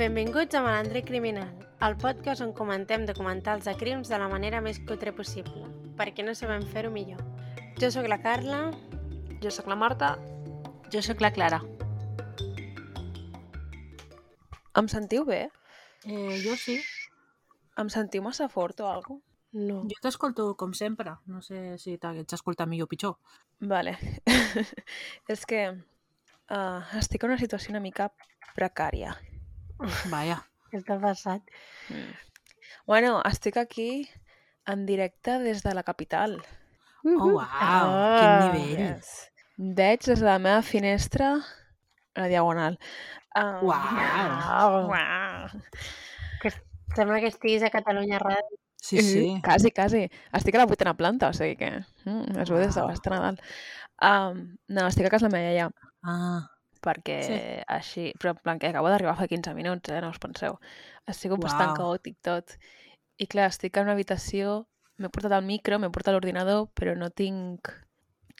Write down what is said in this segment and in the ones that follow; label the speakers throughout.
Speaker 1: Benvinguts a Malandre Criminal, el podcast on comentem documentals de crims de la manera més cutre possible, perquè no sabem fer-ho millor. Jo sóc la Carla.
Speaker 2: Jo sóc la Marta.
Speaker 3: Jo sóc la Clara.
Speaker 2: Em sentiu bé?
Speaker 3: Eh, jo sí.
Speaker 2: Em sentiu massa fort o alguna
Speaker 1: No.
Speaker 3: Jo t'escolto com sempre. No sé si t'hagués escoltat millor o pitjor.
Speaker 2: Vale. És que uh, estic en una situació una mica precària.
Speaker 3: Vaja.
Speaker 1: Què t'ha passat?
Speaker 2: Mm. Bueno, estic aquí en directe des de la capital.
Speaker 3: Oh, uau,
Speaker 1: Ah,
Speaker 3: quin nivell.
Speaker 2: Yes. Veig des de la meva finestra la diagonal. Um,
Speaker 3: Uau.
Speaker 2: Uau.
Speaker 1: Sembla que estiguis a Catalunya Ràdio.
Speaker 3: Sí, sí.
Speaker 2: Quasi, quasi. Estic a la vuitena planta, o sigui que mm, es veu des de baix de Nadal. Um, no, estic a casa la meva iaia,
Speaker 3: Ah,
Speaker 2: perquè
Speaker 3: Sí.
Speaker 2: així... Però en plan que acabo d'arribar fa 15 minuts, eh? No us penseu. Ha sigut bastant
Speaker 3: Uau.
Speaker 2: caòtic tot. I clar, estic en una habitació, m'he portat el micro, m'he portat l'ordinador, però no tinc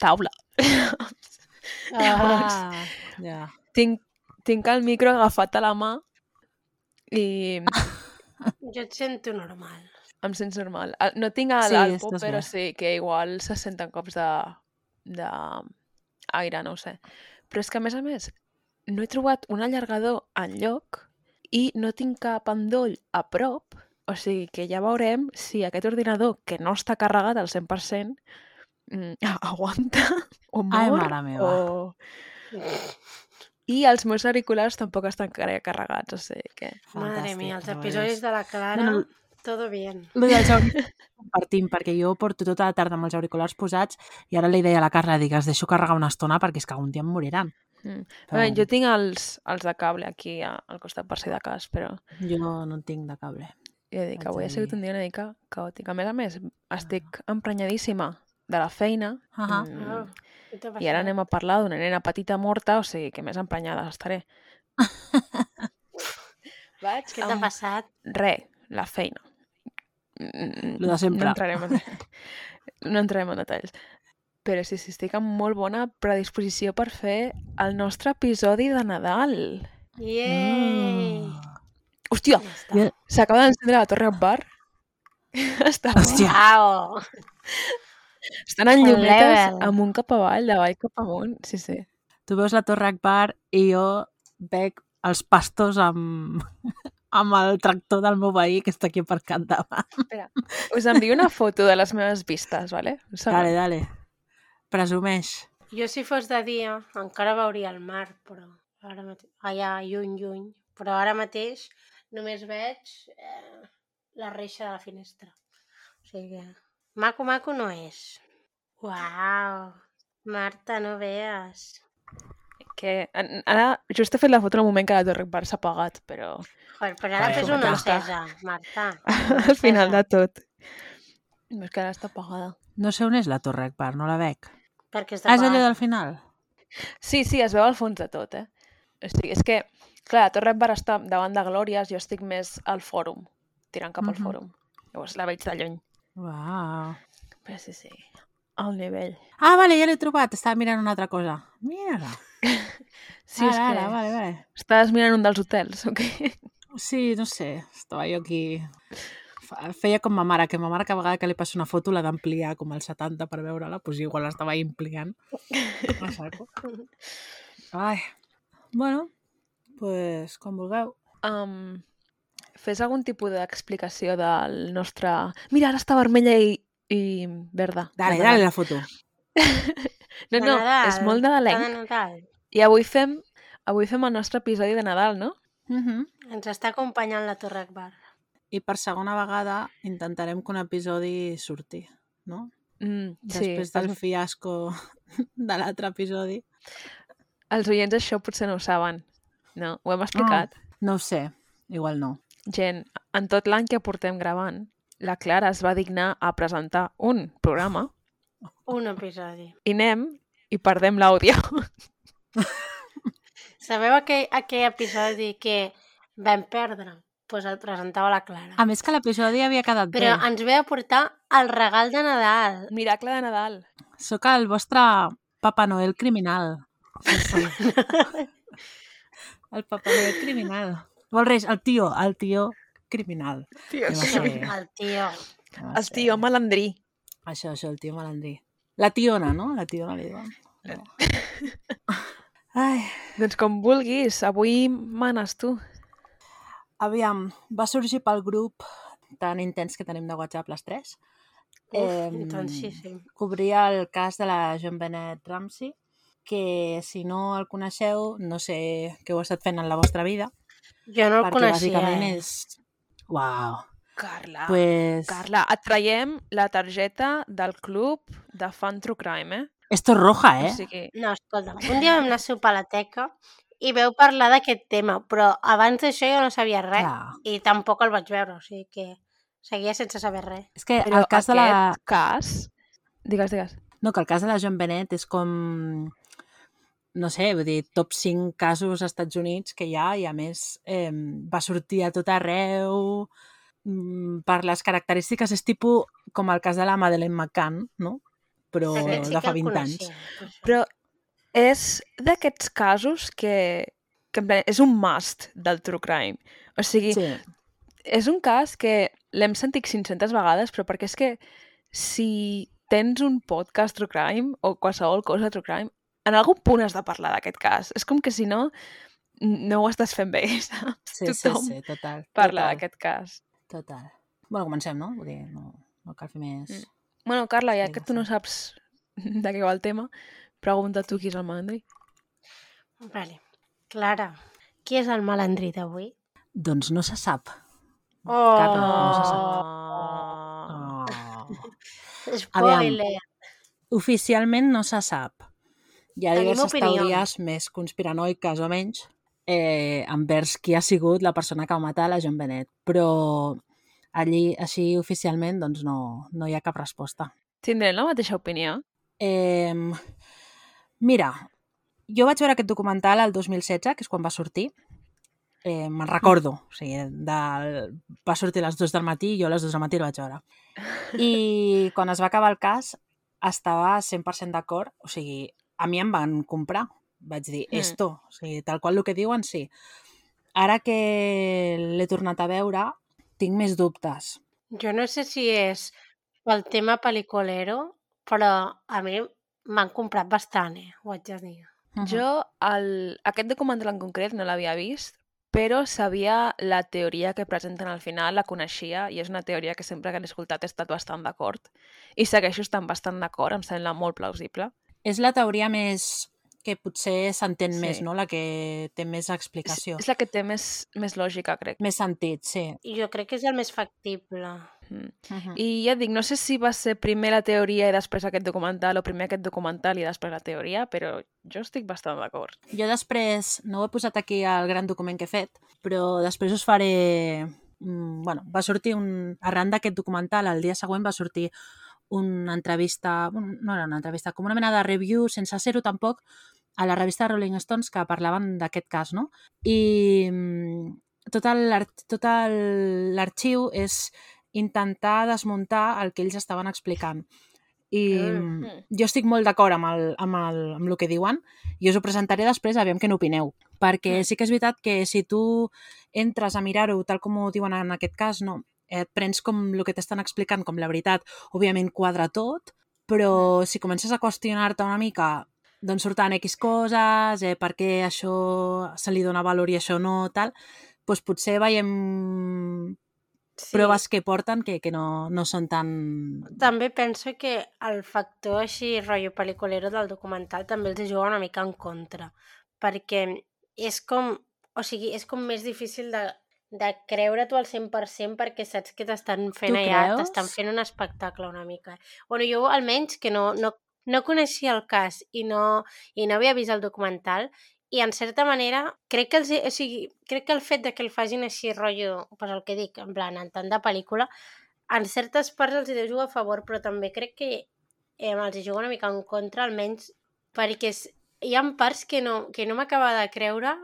Speaker 2: taula. Llavors,
Speaker 3: ah, ja.
Speaker 2: tinc, tinc el micro agafat a la mà i
Speaker 1: Jo et sento normal.
Speaker 2: em sents normal. El- No tinc el,
Speaker 3: Sí,
Speaker 2: el pop, però
Speaker 3: bé.
Speaker 2: sí que igual se senten cops de, de aire, no ho sé. Però és que, a més a més, no he trobat un allargador en lloc i no tinc cap endoll a prop, o sigui que ja veurem si aquest ordinador, que no està carregat al 100%, mm, aguanta o
Speaker 3: Ai,
Speaker 2: mor
Speaker 3: mare meva.
Speaker 2: o... I els meus auriculars tampoc estan car- carregats, o sigui que...
Speaker 1: Madre
Speaker 3: Fantàstic,
Speaker 1: mia, els episodis de la Clara,
Speaker 3: No, no.
Speaker 1: Todo bien.
Speaker 3: Lo dels auriculars compartim, perquè jo porto tota la tarda amb els auriculars posats i ara li deia a la Carla, dic, els deixo carregar una estona perquè és que algun dia em moriran.
Speaker 2: Mm.
Speaker 3: Però
Speaker 2: Bé, jo tinc els, els de cable aquí a- al costat per si de cas, però
Speaker 3: jo no en tinc de cable.
Speaker 2: ja dic, avui
Speaker 3: de
Speaker 2: ha sigut un dia una mica caòtic. A més a més, estic emprenyadíssima de la feina
Speaker 3: Ahà.
Speaker 2: mm,
Speaker 1: Ah, què t'ha
Speaker 2: i ara anem a parlar d'una nena petita morta, o sigui que més emprenyada estaré. Vaig
Speaker 1: Què t'ha
Speaker 2: amb
Speaker 1: passat?
Speaker 2: Re, la feina.
Speaker 3: Lo de sempre.
Speaker 2: No entrarem en, no entrarem en detalls. Però sí, sí, estic amb molt bona predisposició per fer el nostre episodi de Nadal.
Speaker 1: Yay!
Speaker 3: Mm.
Speaker 2: Hòstia,
Speaker 1: Ja
Speaker 2: s'acaba d'encendre la Torre Akbar. Està,
Speaker 3: Hòstia.
Speaker 1: Uau!
Speaker 2: estan en llumetes
Speaker 1: level.
Speaker 2: amunt cap avall, d'avall cap amunt. Sí, sí.
Speaker 3: Tu veus la Torre Akbar i jo veig els pastos amb, amb el tractor del meu veí que està aquí aparcat davant.
Speaker 2: Espera, us envio una foto de les meves vistes, vale?
Speaker 3: Dale, dale. Presumeix.
Speaker 1: Jo si fos de dia encara veuria el mar, però ara mateix... Allà, lluny, lluny. Però ara mateix només veig eh, la reixa de la finestra. O sigui que... Maco, maco no és. Uau! Marta, no veas.
Speaker 2: Que, ara, just he fet la foto en el moment que la Torre Akbar s'ha apagat, però
Speaker 1: Joder, però ara fes una encesa, Marta.
Speaker 2: al final de tot. És que ara està apagada.
Speaker 3: No sé on és la Torre Akbar, no la veig.
Speaker 1: Perquè està
Speaker 3: Ah, és allò del final?
Speaker 2: Sí, sí, es veu al fons de tot, eh? O sigui, és que, clar, la Torre Akbar està davant de Glòries, jo estic més al fòrum, tirant cap al
Speaker 3: Mhm.
Speaker 2: fòrum. Llavors la veig de lluny.
Speaker 3: Uau.
Speaker 2: Però sí, sí, al nivell.
Speaker 3: Ah, vale, ja l'he trobat. Estava mirant una altra cosa. Mira-la.
Speaker 2: Sí, és
Speaker 3: ara,
Speaker 2: que
Speaker 3: ara, vale, vale.
Speaker 2: estàs mirant un dels hotels, o què?
Speaker 3: Sí, no sé, estava jo aquí... Feia com ma mare, que ma mare cada vegada que li passa una foto l'ha d'ampliar com al 70 per veure-la, doncs igual l'estava ampliant. Ai, bueno, pues com vulgueu.
Speaker 2: Um, fes algun tipus d'explicació del nostre... Mira, ara està vermella i, i verda.
Speaker 3: Dale, dale la foto.
Speaker 2: No, no, és molt nadalenc.
Speaker 1: de Nadal.
Speaker 2: I avui fem, avui fem el nostre episodi de Nadal, no?
Speaker 3: Uh -huh.
Speaker 1: Ens està acompanyant la Torre Akbar.
Speaker 3: I per segona vegada intentarem que un episodi surti, no?
Speaker 2: Mm,
Speaker 3: Després
Speaker 2: sí,
Speaker 3: del
Speaker 2: els,
Speaker 3: fiasco de l'altre episodi.
Speaker 2: els oients això potser no ho saben. No, ho hem explicat.
Speaker 3: No ho sé, igual no.
Speaker 2: Gent, en tot l'any que portem gravant, la Clara es va dignar a presentar un programa
Speaker 1: Un episodi.
Speaker 2: i anem i perdem l'àudio.
Speaker 1: Sabeu aquell, aquell episodi que vam perdre? Doncs pues el presentava la Clara.
Speaker 3: A més que l'episodi havia quedat
Speaker 1: Però
Speaker 3: bé.
Speaker 1: ens ve a portar el regal de Nadal.
Speaker 2: Miracle de Nadal.
Speaker 3: Sóc el vostre Papa Noel criminal. Sí, sí. el Papa Noel criminal. O el rei, el tio, el tio criminal.
Speaker 2: Tio,
Speaker 3: sé.
Speaker 1: El tio.
Speaker 3: No
Speaker 2: El tio malandrí.
Speaker 3: Això, això, el tio malandrí. La tiona, no? La tiona li diuen. No. Ai,
Speaker 2: Doncs com vulguis, avui manes tu.
Speaker 3: aviam, va sorgir pel grup tan intens que tenim de WhatsApp les tres.
Speaker 1: Uf,
Speaker 3: Em,
Speaker 1: intensíssim.
Speaker 3: Cobria el cas de la John Bennett Ramsey, que si no el coneixeu, no sé què heu estat fent en la vostra vida,
Speaker 1: Jo no el
Speaker 3: perquè
Speaker 1: coneixia,
Speaker 3: bàsicament
Speaker 1: eh?
Speaker 3: és... Uau!
Speaker 2: Carla.
Speaker 3: Pues...
Speaker 2: Carla, et traiem la targeta del club de Fan True Crime, eh?
Speaker 3: Esto es roja, eh?
Speaker 2: O sigui,
Speaker 1: No, escolta, un dia vam anar a sopar a la teca i veu parlar d'aquest tema, però abans d'això jo no sabia res
Speaker 3: Clar.
Speaker 1: i tampoc el vaig veure, o sigui que seguia sense saber res.
Speaker 3: És que
Speaker 2: però
Speaker 3: el cas de la...
Speaker 2: cas... Digues, digues.
Speaker 3: No, que el cas de la John Bennett és com... No sé, vull dir, top 5 casos als Estats Units que hi ha i a més eh, va sortir a tot arreu mm, per les característiques. És tipus com el cas de la Madeleine McCann, no? Però
Speaker 1: Aquest sí
Speaker 3: de fa
Speaker 1: el
Speaker 3: 20 anys.
Speaker 2: Però és d'aquests casos que, que plan, és un must del true crime. O sigui,
Speaker 3: Sí,
Speaker 2: és un cas que l'hem sentit 500 vegades, però perquè és que si tens un podcast true crime o qualsevol cosa true crime, en algun punt has de parlar d'aquest cas. És com que si no, no ho estàs fent bé, saps?
Speaker 3: sí, sí,
Speaker 2: Tothom
Speaker 3: sí, total.
Speaker 2: parla d'aquest cas.
Speaker 3: Total. Bueno, comencem, no? Vull dir, no, no cal fer més...
Speaker 2: Mm. Bueno, Carla, ja que tu no saps de què va el tema, pregunta tu qui és el malandrí.
Speaker 1: Vale. Clara, qui és el malandrí d'avui?
Speaker 3: Doncs no se sap.
Speaker 1: Oh,
Speaker 3: Carla, no se sap.
Speaker 2: Oh.
Speaker 3: Oh.
Speaker 1: spoiler.
Speaker 3: Oficialment no se sap. Hi ha
Speaker 1: Tenim
Speaker 3: diverses
Speaker 1: opinions.
Speaker 3: teories més conspiranoiques o menys eh, envers qui ha sigut la persona que va matar la John Bennett, però allí, així oficialment, doncs no, no hi ha cap resposta.
Speaker 2: Tindrem la mateixa opinió?
Speaker 3: Eh, mira, jo vaig veure aquest documental el 2016, que és quan va sortir. Eh, me'n recordo, o sigui, del... va sortir a les 2 del matí i jo a les 2 del matí el vaig veure. I quan es va acabar el cas estava 100% d'acord, o sigui, a mi em van comprar. Vaig dir,
Speaker 2: Mm.
Speaker 3: esto, o sigui, tal qual el que diuen, sí. Ara que l'he tornat a veure, tinc més dubtes.
Speaker 1: Jo no sé si és pel tema pel·liculero, però a mi m'han comprat bastant, eh? Ho haig de dir.
Speaker 3: Mhm.
Speaker 2: Jo el, aquest documental en concret no l'havia vist, però sabia la teoria que presenten al final, la coneixia, i és una teoria que sempre que l'he escoltat he estat bastant d'acord. I segueixo estant bastant d'acord, em sembla molt plausible.
Speaker 3: És la teoria més que potser s'entén
Speaker 2: Sí.
Speaker 3: més, no? La que té més
Speaker 2: És,
Speaker 3: explicació.
Speaker 2: és la que té més, més lògica, crec.
Speaker 3: Més sentit, sí.
Speaker 1: I jo crec que és el més factible.
Speaker 2: Mm.
Speaker 3: Uh -huh.
Speaker 2: I ja dic, no sé si va ser primer la teoria i després aquest documental, o primer aquest documental i després la teoria, però jo estic bastant d'acord.
Speaker 3: Jo després, no ho he posat aquí al gran document que he fet, però després us faré... mm, Bueno, va sortir un... Arran d'aquest documental, el dia següent va sortir una entrevista, bueno, no era una entrevista, com una mena de review, sense ser-ho tampoc, a la revista Rolling Stones que parlaven d'aquest cas, no? I mm, tot l'arxiu és intentar desmuntar el que ells estaven explicant. I
Speaker 1: Mm.
Speaker 3: mm. jo estic molt d'acord amb, el, amb, el, amb el que diuen i us ho presentaré després, aviam què n'opineu. Perquè
Speaker 2: Mm.
Speaker 3: sí que és veritat que si tu entres a mirar-ho tal com ho diuen en aquest cas, no, et prens com el que t'estan explicant com la veritat, òbviament quadra tot, però si comences a qüestionar-te una mica d'on surten X coses, eh, per què això se li dona valor i això no, tal, doncs potser veiem
Speaker 1: Sí.
Speaker 3: proves que porten que, que no, no són tan...
Speaker 1: També penso que el factor així, rotllo pel·liculero del documental també els juga una mica en contra, perquè és com, o sigui, és com més difícil de, de creure tu al 100% perquè saps que t'estan fent allà, t'estan fent un espectacle una mica. Bueno, jo almenys que no, no, no coneixia el cas i no, i no havia vist el documental, i en certa manera crec que, els, o sigui, crec que el fet de que el facin així rotllo, pues el que dic, en plan, en tant de pel·lícula, en certes parts els hi deu jugar a favor, però també crec que eh, els hi juga una mica en contra, almenys perquè és, hi ha parts que no, que no m'acaba de creure,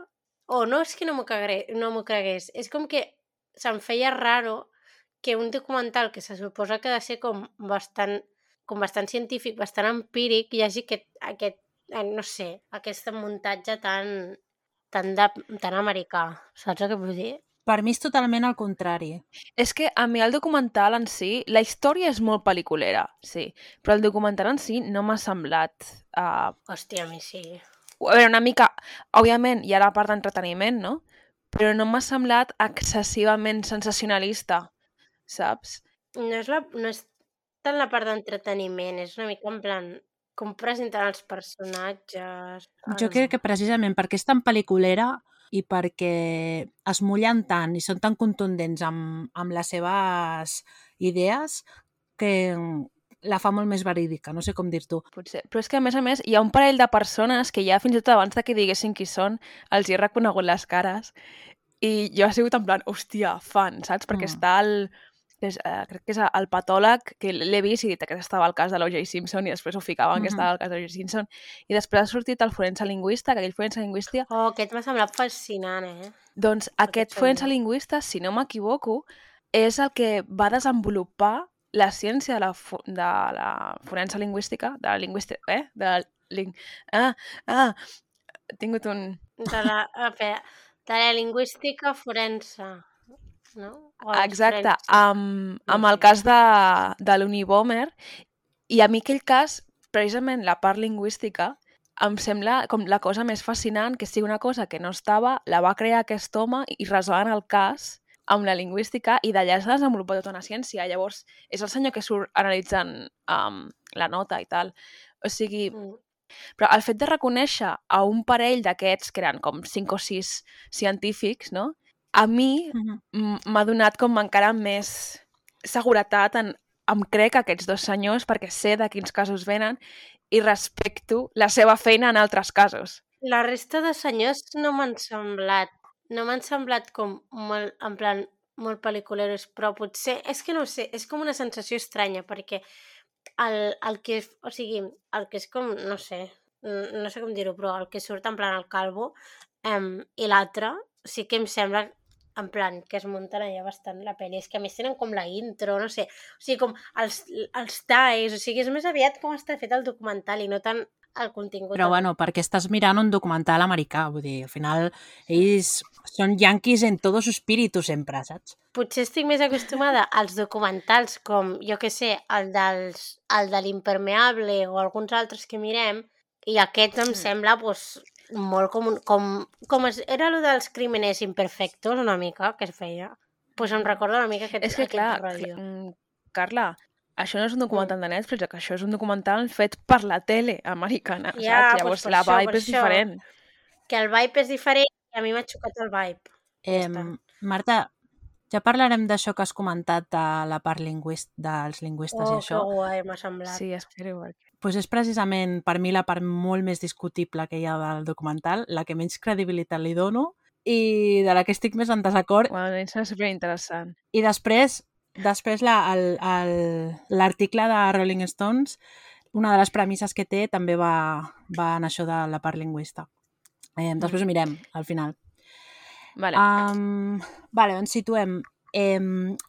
Speaker 1: o no és que no m'ho cagre- no cregués, és com que se'm feia raro que un documental que se suposa que ha de ser com bastant, com bastant científic, bastant empíric, hi hagi aquest, aquest eh, no sé, aquest muntatge tan tan, de, tan americà. Saps el que vull dir?
Speaker 3: Per mi és totalment el contrari.
Speaker 2: És que a mi el documental en si, la història és molt pel·liculera, sí, però el documental en si no m'ha semblat... Uh,
Speaker 1: Hòstia, a mi sí.
Speaker 2: a veure, una mica... Òbviament, hi ha la part d'entreteniment, no? Però no m'ha semblat excessivament sensacionalista, saps?
Speaker 1: No és, la, no és tant la part d'entreteniment, és una mica en plan com presenten els personatges...
Speaker 3: Jo crec que precisament perquè és tan pel·liculera i perquè es mullen tant i són tan contundents amb, amb les seves idees que la fa molt més verídica, no sé com dir-t'ho.
Speaker 2: Potser. Però és que, a més a més, hi ha un parell de persones que ja fins i tot abans de que diguessin qui són, els hi he reconegut les cares i jo he sigut en plan, hòstia, fan, saps? Perquè
Speaker 3: Mm.
Speaker 2: està el... És, uh, crec que és el patòleg, que l'he vist i dit que estava al cas de l'O.J. Simpson i després ho ficaven que
Speaker 3: Mhm.
Speaker 2: estava al cas de l'O.J. Simpson i després ha sortit el forense lingüista, que aquell forense lingüista
Speaker 1: Oh, aquest m'ha semblat fascinant, eh?
Speaker 2: doncs aquest forense lingüista, si no m'equivoco, és el que va desenvolupar la ciència de la, de la forense lingüística, de la lingüística, eh? De la ling... Ah, ah, he tingut un...
Speaker 1: De la, veure, de la lingüística forense, no? O
Speaker 2: Exacte, amb, amb el cas de, de l'Unibomber, i a mi aquell cas, precisament la part lingüística, em sembla com la cosa més fascinant, que sigui una cosa que no estava, la va crear aquest home i resolen el cas amb la lingüística i d'allà s'ha desenvolupat tota una ciència. Llavors, és el senyor que surt analitzant um, la nota i tal. O sigui,
Speaker 1: Mm.
Speaker 2: però el fet de reconèixer a un parell d'aquests, que eren com cinc o sis científics, no? A mi m'ha donat com encara més seguretat en em crec aquests dos senyors perquè sé de quins casos venen i respecto la seva feina en altres casos.
Speaker 1: La resta de senyors no m'han semblat, no m'han semblat com molt, en plan, molt pel·liculeros, però potser, és que no ho sé, és com una sensació estranya, perquè el, el que, és- o sigui, el que és com, no sé, no sé com dir-ho, però el que surt en plan el calvo um, i l'altre sí que em sembla en plan, que es munten allà bastant la pel·li. És que a més tenen com la intro, no sé, o sigui, com els, els talls, o sigui, és més aviat com està fet el documental i no tant el contingut.
Speaker 3: Però bueno, perquè estàs mirant un documental americà, vull dir, al final ells són yanquis en todo su espíritu sempre, saps?
Speaker 1: Potser estic més acostumada als documentals com, jo que sé, el, dels, el de l'impermeable o alguns altres que mirem, i aquest em
Speaker 2: Mm.
Speaker 1: sembla pues, molt com, un- com, com es, era el dels crímenes imperfectos una mica que es feia. pues em recorda una mica aquest,
Speaker 2: És que,
Speaker 1: aquest
Speaker 2: clar,
Speaker 1: rotllo.
Speaker 2: mm, Carla, això no és un documental de Netflix, això és un documental fet per la tele americana,
Speaker 1: Ja,
Speaker 2: saps? Llavors
Speaker 1: per
Speaker 2: la
Speaker 1: això,
Speaker 2: vibe és
Speaker 1: això.
Speaker 2: diferent.
Speaker 1: Que el vibe és diferent i a mi m'ha xocat el vibe. Ja
Speaker 3: Eh,
Speaker 1: està.
Speaker 3: Marta, ja parlarem d'això que has comentat de la part lingüist, dels lingüistes i
Speaker 1: Oh,
Speaker 3: això.
Speaker 1: que guai m'ha semblat.
Speaker 2: Sí, espero. perquè-
Speaker 3: pues és precisament per mi la part molt més discutible que hi ha del documental, la que menys credibilitat li dono i de la que estic més en desacord.
Speaker 2: Bueno, a mi em sembla superinteressant.
Speaker 3: I després, després la- l'article de Rolling Stones, una de les premisses que té també va, va en això de la part lingüista. Eh, després ho mirem, al final.
Speaker 2: Vale.
Speaker 3: Um, vale, ens situem. Eh,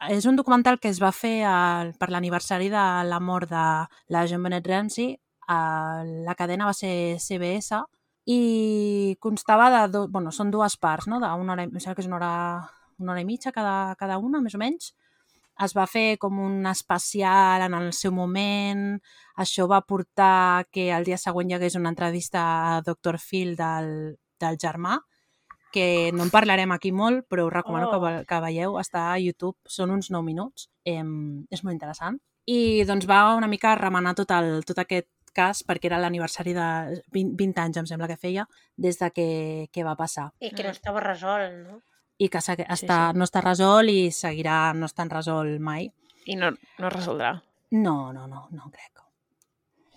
Speaker 3: és un documental que es va fer al, per l'aniversari de la mort de la Jean Benet Ramsey. Uh, la cadena va ser CBS i constava de... Do, bueno, són dues parts, no? D'una hora, em sembla que és una hora, una hora i mitja cada, cada una, més o menys. Es va fer com un especial en el seu moment. Això va portar que el dia següent hi hagués una entrevista a Dr. Phil del, del germà, que no en parlarem aquí molt, però us recomano
Speaker 1: Oh.
Speaker 3: que, ve- que veieu, està a YouTube, són uns 9 minuts, eh, és molt interessant. I doncs va una mica remenar tot, el, tot aquest cas, perquè era l'aniversari de 20, 20 anys, em sembla que feia, des de que, que va passar.
Speaker 1: I que no
Speaker 2: Mm.
Speaker 1: estava resolt, no?
Speaker 3: I que està, no està resolt i seguirà no estant resolt mai.
Speaker 2: I no, no es resoldrà.
Speaker 3: No, no, no, no crec.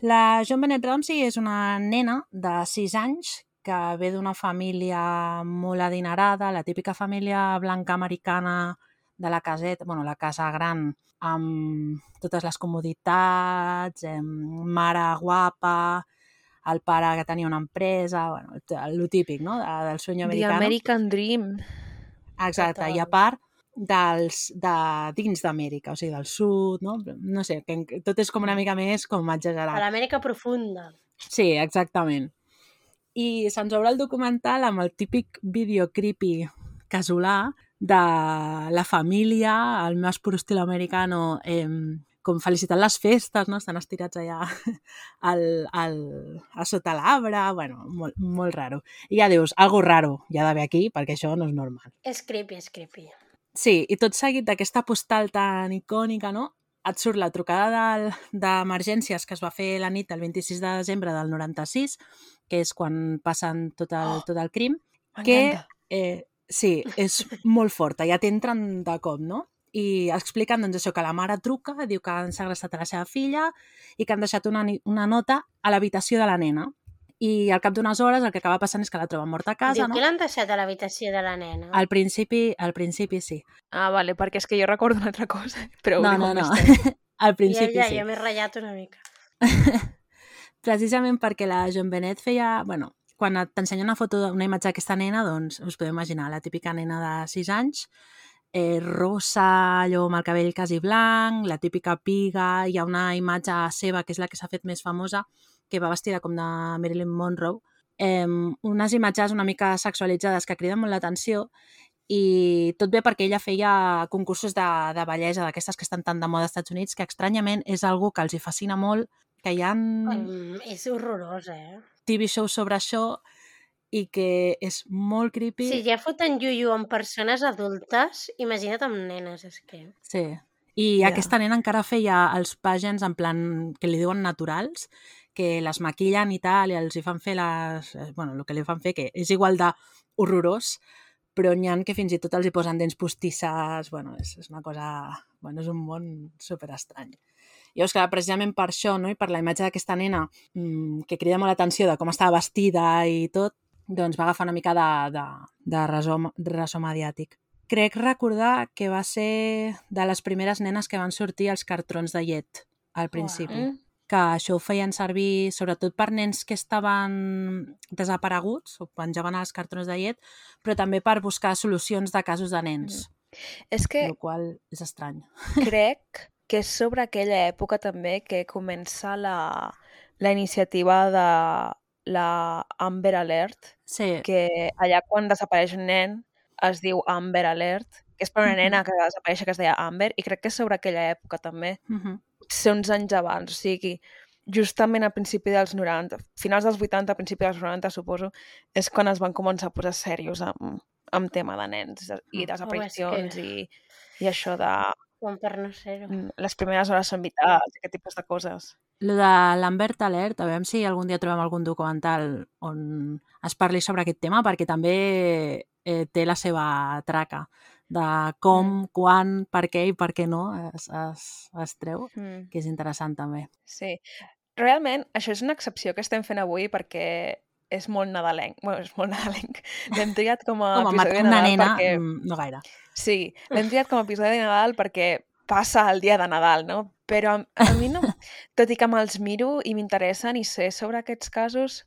Speaker 3: La John Bennett Ramsey és una nena de 6 anys que ve d'una família molt adinerada, la típica família blanca americana de la caseta, bueno, la casa gran, amb totes les comoditats, amb mare guapa, el pare que tenia una empresa, bueno, el, típic, no?, de, del sueño
Speaker 2: The
Speaker 3: americano.
Speaker 2: American Dream.
Speaker 3: Exacte, i a part dels, de dins d'Amèrica, o sigui, del sud, no? No sé, que tot és com una mica més com
Speaker 1: A
Speaker 3: exagerat.
Speaker 1: l'Amèrica profunda.
Speaker 3: Sí, exactament. I se'ns obre el documental amb el típic vídeo creepy casolà de la família, el més pur estil americano, eh, com felicitant les festes, no? Estan estirats allà al, al, a sota l'arbre, bueno, molt, molt raro. I ja dius, algo raro hi ha d'haver aquí, perquè això no és normal.
Speaker 1: És creepy, és creepy.
Speaker 3: Sí, i tot seguit d'aquesta postal tan icònica, no? Et surt la trucada d'emergències que es va fer la nit del 26 de desembre del 96, que és quan passen tot el,
Speaker 2: Oh.
Speaker 3: tot el crim, que eh, sí, és molt forta, ja t'entren de cop, no? I expliquen doncs, això, que la mare truca, diu que han segrestat a la seva filla i que han deixat una, una nota a l'habitació de la nena. I al cap d'unes hores el que acaba passant és que la troben morta a casa,
Speaker 1: Diu
Speaker 3: no?
Speaker 1: que l'han deixat a l'habitació de la nena.
Speaker 3: Al principi, al principi sí.
Speaker 2: Ah, vale, perquè és que jo recordo una altra cosa. Però
Speaker 3: No, no, no. al
Speaker 1: Ja,
Speaker 3: principi
Speaker 1: ja,
Speaker 3: sí.
Speaker 1: ja m'he ratllat una mica.
Speaker 3: Precisament perquè la Joan Benet feia... Bueno, quan t'ensenya una foto, una imatge d'aquesta nena, doncs us podeu imaginar la típica nena de 6 anys, eh, rosa, allò amb el cabell quasi blanc, la típica piga, hi ha una imatge seva, que és la que s'ha fet més famosa, que va vestida com de Marilyn Monroe, eh, unes imatges una mica sexualitzades que criden molt l'atenció i tot bé perquè ella feia concursos de, de bellesa, d'aquestes que estan tan de moda als Estats Units, que estranyament és algo que els hi fascina molt, que hi ha
Speaker 1: Mm, és horrorós, eh?
Speaker 3: TV shows sobre això i que és molt creepy.
Speaker 1: Si ja foten yuyu amb persones adultes, imagina't amb nenes, és que...
Speaker 3: Sí. I
Speaker 2: Ja.
Speaker 3: aquesta nena encara feia els pageants en plan que li diuen naturals, que les maquillen i tal, i els hi fan fer les... eh, Bueno, el que li fan fer, que és igual de horrorós, però n'hi ha que fins i tot els hi posen dents postisses, bueno, és, és una cosa... Bueno, és un món super estrany. I llavors, clar, precisament per això, no? i per la imatge d'aquesta nena mmm, que crida molt l'atenció de com estava vestida i tot, doncs va agafar una mica de, de, de ressò, ressò mediàtic. Crec recordar que va ser de les primeres nenes que van sortir als cartrons de llet al principi.
Speaker 2: Mm?
Speaker 3: Que això ho feien servir sobretot per nens que estaven desapareguts o penjaven als cartrons de llet, però també per buscar solucions de casos de nens,
Speaker 2: És que
Speaker 3: el qual és estrany.
Speaker 2: crec que és sobre aquella època també que comença la, la iniciativa de la Amber Alert,
Speaker 3: Sí,
Speaker 2: que allà quan desapareix un nen es diu Amber Alert, que és per una nena que va desaparèixer que es deia Amber, i crec que és sobre aquella època també,
Speaker 3: uh
Speaker 2: ser uns anys abans, o sigui, justament a principi dels 90, finals dels 80, principi dels 90, suposo, és quan es van començar a posar serios amb, amb tema de nens i
Speaker 3: Mm.
Speaker 2: desaparicions i, i això de
Speaker 1: Com per no ser-ho.
Speaker 2: mm, les primeres hores són vitals, aquest tipus de coses.
Speaker 3: Lo de l'Ambert Alert, a veure si algun dia trobem algun documental on es parli sobre aquest tema, perquè també eh, té la seva traca de com, quan, per què i per què no es, es, es treu,
Speaker 2: Mm.
Speaker 3: que és interessant també.
Speaker 2: Sí. Realment, això és una excepció que estem fent avui perquè és molt nadalenc. Bueno, és molt nadalenc. L'hem triat com a
Speaker 3: Home,
Speaker 2: episodi de
Speaker 3: una
Speaker 2: Nadal
Speaker 3: nena,
Speaker 2: perquè...
Speaker 3: mm, no gaire.
Speaker 2: Sí, l'hem triat com a episodi de Nadal perquè passa el dia de Nadal, no? Però a, a mi no... Tot i que me'ls miro i m'interessen i sé sobre aquests casos,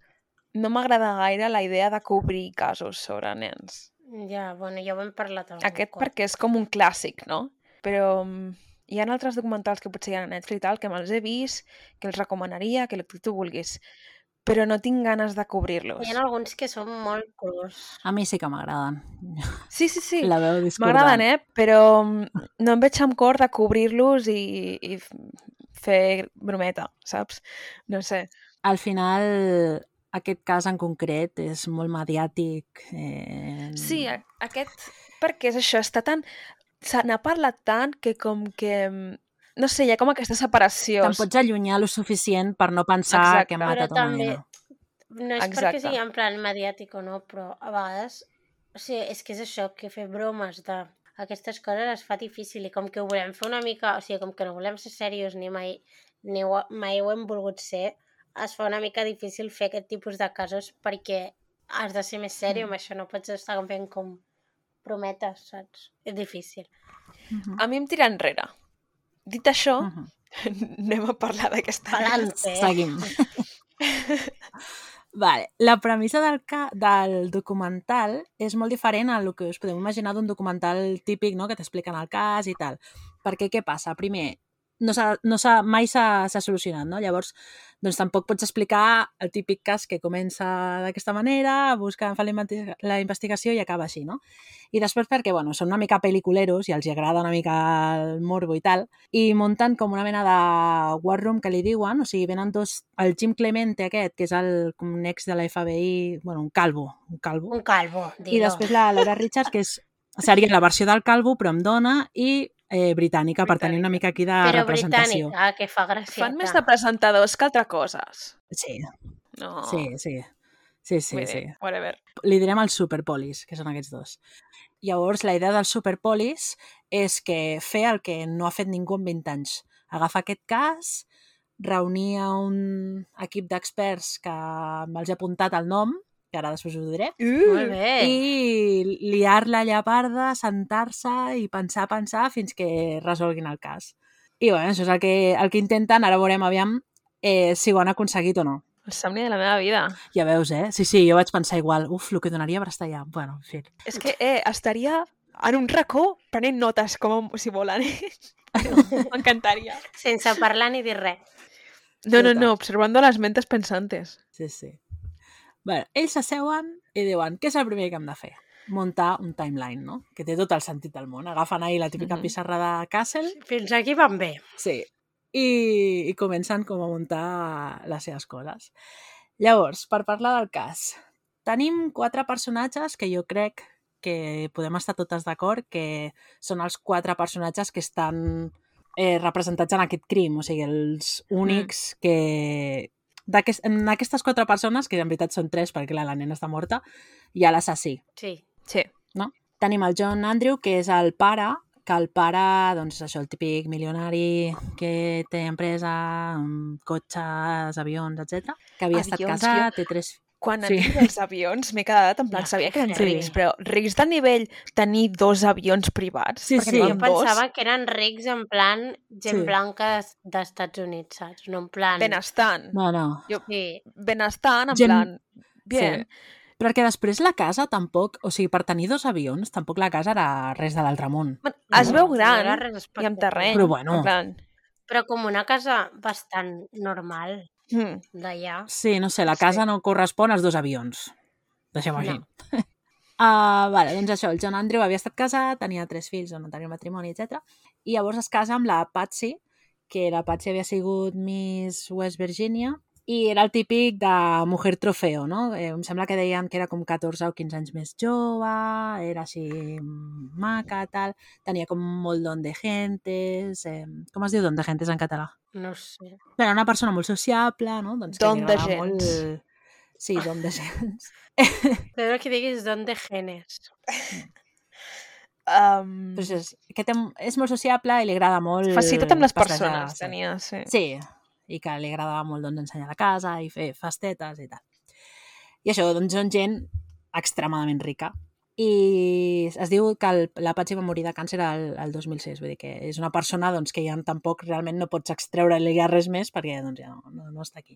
Speaker 2: no m'agrada gaire la idea de cobrir casos sobre nens.
Speaker 1: Ja, bueno, ja ho hem parlat algun
Speaker 2: Aquest
Speaker 1: cop.
Speaker 2: perquè és com un clàssic, no? Però mm, hi ha altres documentals que potser hi ha a Netflix i tal, que me'ls he vist, que els recomanaria, que el que tu vulguis. Però no tinc ganes de cobrir-los.
Speaker 1: Hi ha alguns que són molt crus.
Speaker 3: A mi sí que m'agraden.
Speaker 2: Sí, sí, sí.
Speaker 3: La veu discordant.
Speaker 2: M'agraden, eh? Però mm, no em veig amb cor de cobrir-los i, i fer brometa, saps? No sé.
Speaker 3: Al final, aquest cas en concret és molt mediàtic. Eh...
Speaker 2: Sí, a- aquest... Perquè és això, està tan... Se n'ha parlat tant que com que... mm, No sé, hi ha com aquesta separació.
Speaker 3: Te'n pots allunyar lo suficient per no pensar
Speaker 2: Exacte.
Speaker 3: que hem
Speaker 1: Però
Speaker 3: matat una
Speaker 1: també,
Speaker 3: nena.
Speaker 1: no és perquè
Speaker 2: Exacte.
Speaker 1: sigui en plan mediàtic o no, però a vegades, o sigui, és que és això, que fer bromes de aquestes coses es fa difícil i com que ho volem fer una mica, o sigui, com que no volem ser serios ni mai, ni ho, mai ho hem volgut ser, es fa una mica difícil fer aquest tipus de casos perquè has de ser més sèrio amb això, no pots estar fent com prometes, saps? És difícil.
Speaker 3: Mhm.
Speaker 2: A mi em tira enrere. Dit això,
Speaker 3: Mhm.
Speaker 2: anem a parlar d'aquesta...
Speaker 1: Palante.
Speaker 3: Seguim. vale. La premissa del, ca del documental és molt diferent a el que us podeu imaginar d'un documental típic no? que t'expliquen el cas i tal. Perquè què passa? Primer, no s'ha, no s'ha, mai s'ha solucionat, no? Llavors, doncs tampoc pots explicar el típic cas que comença d'aquesta manera, busca, fa la investigació i acaba així, no? I després perquè, bueno, són una mica pel·liculeros i els agrada una mica el morbo i tal, i munten com una mena de war room que li diuen, o sigui, venen dos, el Jim Clemente aquest, que és el com un ex de la FBI, bueno, un calvo, un calvo,
Speaker 1: Un calvo,
Speaker 3: i
Speaker 1: dilo.
Speaker 3: després la Laura Richards, que és, seria la versió del calvo, però amb dona, i eh, britànica, per tenir una mica aquí de
Speaker 1: Però
Speaker 3: representació.
Speaker 1: britànica, ah, que fa gràcia.
Speaker 2: Fan més de presentadors que altra coses.
Speaker 3: Sí,
Speaker 2: No.
Speaker 3: sí, sí. Sí, sí,
Speaker 2: Vull
Speaker 3: sí.
Speaker 2: dir, Whatever.
Speaker 3: Li direm els superpolis, que són aquests dos. Llavors, la idea dels superpolis és que fer el que no ha fet ningú en 20 anys. Agafar aquest cas, reunir a un equip d'experts que me'ls he apuntat el nom, que ara després us ho diré,
Speaker 1: Molt bé.
Speaker 3: i liar-la allà a parda, sentar-se i pensar, pensar fins que resolguin el cas. I bueno, això és el que, el que intenten, ara veurem aviam eh, si ho han aconseguit o no.
Speaker 2: El somni de la meva vida.
Speaker 3: Ja veus, eh? Sí, sí, jo vaig pensar igual. Uf, el que donaria per estar allà. Bueno, en fi.
Speaker 2: És que, eh, estaria en un racó prenent notes, com si volen. M'encantaria.
Speaker 1: Sense parlar ni dir res.
Speaker 2: No, no, no, observando las mentes pensantes.
Speaker 3: Sí, sí. Bé, ells s'asseuen i diuen què és el primer que hem de fer? Muntar un timeline, no? Que té tot el sentit del món. Agafen ahir la típica
Speaker 2: Mhm.
Speaker 3: pissarra de Castle
Speaker 1: Fins aquí van bé.
Speaker 3: Sí. I, I comencen com a muntar les seves coses. Llavors, per parlar del cas, tenim quatre personatges que jo crec que podem estar totes d'acord que són els quatre personatges que estan eh, representats en aquest crim, o sigui, els únics que... d'aquest- En aquestes quatre persones, que en veritat són tres perquè la, la nena està morta, hi ha l'assassí.
Speaker 1: Sí.
Speaker 2: Sí.
Speaker 3: Tenim el John Andrew, que és el pare, que el pare, doncs és això, el típic milionari que té empresa, cotxes, avions, etc. que havia estat
Speaker 2: Avions,
Speaker 3: casat, té tres...
Speaker 2: Quan
Speaker 3: Sí.
Speaker 2: sí. els avions m'he quedat en plan,
Speaker 1: Ja,
Speaker 2: sabia que eren
Speaker 3: sí.
Speaker 2: rics, però rics de nivell tenir dos avions privats?
Speaker 3: Sí,
Speaker 2: perquè
Speaker 3: sí.
Speaker 1: Jo
Speaker 2: havia dos.
Speaker 1: pensava que eren rics en plan gent
Speaker 3: Sí.
Speaker 1: blanca d'es- d'Estats Units, saps? No en plan...
Speaker 2: Benestant.
Speaker 3: No, no.
Speaker 1: Sí.
Speaker 2: Benestant, en
Speaker 3: Gent-
Speaker 2: plan... Bien.
Speaker 3: Perquè després la casa tampoc, o sigui, per tenir dos avions, tampoc la casa era res de l'altre món.
Speaker 2: Sí. Es
Speaker 1: No,
Speaker 2: veu
Speaker 1: no
Speaker 2: gran
Speaker 1: era res
Speaker 2: i amb terreny.
Speaker 3: Però bueno.
Speaker 2: En plan...
Speaker 1: Però com una casa bastant normal
Speaker 2: Mm.
Speaker 1: d'allà.
Speaker 3: Sí, no sé, la
Speaker 1: Sí.
Speaker 3: casa no correspon als dos avions. Deixem-ho així.
Speaker 1: No.
Speaker 3: Uh, vale, doncs això, el John Andrew havia estat casat, tenia tres fills on no tenia matrimoni, etc. I llavors es casa amb la Patsy, que la Patsy havia sigut Miss West Virginia, i era el típic de mujer trofeo, no? Eh, em sembla que deien que era com 14 o 15 anys més jove, era així mm, maca, tal, tenia com molt don de gentes... Eh, com es diu don de gentes en català?
Speaker 1: No sé.
Speaker 3: Era una persona molt sociable, no? Doncs
Speaker 2: Don de gens.
Speaker 3: Molt... Sí, don de gens.
Speaker 1: Però que diguis d'on de genes.
Speaker 2: Um,
Speaker 3: Però és, que té, és molt sociable i li agrada molt...
Speaker 2: facilitat amb les persones, tenia, sí.
Speaker 3: Sí, i que li agradava molt doncs, ensenyar la casa i fer festetes i tal. I això, doncs, són gent extremadament rica. I es diu que el, la Patsy va morir de càncer el, el 2006, vull dir que és una persona doncs, que ja tampoc realment no pots extreure-li ja res més perquè doncs, ja no, no, no està aquí.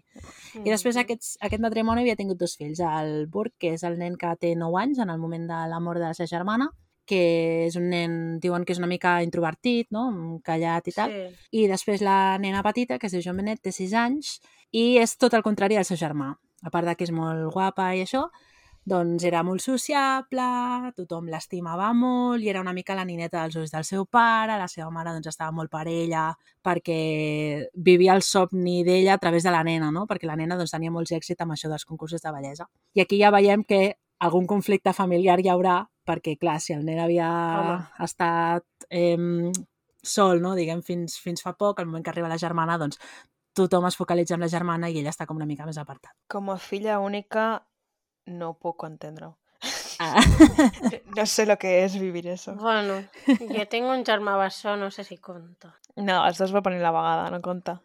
Speaker 3: I després aquests, aquest matrimoni havia tingut dos fills, el Burke, que és el nen que té 9 anys en el moment de la mort de la seva germana, que és un nen, diuen que és una mica introvertit, no? callat i tal,
Speaker 1: Sí.
Speaker 3: i després la nena petita, que es diu Joan Benet, té 6 anys, i és tot el contrari del seu germà. A part de que és molt guapa i això, doncs era molt sociable, tothom l'estimava molt i era una mica la nineta dels ulls del seu pare, la seva mare doncs estava molt per ella perquè vivia el somni d'ella a través de la nena, no? perquè la nena doncs, tenia molts èxit amb això dels concursos de bellesa. I aquí ja veiem que algun conflicte familiar hi haurà perquè, clar, si el nen havia
Speaker 1: Home.
Speaker 3: estat eh, sol, no? diguem, fins, fins fa poc, al moment que arriba la germana, doncs tothom es focalitza en la germana i ella està com una mica més apartat.
Speaker 2: Com a filla única no puc entendre-ho.
Speaker 3: Ah.
Speaker 2: No sé lo que es vivir eso.
Speaker 1: Bueno, jo tinc un germà bessó, no sé si compta.
Speaker 2: No, els dos va venir la vegada, no compta.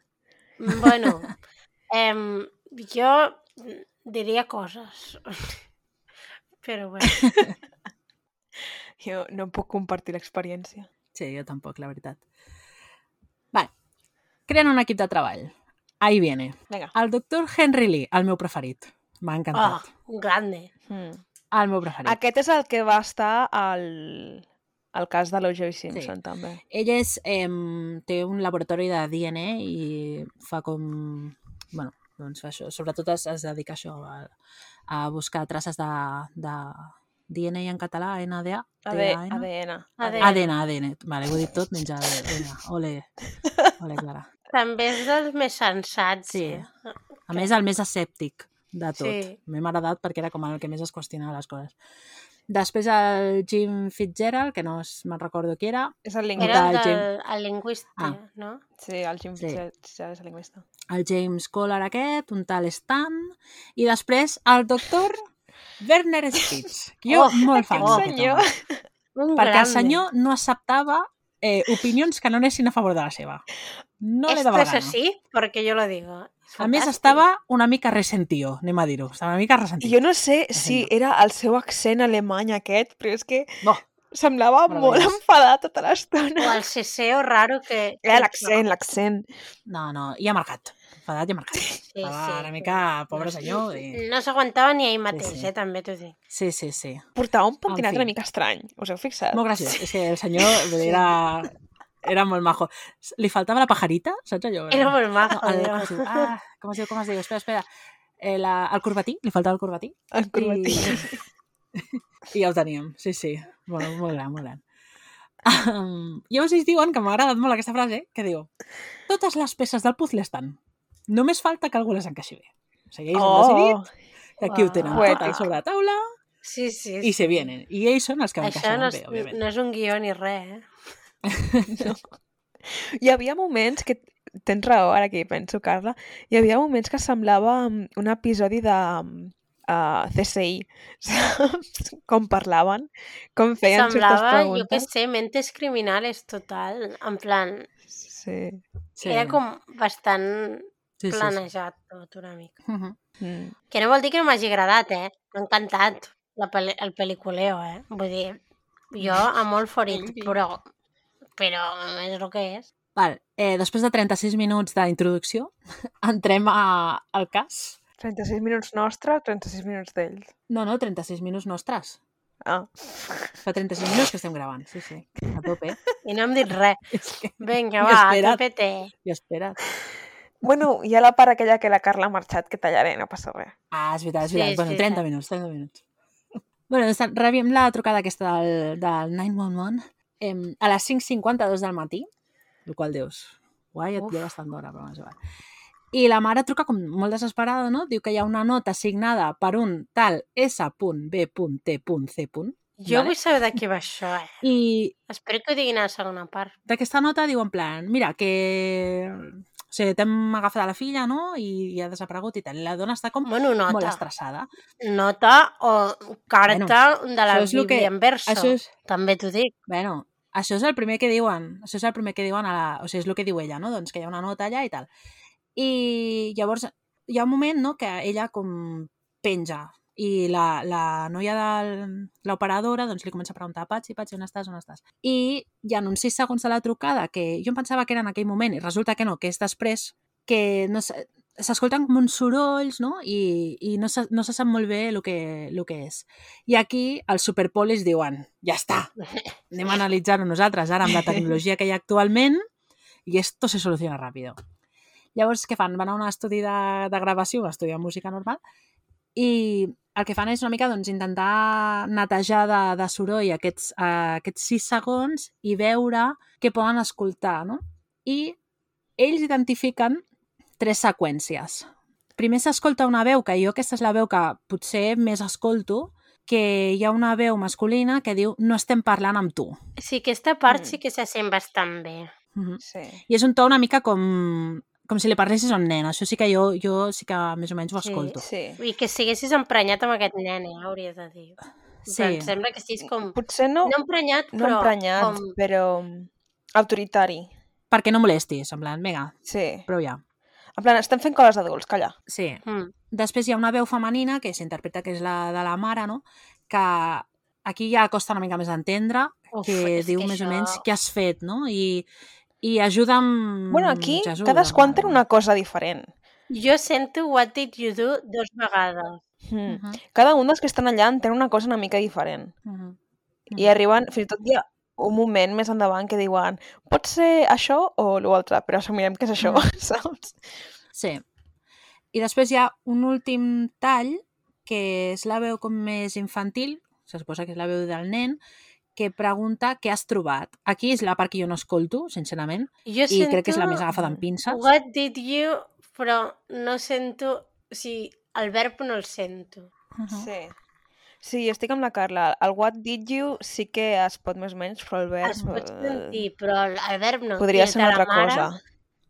Speaker 1: Bueno, em, jo diria coses. Però bueno,
Speaker 2: Jo no puc compartir l'experiència.
Speaker 3: Sí, jo tampoc, la veritat. Vale. Creen un equip de treball. Ahí viene.
Speaker 2: Vinga.
Speaker 3: El doctor Henry Lee, el meu preferit. M'ha
Speaker 1: oh,
Speaker 3: encantat.
Speaker 1: un grande.
Speaker 2: Mm.
Speaker 3: El meu preferit.
Speaker 2: Aquest és el que va estar al... el cas de l'O.J. Simpson,
Speaker 3: Sí.
Speaker 2: també.
Speaker 3: Ell és, eh, té un laboratori de DNA i fa com... bueno, doncs fa això. Sobretot es, es dedica a això, a, a buscar traces de, de DNA en català, NDA.
Speaker 2: ADN.
Speaker 1: ADN.
Speaker 3: ADN, ADN. Vale, ho he dit tot menys ADN. Ole, ole, Clara.
Speaker 1: També és dels més sensats.
Speaker 3: Sí. A més, el més escèptic de tot.
Speaker 1: Sí.
Speaker 3: M'hem agradat perquè era com el que més es qüestionava les coses. Després el Jim Fitzgerald, que no es- me'n recordo qui era,
Speaker 2: És el
Speaker 1: Era
Speaker 2: lingüista.
Speaker 1: el
Speaker 3: Tal,
Speaker 1: del el lingüista,
Speaker 3: Ah.
Speaker 1: no?
Speaker 2: Sí, el Jim
Speaker 3: Sí.
Speaker 2: Fitzgerald és el lingüista.
Speaker 3: El James Collar aquest, un tal Stan, i després el doctor Werner Spitz. Jo
Speaker 1: Oh,
Speaker 3: molt fan
Speaker 1: oh,
Speaker 3: d'aquest
Speaker 2: senyor.
Speaker 3: home.
Speaker 1: Un
Speaker 3: Perquè el senyor no acceptava eh, opinions que no anessin a favor de la seva. No
Speaker 1: Esto
Speaker 3: dava
Speaker 1: es
Speaker 3: gana.
Speaker 1: así porque yo lo digo.
Speaker 3: A més, estava una mica ressentiu, anem a dir-ho. Estava una mica ressentiu.
Speaker 2: Jo no sé si era el seu accent alemany aquest, però és que
Speaker 3: No.
Speaker 2: Semblava molt enfadat tota
Speaker 1: O
Speaker 2: l'estona.
Speaker 1: el seseo raro que...
Speaker 2: Era l'accent, l'accent.
Speaker 3: No, no, i ha marcat. Enfadat i ha marcat.
Speaker 1: Sí,
Speaker 3: Estava
Speaker 1: sí.
Speaker 3: una mica pobre senyor. I...
Speaker 1: No s'aguantava ni ell mateix,
Speaker 3: sí.
Speaker 1: eh, també t'ho dic.
Speaker 3: Sí, sí, sí.
Speaker 2: Portava un pentinat
Speaker 3: fi.
Speaker 2: una mica estrany, us heu fixat?
Speaker 3: Molt graciós. És que el senyor era, era molt majo. Li faltava la pajarita, saps allò?
Speaker 1: Era molt majo,
Speaker 3: el,
Speaker 1: no,
Speaker 3: com es diu? Ah, com es diu? Com es diu? Espera, espera. Eh, la, el corbatí, li faltava el corbatí.
Speaker 2: El corbatí.
Speaker 3: I, I ja ho teníem, sí, sí. Molt, molt gran, molt gran. Um, llavors ells diuen, que m'ha agradat molt aquesta frase, que diu totes les peces del puzzle estan. Només falta que algú les encaixi bé. O sigui, ells han decidit que aquí ho tenen tot sobre la taula
Speaker 1: Sí, sí.
Speaker 3: i se vienen. I ells són els que encaixaran
Speaker 1: no és,
Speaker 3: bé, òbviament.
Speaker 1: no és un guió ni res, eh?
Speaker 2: Hi havia moments que... Tens raó, ara que hi penso, Carla. Hi havia moments que semblava mm, un episodi de uh, CSI, saps? Com parlaven, com feien certes
Speaker 1: Semblava, jo què
Speaker 2: preguntes.
Speaker 1: sé, mentes criminales total. En plan,
Speaker 2: Sí.
Speaker 3: Sí.
Speaker 1: era com bastant
Speaker 3: sí, sí, sí.
Speaker 1: planejat tot una mica.
Speaker 3: Mhm.
Speaker 2: Mm.
Speaker 1: Que no vol dir que no m'hagi agradat, eh? M'ha encantat la pel el pel·liculeo, eh? Vull dir, jo a molt forit, però, però és el que és.
Speaker 3: Val, eh, després de 36 minuts d'introducció, entrem a, al cas.
Speaker 2: 36 minuts nostre, 36 minuts d'ells.
Speaker 3: No, no, 36 minuts nostres.
Speaker 2: Ah.
Speaker 3: Fa 36 minuts que estem gravant, sí, sí. A tope.
Speaker 1: I no hem dit res.
Speaker 3: És que...
Speaker 1: Vinga, va. TPT.
Speaker 3: I espera't.
Speaker 2: Bueno, hi ha la part aquella que la Carla ha marxat, que tallaré, no passa res.
Speaker 3: Ah, és veritat, és
Speaker 1: Sí,
Speaker 3: veritat. bueno,
Speaker 1: sí,
Speaker 3: 30
Speaker 1: sí.
Speaker 3: minuts, 30 minuts. Bueno, doncs rebem la trucada aquesta del, del 911 eh, a les 5.52 del matí, el qual dius, guai, et lleves tant d'hora, però no és igual. I la mare truca com molt desesperada, no? Diu que hi ha una nota signada per un tal S.B.T.C.
Speaker 1: Jo
Speaker 3: Vale.
Speaker 1: vull saber de què va això, eh?
Speaker 3: I
Speaker 1: Espero que ho diguin a la segona part.
Speaker 3: d'aquesta nota diu en plan, mira, que o sigui, t'hem agafat la filla, no? I, i ha desaparegut i tal. I la dona està com
Speaker 1: Bueno,
Speaker 3: molt
Speaker 1: nota.
Speaker 3: estressada.
Speaker 1: Nota o carta de la Bíblia
Speaker 3: que-
Speaker 1: en verso.
Speaker 3: Això és,
Speaker 1: També t'ho dic.
Speaker 3: Bueno, això és el primer que diuen. Això és el primer que diuen a la... O sigui, és el que diu ella, no? Doncs que hi ha una nota allà i tal. I llavors hi ha un moment, no?, que ella com penja i la, la noia de l'operadora doncs li comença a preguntar Patxi, Patxi, on estàs, on estàs? I hi ha uns 6 segons de la trucada que jo em pensava que era en aquell moment i resulta que no, que és després que no s'escolten com uns sorolls no? i, i no, se, no se sap molt bé el que, el que és. I aquí els superpolis diuen, ja està, anem a analitzar-ho nosaltres ara amb la tecnologia que hi ha actualment i esto se soluciona ràpido. Llavors, què fan? Van a un estudi de, de gravació, un estudi de música normal, i el que fan és una mica doncs, intentar netejar de, de soroll aquests, uh, aquests sis segons i veure què poden escoltar, no? I ells identifiquen tres seqüències. Primer s'escolta una veu, que jo aquesta és la veu que potser més escolto, que hi ha una veu masculina que diu no estem parlant amb tu.
Speaker 1: Sí, aquesta part
Speaker 2: Mm.
Speaker 1: sí que se sent bastant bé.
Speaker 3: Mm -hmm.
Speaker 2: Sí.
Speaker 3: I és un to una mica com, com si li parlessis a un nen. Això sí que jo, jo sí que més o menys ho
Speaker 1: Sí,
Speaker 3: escolto.
Speaker 2: Sí.
Speaker 1: I que siguessis emprenyat amb aquest nen, eh, hauries de dir.
Speaker 3: Sí.
Speaker 1: Em sembla que estiguis com...
Speaker 2: Potser no,
Speaker 1: No emprenyat,
Speaker 2: no
Speaker 1: però...
Speaker 2: emprenyat,
Speaker 1: Com...
Speaker 2: però autoritari.
Speaker 3: Perquè no molestis, en plan, vinga,
Speaker 2: Sí.
Speaker 3: prou ja.
Speaker 2: En plan, estem fent coses d'adults, calla.
Speaker 3: Sí.
Speaker 1: Mm.
Speaker 3: Després hi ha una veu femenina que s'interpreta que és la de la mare, no? Que aquí ja costa una mica més d'entendre,
Speaker 1: Uf,
Speaker 3: que
Speaker 1: és
Speaker 3: diu
Speaker 1: que
Speaker 3: més o
Speaker 1: això-
Speaker 3: menys què has fet, no? I, i ajuda amb...
Speaker 2: Bueno, aquí
Speaker 3: Jesús,
Speaker 2: cadascú
Speaker 3: amb-
Speaker 2: una cosa diferent.
Speaker 1: Jo sento What Did You Do dos vegades.
Speaker 2: Mm.
Speaker 3: Mhm,
Speaker 2: Cada un dels que estan allà entén una cosa una mica diferent.
Speaker 3: mhm.
Speaker 2: I arriben, fins i tot hi ha un moment més endavant que diuen pot ser això o l'altre, però assumirem que és això,
Speaker 3: Mm.
Speaker 2: saps?
Speaker 3: Sí. I després hi ha un últim tall, que és la veu com més infantil, se suposa que és la veu del nen, que pregunta què has trobat. Aquí és la part que jo no escolto, sincerament,
Speaker 1: Jo
Speaker 3: i crec que és la més agafada amb pinces.
Speaker 1: What did you... Però no sento... O sigui, el verb no el sento.
Speaker 3: Uh -huh.
Speaker 2: Sí. Sí, estic amb la Carla. El what did you sí que es pot més o menys, però el verb...
Speaker 1: Es pot
Speaker 2: eh,
Speaker 1: sentir, però el, el verb no.
Speaker 2: Podria ser una altra
Speaker 1: mare,
Speaker 2: cosa.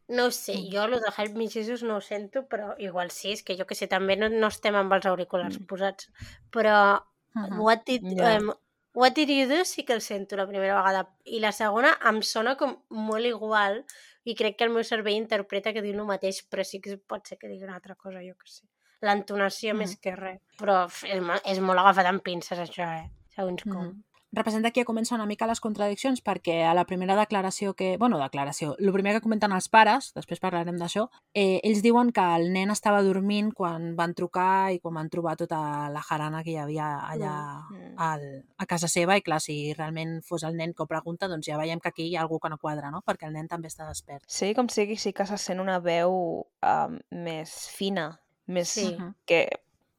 Speaker 1: No ho sé,
Speaker 3: Mm.
Speaker 1: jo el de Help Me Jesus no ho sento, però igual sí, és que jo que sé, també no, no estem amb els auriculars
Speaker 2: Mm.
Speaker 1: posats. Però
Speaker 3: Uh -huh.
Speaker 1: what did,
Speaker 2: Ja.
Speaker 1: um, what did you do sí que el sento la primera vegada. I la segona em sona com molt igual i crec que el meu cervell interpreta que diu el mateix, però sí que pot ser que digui una altra cosa, jo que sé. L'entonació
Speaker 3: Mm.
Speaker 1: més que res. Però és, mo- és molt agafat amb pinces, això, eh? Segons com.
Speaker 3: Mhm. Representa que comença una mica les contradiccions perquè a la primera declaració que... bueno, declaració. El primer que comenten els pares, després parlarem d'això, eh, ells diuen que el nen estava dormint quan van trucar i quan van trobar tota la jarana que hi havia allà
Speaker 2: Mm.
Speaker 3: al, a casa seva i clar, si realment fos el nen que ho pregunta, doncs ja veiem que aquí hi ha algú que no quadra, no? Perquè el nen també està despert.
Speaker 2: Sí, com sigui, sí que se sent una veu um, més fina, més
Speaker 1: Sí.
Speaker 2: Que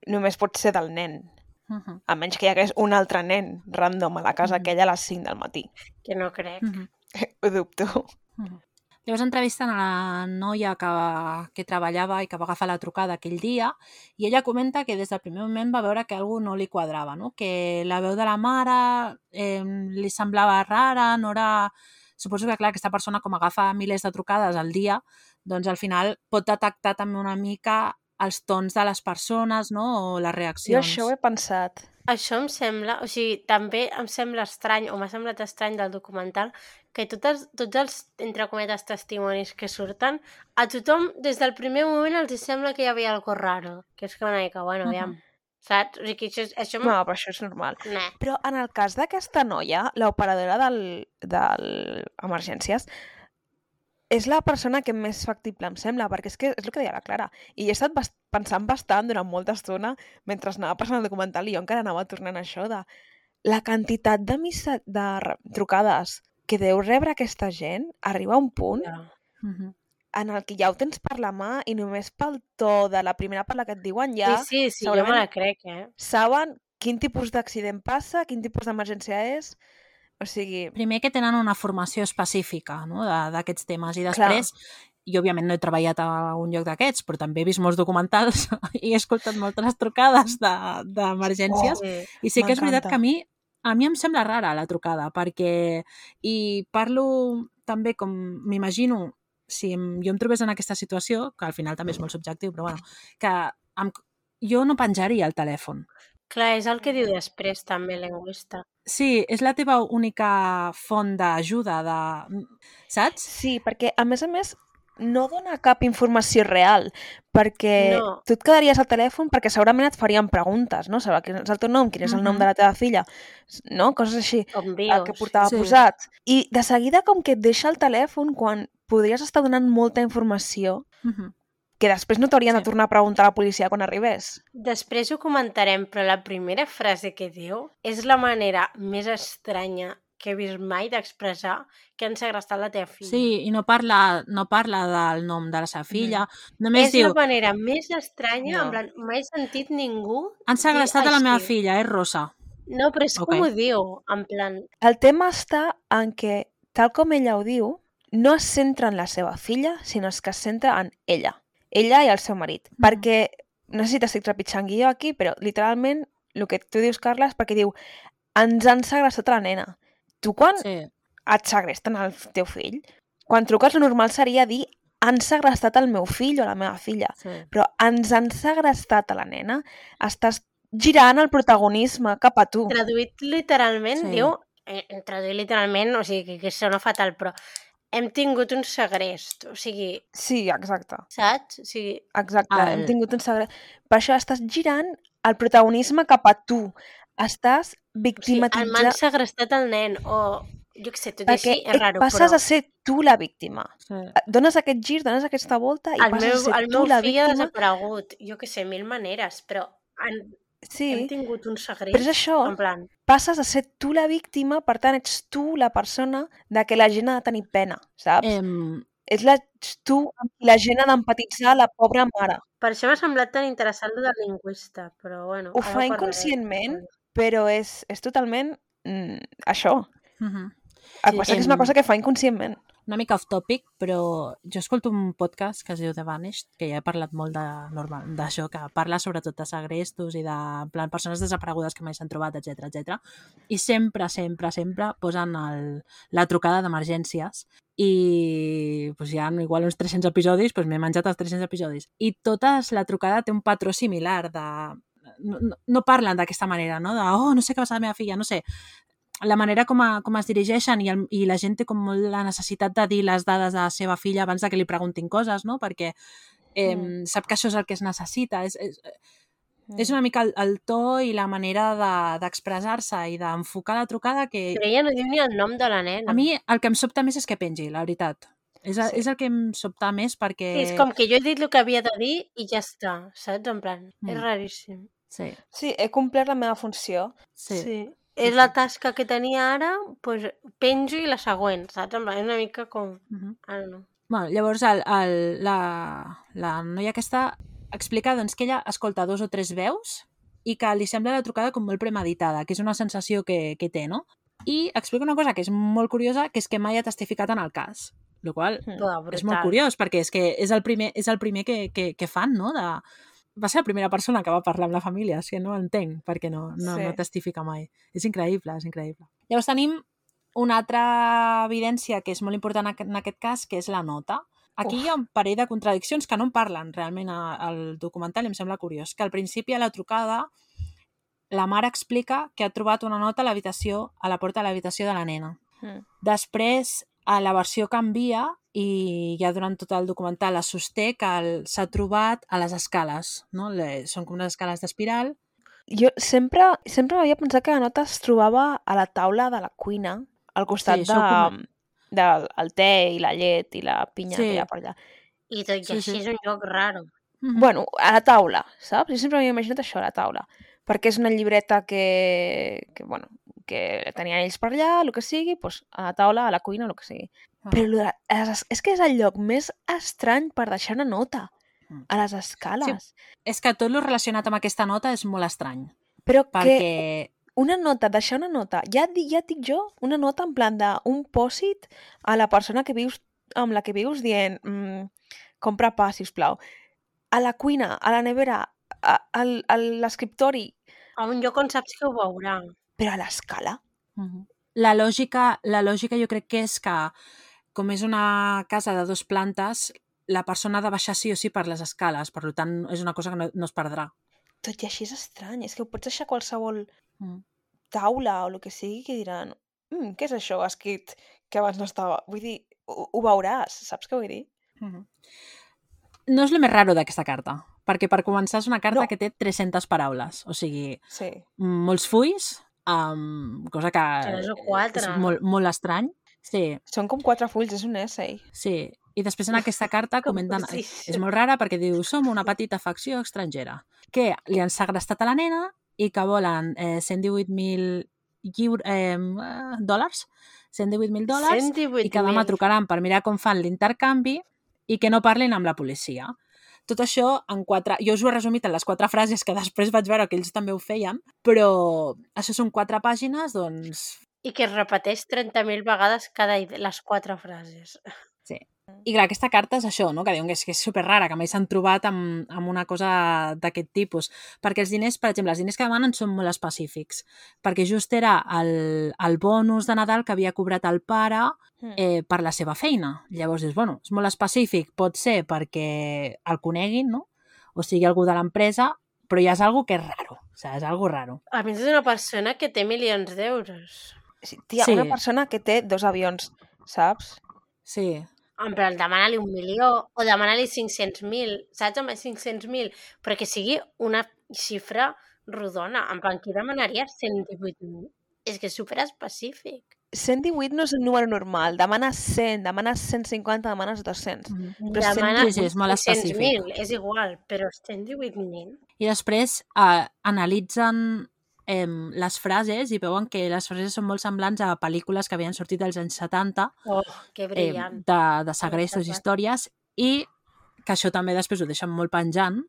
Speaker 2: només pot ser del nen.
Speaker 3: Mhm,
Speaker 2: A menys que hi hagués un altre nen random a la casa
Speaker 3: Mhm.
Speaker 2: aquella a les 5 del matí.
Speaker 1: Que no crec.
Speaker 3: mhm.
Speaker 2: Ho dubto.
Speaker 3: Mhm. Llavors entrevisten a la noia que, que treballava i que va agafar la trucada aquell dia i ella comenta que des del primer moment va veure que algú no li quadrava, no? que la veu de la mare eh, li semblava rara, no era... Suposo que, clar, aquesta persona, com agafa milers de trucades al dia, doncs al final pot detectar també una mica els tons de les persones, no? O les
Speaker 2: Jo
Speaker 3: reaccions.
Speaker 2: això ho he pensat.
Speaker 1: Això em sembla, o sigui, també em sembla estrany, o m'ha semblat estrany del documental, que tots, tots els, entre cometes, testimonis que surten, a tothom, des del primer moment, els sembla que hi havia algo raro. Que és que una mica, bueno,
Speaker 3: Mhm.
Speaker 1: aviam, saps? O sigui, això, això
Speaker 2: No, però això és normal.
Speaker 1: Nah.
Speaker 2: Però en el cas d'aquesta noia, l'operadora del, del Emergències, és la persona que més factible em sembla, perquè és que és el que deia la Clara. I he estat bast pensant bastant durant molta estona mentre anava passant el documental i jo encara anava tornant a això de la quantitat de, missa de trucades que deu rebre aquesta gent arriba a un punt
Speaker 1: Ja.
Speaker 2: En el que ja ho tens per la mà i només pel to de la primera per la que et diuen ja
Speaker 1: Sí, sí, sí, jo me la crec, eh?
Speaker 2: saben quin tipus d'accident passa, quin tipus d'emergència és. O sigui,
Speaker 3: Primer que tenen una formació específica no? d'aquests temes i
Speaker 2: Clar.
Speaker 3: després, jo òbviament no he treballat a un lloc d'aquests, però també he vist molts documentals i he escoltat moltes trucades de- d'emergències de,
Speaker 1: Sí.
Speaker 3: i sí que és veritat que a mi a mi em sembla rara la trucada perquè i parlo també com m'imagino si em, jo em trobés en aquesta situació, que al final també és molt subjectiu, però bueno, que em, jo no penjaria el telèfon.
Speaker 1: Clar, és el que diu després també l'enguesta.
Speaker 3: Sí, és la teva única font d'ajuda, de... saps?
Speaker 2: sí, perquè a més a més no dona cap informació real, perquè
Speaker 1: No.
Speaker 2: tu et quedaries al telèfon perquè segurament et farien preguntes, no? Saber quin és el teu nom, quin és el nom de la teva filla, no? Coses així.
Speaker 1: Com
Speaker 2: el
Speaker 1: dius.
Speaker 2: que portava
Speaker 3: Sí.
Speaker 2: posat. I de seguida com que et deixa el telèfon quan podries estar donant molta informació
Speaker 3: Uh -huh.
Speaker 2: Que després no t'haurien
Speaker 3: Sí.
Speaker 2: de tornar a preguntar a la policia quan arribés.
Speaker 1: Després ho comentarem, però la primera frase que diu és la manera més estranya que he vist mai d'expressar que han segrestat la teva filla.
Speaker 3: Sí, i no parla, no parla del nom de la seva filla, només
Speaker 1: és
Speaker 3: diu,
Speaker 1: la manera més estranya,
Speaker 2: No.
Speaker 1: en plan, mai he sentit ningú
Speaker 3: han segrestat a la meva filla, és Rosa.
Speaker 1: No, però és
Speaker 3: Ok.
Speaker 1: com ho diu, en plan...
Speaker 2: El tema està en que, tal com ella ho diu, no es centra en la seva filla, sinó que es centra en ella. Ella i el seu marit.
Speaker 3: Mhm.
Speaker 2: Perquè, no sé si t'estic trepitjant guió aquí, però literalment el que tu dius, Carla, és perquè diu ens han segrestat la nena. Tu quan
Speaker 3: Sí.
Speaker 2: et segresten el teu fill, quan truques el normal seria dir han segrestat el meu fill o la meva filla.
Speaker 3: sí.
Speaker 2: Però ens han segrestat a la nena, estàs girant el protagonisme cap a tu.
Speaker 1: Traduït literalment,
Speaker 3: Sí.
Speaker 1: diu... Eh, traduït literalment, o sigui, que, que sona fatal, però hem tingut un segrest, o sigui,
Speaker 2: Sí, exacte.
Speaker 1: saps? O sigui,
Speaker 2: Exacte,
Speaker 3: El-
Speaker 2: hem tingut un segre... Per això estàs girant el protagonisme cap a tu. Estàs
Speaker 1: o sigui el m'han
Speaker 2: victimatitzant...
Speaker 1: segrestat el nen, o jo què sé, tot i
Speaker 2: perquè
Speaker 1: així és raro,
Speaker 2: passes
Speaker 1: però
Speaker 2: a ser tu la víctima.
Speaker 3: sí.
Speaker 2: Dones aquest gir, dones aquesta volta i
Speaker 1: el
Speaker 2: passes
Speaker 1: meu,
Speaker 2: a ser
Speaker 1: el
Speaker 2: tu
Speaker 1: meu
Speaker 2: la
Speaker 1: fill ha
Speaker 2: víctima.
Speaker 1: desaparegut, jo què sé, mil maneres, però en,
Speaker 2: Sí,
Speaker 1: Hem tingut un segrest.
Speaker 2: però és això,
Speaker 1: En plan,
Speaker 2: passes a ser tu la víctima, per tant, ets tu la persona de que la gent ha de tenir pena, saps?
Speaker 3: Em,
Speaker 2: És la, ets tu la gent ha d'empatitzar la pobra mare.
Speaker 1: per això m'ha semblat tan interessant lo del lingüista, però bueno...
Speaker 2: Ho fa inconscientment, però és, és totalment mm, això.
Speaker 3: mhm.
Speaker 2: El
Speaker 3: Sí,
Speaker 2: que passa que és una
Speaker 3: em-
Speaker 2: cosa que fa inconscientment.
Speaker 3: Una mica off topic, però jo escolto un podcast que es diu The Vanished, que ja he parlat molt d'això, que parla sobretot de segrestos i de en plan, persones desaparegudes que mai s'han trobat, etc etc. I sempre, sempre, sempre posen el, la trucada d'emergències i pues, hi ha igual uns 300 episodis, doncs m'he menjat els 300 episodis. I totes la trucada té un patró similar de... No, no, no parlen d'aquesta manera, no? De, oh, no sé què passa a la meva filla, no sé la manera com, a, com es dirigeixen i, el, i la gent té com molt la necessitat de dir les dades de la seva filla abans de que li preguntin coses, no? Perquè eh,
Speaker 2: Mm.
Speaker 3: sap que això és el que es necessita. És, és,
Speaker 2: Mm.
Speaker 3: és una mica el, el to i la manera de- d'expressar-se de, i d'enfocar la trucada que
Speaker 1: Però ella no diu ni el nom de la nena.
Speaker 3: a mi el que em sobta més és que pengi, la veritat. És,
Speaker 2: Sí.
Speaker 3: és el que em sobta més perquè...
Speaker 1: Sí, és com que jo he dit el que havia de dir i ja està, saps? En plan,
Speaker 3: Mm.
Speaker 1: és raríssim.
Speaker 3: Sí,
Speaker 2: Sí, he complert la meva funció.
Speaker 3: sí. sí.
Speaker 1: És la tasca que tenia ara, doncs penjo i la següent, saps? És una mica com...
Speaker 3: Uh -huh.
Speaker 1: Ara no.
Speaker 3: Bueno, llavors el, el, la, la noia aquesta explica doncs, que ella escolta dos o tres veus i que li sembla la trucada com molt premeditada, que és una sensació que, que té, no? I explica una cosa que és molt curiosa, que és que mai ha testificat en el cas. El qual
Speaker 2: Mm.
Speaker 3: És molt curiós, perquè és que és el primer, és el primer que, que, que fan, no? De... Va ser la primera persona que va parlar amb la família, que no entenc perquè no, no,
Speaker 2: Sí.
Speaker 3: no testifica mai. És increïble, és increïble. Llavors tenim una altra evidència que és molt important en aquest cas, que és la nota. Aquí
Speaker 2: Uf.
Speaker 3: hi ha un parell de contradiccions que no en parlen realment al documental i em sembla curiós. Que al principi a la trucada la mare explica que ha trobat una nota a l'habitació, a la porta de l'habitació de la nena.
Speaker 2: Mm.
Speaker 3: Després, a la versió canvia i ja durant tot el documental es sosté que s'ha trobat a les escales. No? Le, són com unes escales d'espiral.
Speaker 2: Jo sempre, sempre m'havia pensat que la nota es trobava a la taula de la cuina, al costat
Speaker 3: Sí,
Speaker 2: de,
Speaker 3: com-
Speaker 2: del el té i la llet i la pinya
Speaker 3: Sí.
Speaker 2: que hi ha per allà.
Speaker 1: I tot i
Speaker 3: Sí,
Speaker 1: així
Speaker 3: sí.
Speaker 1: és un lloc raro.
Speaker 3: Mhm.
Speaker 2: Bueno, a la taula, saps? Jo sempre m'havia imaginat això, a la taula. Perquè és una llibreta que, que, bueno, que tenien ells per allà, el que sigui, doncs a la taula, a la cuina, el que sigui.
Speaker 3: Ah.
Speaker 2: Però lo de, les- és que és el lloc més estrany per deixar una nota,
Speaker 3: Mm.
Speaker 2: a les escales.
Speaker 3: És que tot lo relacionat amb aquesta nota és molt estrany.
Speaker 2: Però que
Speaker 3: Perquè...
Speaker 2: una nota, deixar una nota, ja, ja et dic jo, una nota en plan d'un pòsit a la persona que vius, amb la que vius dient mm, compra pa, sisplau. A la cuina, a la nevera, a, al, a l'escriptori,
Speaker 1: A un lloc on saps que ho veurà.
Speaker 2: Però a l'escala.
Speaker 3: Mhm. La lògica, la lògica jo crec que és que, com és una casa de dos plantes, la persona ha de baixar sí o sí per les escales, per tant és una cosa que no, no es perdrà.
Speaker 2: Tot i així és estrany, és que ho pots deixar qualsevol
Speaker 3: Mm.
Speaker 2: taula o el que sigui que diran mm, què és això escrit que abans no estava? Vull dir, ho, ho veuràs, saps què vull dir?
Speaker 3: Mhm. No és el més raro d'aquesta carta, perquè per començar és una carta
Speaker 2: No.
Speaker 3: que té 300 paraules, o sigui,
Speaker 2: Sí.
Speaker 3: molts fulls, um, cosa que
Speaker 1: quatre.
Speaker 3: és molt, molt estrany. Sí,
Speaker 2: Són com quatre fulls, és un essay.
Speaker 3: sí. I després en aquesta carta
Speaker 1: Com
Speaker 3: comenten...
Speaker 1: precis.
Speaker 3: És molt rara perquè diu som una petita facció estrangera que li han segrestat a la nena i que volen eh, 118.000 lliure, eh, dòlars 118.000 dòlars
Speaker 1: 118.000.
Speaker 3: i que demà trucaran per mirar com fan l'intercanvi i que no parlin amb la policia. Tot això en quatre... Jo us ho he resumit en les quatre frases que després vaig veure que ells també ho feien, però això són quatre pàgines, doncs...
Speaker 1: I que es repeteix 30.000 vegades cada les quatre frases.
Speaker 3: I clar, aquesta carta és això, no? que diuen que és, que és super rara, que mai s'han trobat amb, amb una cosa d'aquest tipus. Perquè els diners, per exemple, els diners que demanen són molt específics. Perquè just era el, el bonus de Nadal que havia cobrat el pare
Speaker 2: Mm.
Speaker 3: eh, per la seva feina. Llavors dius, bueno, és molt específic, pot ser perquè el coneguin, no? O sigui algú de l'empresa, però ja és algo que és raro. O sigui, és algo raro.
Speaker 1: A més, és una persona que té milions d'euros.
Speaker 2: Sí, tia,
Speaker 3: Sí.
Speaker 2: una persona que té dos avions, saps?
Speaker 3: Sí.
Speaker 1: En plan, demana-li un milió o demana-li 500.000, saps? Amb 500.000, però que sigui una xifra rodona. En plan, qui demanaria 118.000? És que és superespecífic.
Speaker 2: 118 no és un número normal. Demanes 100, demanes 150, demanes 200.
Speaker 3: Mhm.
Speaker 2: Però
Speaker 1: Demana
Speaker 3: Sí, sí, és molt específic.
Speaker 1: 600.000, és igual, però 118.000.
Speaker 3: I després eh, analitzen eh, les frases i veuen que les frases són molt semblants a pel·lícules que havien sortit als anys 70
Speaker 1: Oh, que
Speaker 3: eh,
Speaker 1: brillant.
Speaker 3: de, de segrestos i
Speaker 1: Exacte.
Speaker 3: històries i que això també després ho deixen molt penjant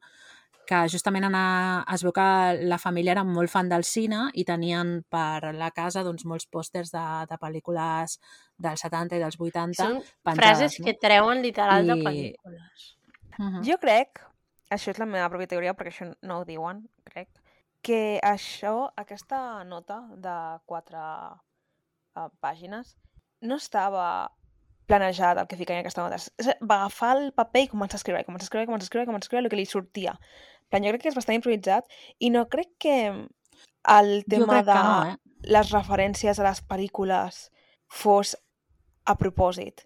Speaker 3: que justament anar, es veu que la família era molt fan del cine i tenien per la casa doncs, molts pòsters de, de pel·lícules dels 70 i dels 80
Speaker 1: Són
Speaker 3: penjades,
Speaker 1: frases que treuen literal de
Speaker 3: I-
Speaker 1: pel·lícules.
Speaker 3: Mhm.
Speaker 2: Jo crec, això és la meva pròpia teoria perquè això no ho diuen, crec, que això, aquesta nota de quatre uh, pàgines, no estava planejat el que ficaven en aquesta nota. Va agafar el paper i començar a escriure, i començar a escriure, i començar a escriure, i començar a escriure el que li sortia. Plan, jo crec que és bastant improvisat i no crec que el tema de
Speaker 3: que no, eh?
Speaker 2: les referències a les pel·lícules fos a propòsit.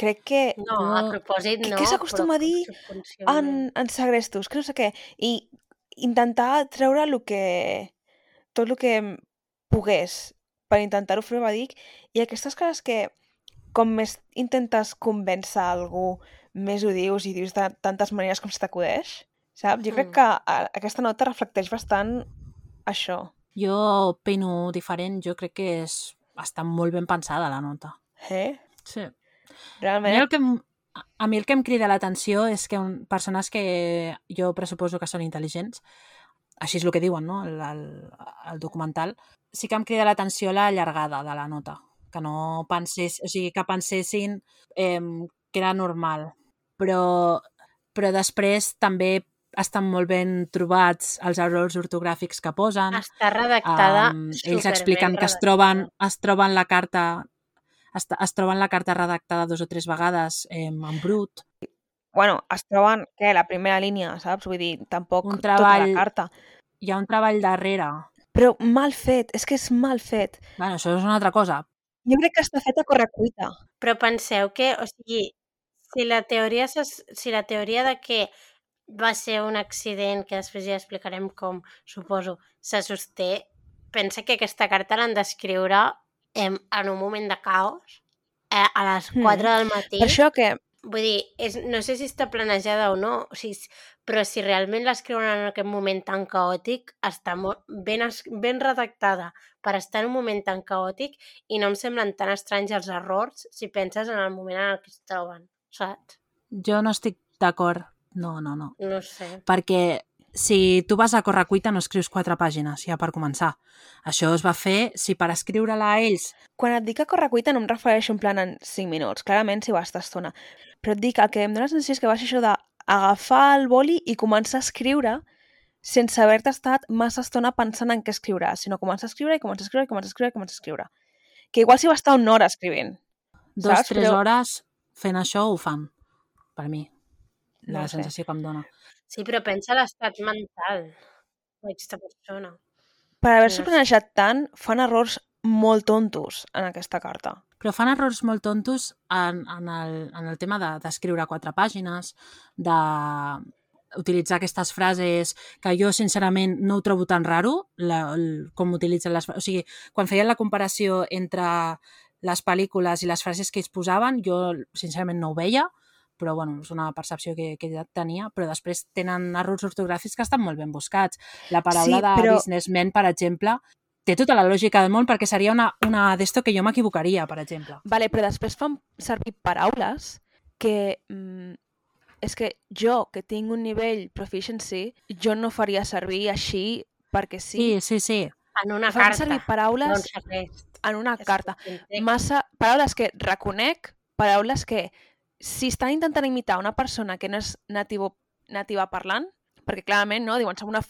Speaker 2: Crec que
Speaker 1: No, a propòsit
Speaker 2: Què-
Speaker 1: no.
Speaker 2: què s'acostuma
Speaker 1: però
Speaker 2: a dir en, en segrestos, que no sé què, i intentar treure el que, tot el que pogués per intentar-ho fer verídic, i aquestes coses que com més intentes convèncer algú, més ho dius i dius de tantes maneres com se t'acudeix, saps? Jo crec
Speaker 1: Mm.
Speaker 2: que aquesta nota reflecteix bastant això.
Speaker 3: Jo opino diferent, jo crec que és, està molt ben pensada la nota.
Speaker 2: Eh?
Speaker 3: Sí.
Speaker 2: Realment,
Speaker 3: el que a mi el que em crida l'atenció és que un, persones que jo pressuposo que són intel·ligents, així és el que diuen, no?, el, el, el documental, sí que em crida l'atenció la llargada de la nota, que no pensés, o sigui, que pensessin eh, que era normal. Però, però després també estan molt ben trobats els errors ortogràfics que posen.
Speaker 1: Està redactada
Speaker 3: Um, ells expliquen que es
Speaker 1: redactada.
Speaker 3: troben, es troben la carta es, es troben la carta redactada dos o tres vegades eh, en brut.
Speaker 2: bueno, es troben, què, la primera línia, saps? Vull dir, tampoc
Speaker 3: Un
Speaker 2: tota
Speaker 3: treball-
Speaker 2: la carta.
Speaker 3: Hi ha un treball darrere.
Speaker 2: Però mal fet, és que és mal fet.
Speaker 3: Bueno, això és una altra cosa.
Speaker 2: Jo crec que està fet a correcuita.
Speaker 1: Però penseu que, o sigui, si la teoria, si la teoria de que va ser un accident, que després ja explicarem com, suposo, se sosté, pensa que aquesta carta l'han d'escriure en, en un moment de caos, eh, a les
Speaker 2: Mm.
Speaker 1: 4 del matí.
Speaker 2: Per això que
Speaker 1: Vull dir, és, no sé si està planejada o no, o sigui, però si realment l'escriuen en aquest moment tan caòtic, està molt ben, ben redactada per estar en un moment tan caòtic i no em semblen tan estranys els errors si penses en el moment en el que es troben, saps?
Speaker 3: Jo no estic d'acord. No, no, no.
Speaker 1: No sé.
Speaker 3: Perquè si tu vas a correcuita no escrius quatre pàgines, ja per començar. Això es va fer, si per escriure-la a ells
Speaker 2: quan et dic a correcuita no em refereixo en plan en 5 minuts, clarament si va estar estona. Però et dic, el que em dóna la sensació és que va ser això d'agafar el boli i començar a escriure sense haver-te estat massa estona pensant en què escriuràs, sinó començar a escriure i començar a escriure i començar a escriure i començar a escriure. Que igual si va estar una hora escrivint.
Speaker 3: dos,
Speaker 2: Saps?
Speaker 3: tres
Speaker 2: Però-
Speaker 3: hores fent això ho fan, per mi. La
Speaker 2: No sé.
Speaker 3: sensació que em dona.
Speaker 1: Sí, però pensa l'estat mental d'aquesta persona.
Speaker 2: Per haver-s'ho
Speaker 1: sé.
Speaker 2: planejat tant, fan errors molt tontos en aquesta carta.
Speaker 3: Però fan errors molt tontos en, en, el, en el tema de- d'escriure quatre pàgines, de utilitzar aquestes frases que jo sincerament no ho trobo tan raro la, el, com utilitzen les. O sigui, quan feien la comparació entre les pel·lícules i les frases que ells posaven, jo sincerament no ho veia, però bueno, és una percepció que, que ja tenia, però després tenen errors ortogràfics que estan molt ben buscats. La paraula
Speaker 2: Sí,
Speaker 3: de
Speaker 2: però-
Speaker 3: businessman, per exemple, té tota la lògica del món perquè seria una, una d'esto que jo m'equivocaria, per exemple.
Speaker 2: Vale, però després fan servir paraules que... Mm, és que jo, que tinc un nivell proficiency, jo no faria servir així perquè sí.
Speaker 3: Sí, sí, sí.
Speaker 1: En una
Speaker 2: Fan
Speaker 1: carta,
Speaker 2: servir
Speaker 1: no
Speaker 2: paraules
Speaker 1: en segrest.
Speaker 2: en una
Speaker 1: És
Speaker 2: carta. Massa paraules que reconec, paraules que si estan intentant imitar una persona que no és nativo, nativa parlant, perquè clarament, no, diuen, som una,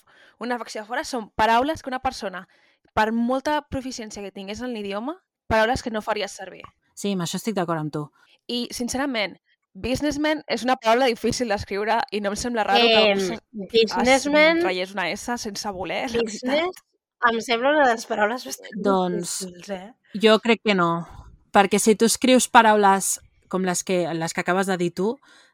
Speaker 2: una facció de fora, són paraules que una persona, per molta proficiència que tingués en l'idioma, paraules que no faries servir.
Speaker 3: Sí, amb això estic d'acord amb tu.
Speaker 2: I, sincerament, businessman és una paraula difícil d'escriure i no em sembla raro que
Speaker 1: Eh,
Speaker 2: se-
Speaker 1: businessman,
Speaker 2: es una S sense voler,
Speaker 1: business, em sembla una de les paraules bastant
Speaker 3: Doncs-
Speaker 1: difícils, eh?
Speaker 3: Jo crec que no, perquè si tu escrius paraules com les que, les que acabes de dir tu,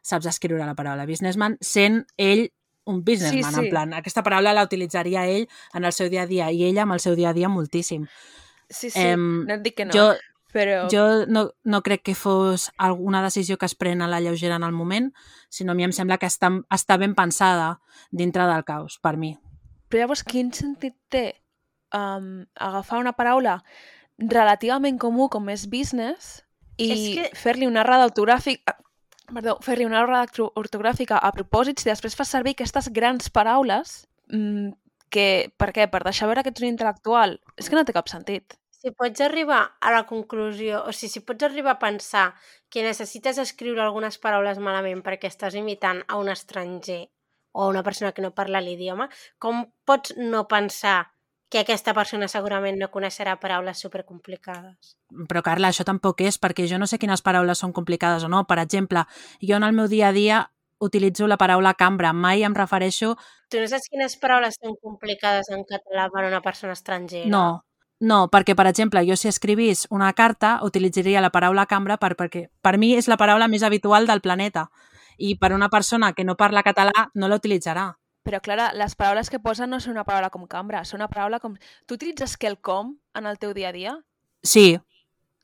Speaker 3: saps escriure la paraula businessman sent ell un businessman,
Speaker 2: Sí, sí.
Speaker 3: en plan, aquesta paraula la utilitzaria ell en el seu dia a dia i ella amb el seu dia a dia moltíssim.
Speaker 2: Sí, sí,
Speaker 3: Em,
Speaker 2: no et dic que no.
Speaker 3: Jo,
Speaker 2: Però...
Speaker 3: Jo no, no crec que fos alguna decisió que es pren a la lleugera en el moment, sinó a mi em sembla que està, està ben pensada dintre del caos, per mi.
Speaker 2: Però llavors, quin sentit té um, agafar una paraula relativament comú com és business i
Speaker 1: que-
Speaker 2: fer-li una errada ortogràfica perdó, fer-li una errada orto- ortogràfica a propòsits i després fas servir aquestes grans paraules mm, que, per què? Per deixar veure que ets un intel·lectual? És que no té cap sentit.
Speaker 1: Si pots arribar a la conclusió, o sigui, si pots arribar a pensar que necessites escriure algunes paraules malament perquè estàs imitant a un estranger o a una persona que no parla l'idioma, com pots no pensar que aquesta persona segurament no coneixerà paraules supercomplicades?
Speaker 3: Però, Carla, això tampoc és perquè jo no sé quines paraules són complicades o no. Per exemple, jo en el meu dia a dia utilitzo la paraula cambra. Mai em refereixo...
Speaker 1: Tu no saps quines paraules són complicades en català per a una persona estrangera?
Speaker 3: No, no, perquè, per exemple, jo si escrivís una carta utilitzaria la paraula cambra per, perquè per mi és la paraula més habitual del planeta i per una persona que no parla català no la utilitzarà.
Speaker 2: Però, Clara, les paraules que posen no són una paraula com cambra, són una paraula com... Tu utilitzes quelcom en el teu dia a dia?
Speaker 3: Sí,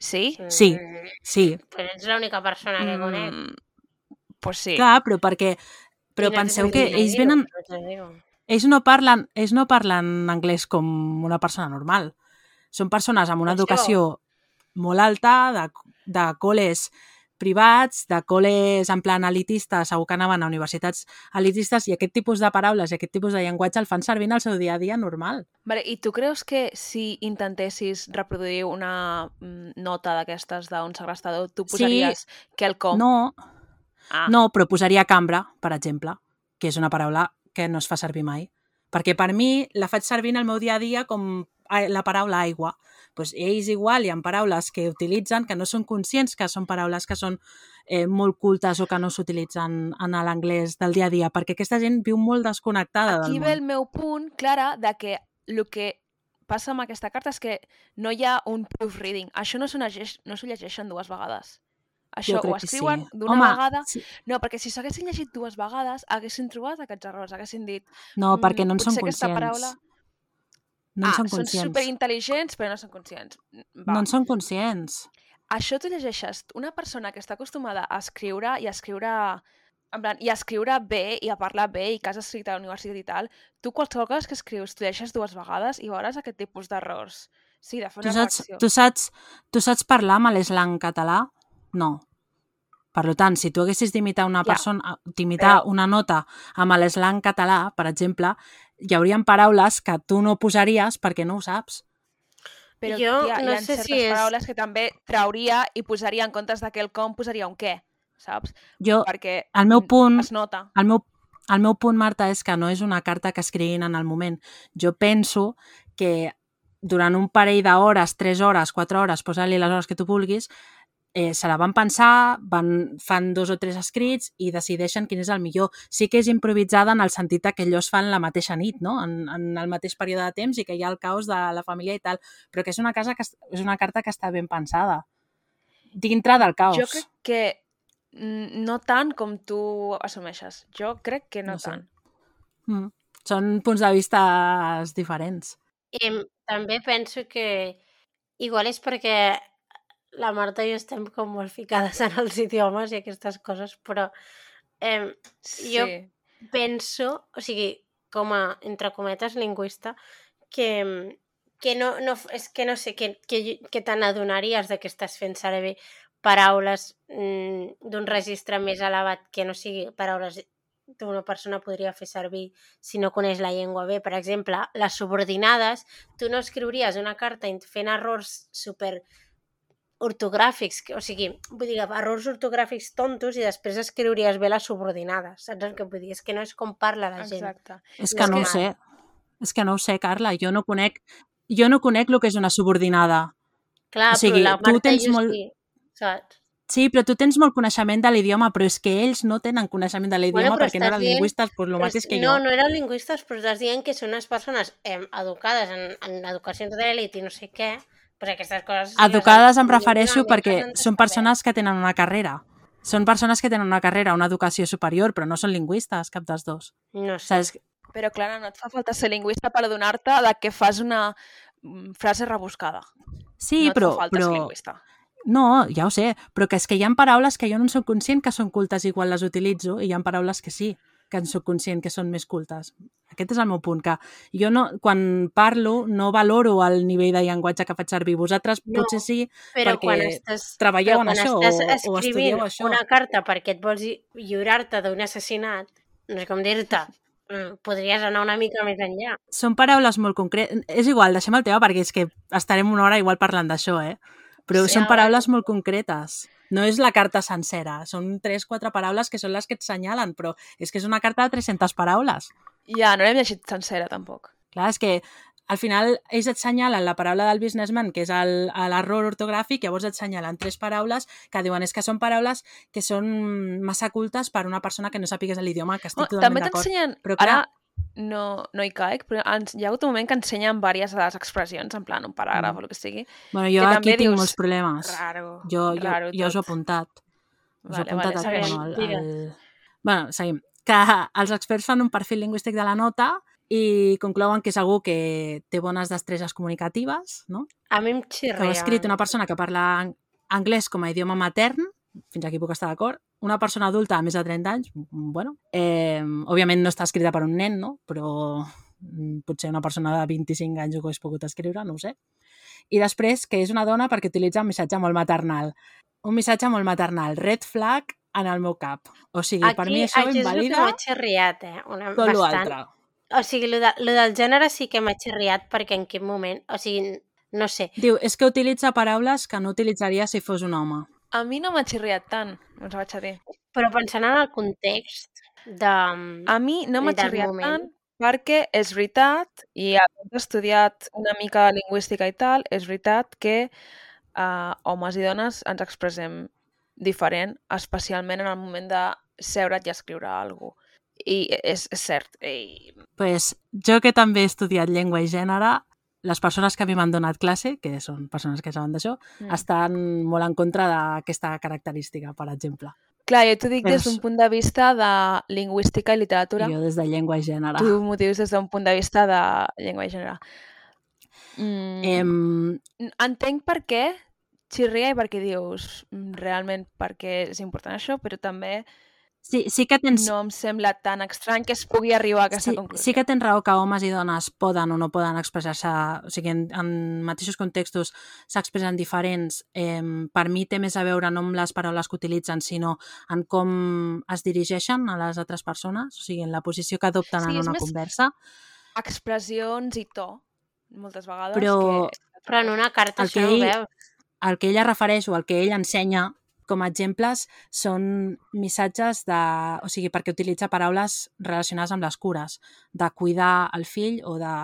Speaker 2: Sí?
Speaker 3: Sí. Sí,
Speaker 1: Però ets l'única persona que conec.
Speaker 2: Mm, pues sí.
Speaker 3: clar, però perquè... Però
Speaker 1: I no
Speaker 3: penseu que ells venen... Ells no parlen, ells no parlen anglès com una persona normal. Són persones amb una educació molt alta, de, de col·les privats, de col·les en plan elitista, segur que anaven a universitats elitistes i aquest tipus de paraules i aquest tipus de llenguatge el fan servir en el seu dia a dia normal.
Speaker 2: Vale, I tu creus que si intentessis reproduir una mm, nota d'aquestes d'un segrestador, tu
Speaker 3: Sí.
Speaker 2: posaries quelcom?
Speaker 3: No,
Speaker 2: Ah,
Speaker 3: no, però posaria cambra, per exemple, que és una paraula que no es fa servir mai. Perquè per mi la faig servir en el meu dia a dia com a- la paraula aigua. Pues ells igual hi ha paraules que utilitzen que no són conscients que són paraules que són eh, molt cultes o que no s'utilitzen en l'anglès del dia a dia, perquè aquesta gent viu molt desconnectada
Speaker 2: Aquí
Speaker 3: del
Speaker 2: ve
Speaker 3: món.
Speaker 2: el meu punt, Clara, de que el que passa amb aquesta carta és que no hi ha un proofreading. Això no s'ho llegeix, no llegeixen dues vegades. Això ho escriuen
Speaker 3: sí.
Speaker 2: d'una vegada...
Speaker 3: sí.
Speaker 2: No, perquè si s'haguessin llegit dues vegades haguessin trobat aquests errors, haguessin dit...
Speaker 3: No,
Speaker 2: "Mm,
Speaker 3: perquè no en són
Speaker 2: potser aquesta
Speaker 3: conscients.
Speaker 2: paraula-
Speaker 3: No
Speaker 2: ah,
Speaker 3: són
Speaker 2: són
Speaker 3: conscients.
Speaker 2: superintel·ligents, però no són conscients. Va.
Speaker 3: No en són conscients.
Speaker 2: Això t'ho llegeixes una persona que està acostumada a escriure i a escriure en plan, i a escriure bé i a parlar bé i que has escrit a la universitat i tal, tu qualsevol cosa que escrius t'ho llegeixes dues vegades i veuràs aquest tipus d'errors. Sí, de fer
Speaker 3: Tu
Speaker 2: una
Speaker 3: saps,
Speaker 2: redacció.
Speaker 3: tu, saps, tu saps parlar amb l'eslang català? No. Per tant, si tu haguessis d'imitar una
Speaker 2: Ja,
Speaker 3: persona, d'imitar
Speaker 2: però-
Speaker 3: una nota amb l'eslang català, per exemple, hi haurien paraules que tu no posaries perquè no ho saps.
Speaker 2: Però
Speaker 1: Jo
Speaker 2: tia,
Speaker 1: no
Speaker 2: hi ha
Speaker 1: sé
Speaker 2: certes
Speaker 1: si és-
Speaker 2: paraules que també trauria i posaria en comptes d'aquell com posaria un què, saps?
Speaker 3: Jo,
Speaker 2: Perquè
Speaker 3: el meu punt-
Speaker 2: es nota.
Speaker 3: el meu, el meu punt, Marta, és que no és una carta que escriguin en el moment. Jo penso que durant un parell d'hores, 3 hores, 4 hores, posa-li les hores que tu vulguis, eh, se la van pensar, van, fan dos o tres escrits i decideixen quin és el millor. Sí que és improvisada en el sentit que allò es fan la mateixa nit, no? en, en el mateix període de temps i que hi ha el caos de la família i tal, però que és una, casa que, es- és una carta que està ben pensada. Dintre del caos.
Speaker 2: Jo crec que no tant com tu assumeixes. Jo crec que no,
Speaker 3: No sé.
Speaker 2: tant.
Speaker 3: Mm. Són punts de vista diferents.
Speaker 1: I també penso que igual és perquè la Marta i jo estem com molt ficades en els idiomes i aquestes coses, però eh,
Speaker 2: Sí.
Speaker 1: Jo- penso, o sigui, com a, entre cometes, lingüista, que, que no, no, és que no sé, que, que, que te n'adonaries de que estàs fent servir paraules mm, d'un registre més elevat que no sigui paraules que una persona podria fer servir si no coneix la llengua bé. Per exemple, les subordinades, tu no escriuries una carta fent errors super ortogràfics, o sigui, vull dir, errors ortogràfics tontos i després escriuries bé les subordinades, saps el que vull dir? És que no és com parla la gent.
Speaker 2: Exacte.
Speaker 3: És
Speaker 1: No
Speaker 3: que
Speaker 1: és
Speaker 3: no ho sé. És que no ho sé, Carla. Jo no conec, jo no conec el que és una subordinada.
Speaker 1: Clar,
Speaker 3: O sigui,
Speaker 1: però la
Speaker 3: tu
Speaker 1: Marta
Speaker 3: tens
Speaker 1: i jo
Speaker 3: molt-
Speaker 1: sí, saps?
Speaker 3: Sí, però tu tens molt coneixement de l'idioma, però és que ells no tenen coneixement de l'idioma
Speaker 1: Bueno,
Speaker 3: perquè no eren
Speaker 1: dient-
Speaker 3: lingüistes, doncs el mateix
Speaker 1: és-
Speaker 3: que
Speaker 1: no,
Speaker 3: jo.
Speaker 1: no eren lingüistes, però estàs dient que són unes persones eh, educades en, en educació d'elit i no sé què, però aquestes coses...
Speaker 3: Educades em refereixo perquè són persones que tenen una carrera. Són persones que tenen una carrera, una educació superior, però no són lingüistes, cap dels dos.
Speaker 1: No sé.
Speaker 3: Saps?
Speaker 2: Però, Clara, no et fa falta ser lingüista per adonar-te de que fas una mm, frase rebuscada.
Speaker 3: Sí,
Speaker 2: no
Speaker 3: però, però
Speaker 2: lingüista.
Speaker 3: No, ja ho sé, però que és que hi ha paraules que jo no en soc conscient que són cultes igual les utilitzo i hi ha paraules que sí, que en soc conscient que són més cultes. Aquest és el meu punt, que jo no, quan parlo no valoro el nivell de llenguatge que faig servir. Vosaltres
Speaker 1: No,
Speaker 3: potser sí,
Speaker 1: Però
Speaker 3: perquè
Speaker 1: quan estàs,
Speaker 3: treballeu
Speaker 1: però
Speaker 3: en
Speaker 1: quan
Speaker 3: això
Speaker 1: estàs
Speaker 3: o, o estudieu això.
Speaker 1: una carta perquè et vols lli- lliurar-te d'un assassinat, no sé com dir-te, mm, podries anar una mica més enllà.
Speaker 3: Són paraules molt concretes. És igual, deixem el tema perquè és que estarem una hora igual parlant d'això, eh? Però
Speaker 1: Sí,
Speaker 3: són paraules molt concretes. No és la carta sencera, són tres, quatre paraules que són les que et senyalen, però és que és una carta de 300 paraules.
Speaker 2: Ja, no l'hem llegit sencera, tampoc.
Speaker 3: Clar, és que al final ells et senyalen la paraula del businessman, que és l'error ortogràfic, llavors et senyalen tres paraules que diuen és que són paraules que són massa cultes per una persona que no sàpigues l'idioma, que estic totalment
Speaker 2: també
Speaker 3: d'acord.
Speaker 2: t'ensenyen...
Speaker 3: Però clar-
Speaker 2: Ara no, no hi caic, però ens, hi ha hagut un moment que ensenyen diverses de les expressions, en plan un paràgraf
Speaker 3: Mm.
Speaker 2: o el que sigui.
Speaker 3: Bueno, jo
Speaker 2: que
Speaker 3: aquí tinc
Speaker 2: dius,
Speaker 3: molts problemes.
Speaker 2: Raro,
Speaker 3: Jo, jo,
Speaker 2: raro
Speaker 3: jo us ho he apuntat. Us ho he
Speaker 2: Vale,
Speaker 3: apuntat
Speaker 2: vale,
Speaker 3: a-
Speaker 1: segueix,
Speaker 3: bueno, al... Bueno, seguim. Que els experts fan un perfil lingüístic de la nota i conclouen que és algú que té bones destreses comunicatives, no?
Speaker 1: A mi em
Speaker 3: que ho
Speaker 1: xirria.
Speaker 3: ha escrit una persona que parla ang- anglès com a idioma matern, fins aquí puc estar d'acord, una persona adulta a més de 30 anys, bueno, eh, òbviament no està escrita per un nen, no? però mm, potser una persona de 25 anys ho hagués pogut escriure, no ho sé. I després que és una dona perquè utilitza un missatge molt maternal. Un missatge molt maternal, red flag en el meu cap. O sigui,
Speaker 1: Aquí,
Speaker 3: per mi això
Speaker 1: aquí és el que
Speaker 3: invalida
Speaker 1: m'ha xerriat, eh? Una,
Speaker 3: tot
Speaker 1: bastant.
Speaker 3: l'altre.
Speaker 1: O sigui, lo, de, lo del gènere sí que m'ha xerriat perquè en quin moment... O sigui, no sé.
Speaker 3: Diu, és que utilitza paraules que no utilitzaria si fos un home.
Speaker 2: A mi no m'ha xirriat tant, us vaig a dir.
Speaker 1: Però pensant en el context de...
Speaker 2: A mi no m'ha xirriat
Speaker 1: moment.
Speaker 2: tant perquè és veritat, i havent estudiat una mica de lingüística i tal, és veritat que uh, homes i dones ens expressem diferent, especialment en el moment de seure't i escriure alguna cosa. I és, és cert. I...
Speaker 3: pues, jo que també he estudiat llengua i gènere, les persones que a mi m'han donat classe, que són persones que saben d'això,
Speaker 2: Mm.
Speaker 3: estan molt en contra d'aquesta característica, per exemple.
Speaker 2: Clar, jo t'ho dic des d'un punt de vista de lingüística i literatura.
Speaker 3: Jo des de llengua i gènere.
Speaker 2: Tu m'ho dius des d'un punt de vista de llengua i gènere. Mm,
Speaker 3: Em,
Speaker 2: entenc per què xirria i perquè dius mm, realment perquè és important això, però també
Speaker 3: sí, sí que tens...
Speaker 2: no em sembla tan estrany que es pugui arribar a aquesta
Speaker 3: sí,
Speaker 2: conclusió.
Speaker 3: sí que tens raó que homes i dones poden o no poden expressar-se, o sigui, en, en mateixos contextos s'expressen diferents. Eh, per mi té més a veure no amb les paraules que utilitzen, sinó en com es dirigeixen a les altres persones, o sigui, en la posició que adopten
Speaker 2: Sí,
Speaker 3: en una conversa.
Speaker 2: Expressions i to, moltes vegades.
Speaker 3: Però
Speaker 2: Que...
Speaker 1: Però en una carta
Speaker 3: El
Speaker 1: això
Speaker 3: que
Speaker 1: no ho
Speaker 3: ell-
Speaker 1: veus.
Speaker 3: el que ella refereix o el que ell ensenya com a exemples són missatges de... O sigui, perquè utilitza paraules relacionades amb les cures, de cuidar el fill o de...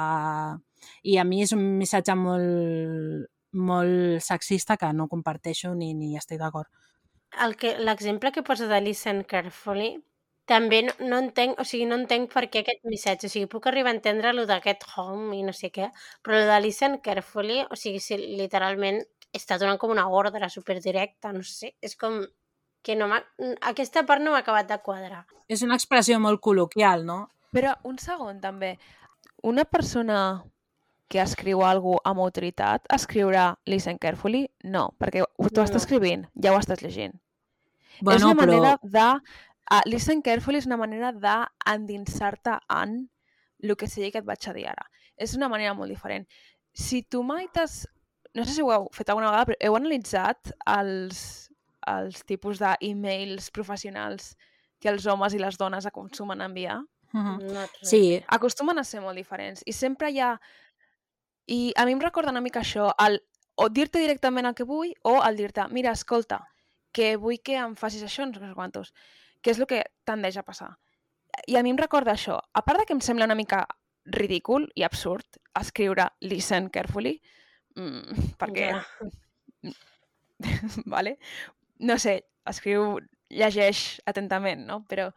Speaker 3: I a mi és un missatge molt, molt sexista que no comparteixo ni, ni estic d'acord.
Speaker 1: El que L'exemple que posa de Listen Carefully també no, no entenc, o sigui, no entenc per què aquest missatge, o sigui, puc arribar a entendre lo d'aquest home i no sé què, però lo de Listen Carefully, o sigui, si literalment està donant com una ordre superdirecta, no sé, és com que no. Aquesta part no m'ha acabat de quadrar.
Speaker 3: És una expressió molt col·loquial, no?
Speaker 2: Però un segon, també. Una persona que escriu alguna amb autoritat escriurà listen carefully? No, perquè ho- tu
Speaker 1: No,
Speaker 2: estàs escrivint, ja ho estàs llegint. és
Speaker 3: Bueno,
Speaker 2: una
Speaker 3: però...
Speaker 2: manera de... Uh, listen carefully és una manera d'endinsar-te en el que sigui que et vaig a dir ara. És una manera molt diferent. Si tu mai t'has... No sé si ho heu fet alguna vegada, però heu analitzat els, els tipus d'e-mails professionals que els homes i les dones acostumen a enviar?
Speaker 3: Mhm.
Speaker 1: No
Speaker 3: Sí,
Speaker 2: acostumen a ser molt diferents i sempre hi ha... I a mi em recorda una mica això, el, o dir-te directament el que vull o el dir-te, mira, escolta, que vull que em facis això, no sé què quantos, que és el que tendeix a passar. I a mi em recorda això, a part de que em sembla una mica ridícul i absurd escriure listen carefully, mm, perquè
Speaker 1: Ja.
Speaker 2: vale? No sé, escriu, llegeix atentament, no? Però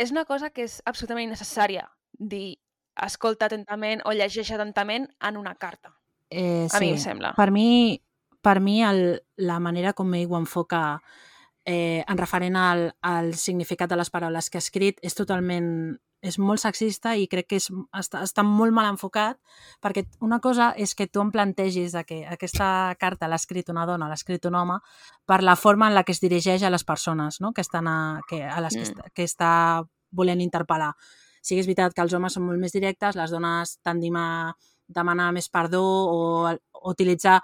Speaker 2: és una cosa que és absolutament necessària dir escolta atentament o llegeix atentament en una carta.
Speaker 3: eh,
Speaker 2: A
Speaker 3: sí.
Speaker 2: mi em sembla.
Speaker 3: Per mi, per mi el, la manera com ell ho enfoca eh, en referent al, al significat de les paraules que ha escrit, és totalment és molt sexista i crec que és, està, està molt mal enfocat perquè una cosa és que tu em plantegis de que aquesta carta l'ha escrit una dona, l'ha escrit un home per la forma en la que es dirigeix a les persones no? que, estan a, que, a les que, mm. que està volent interpel·lar. Sí que és veritat que els homes són molt més directes, les dones tendim a demanar més perdó o, o utilitzar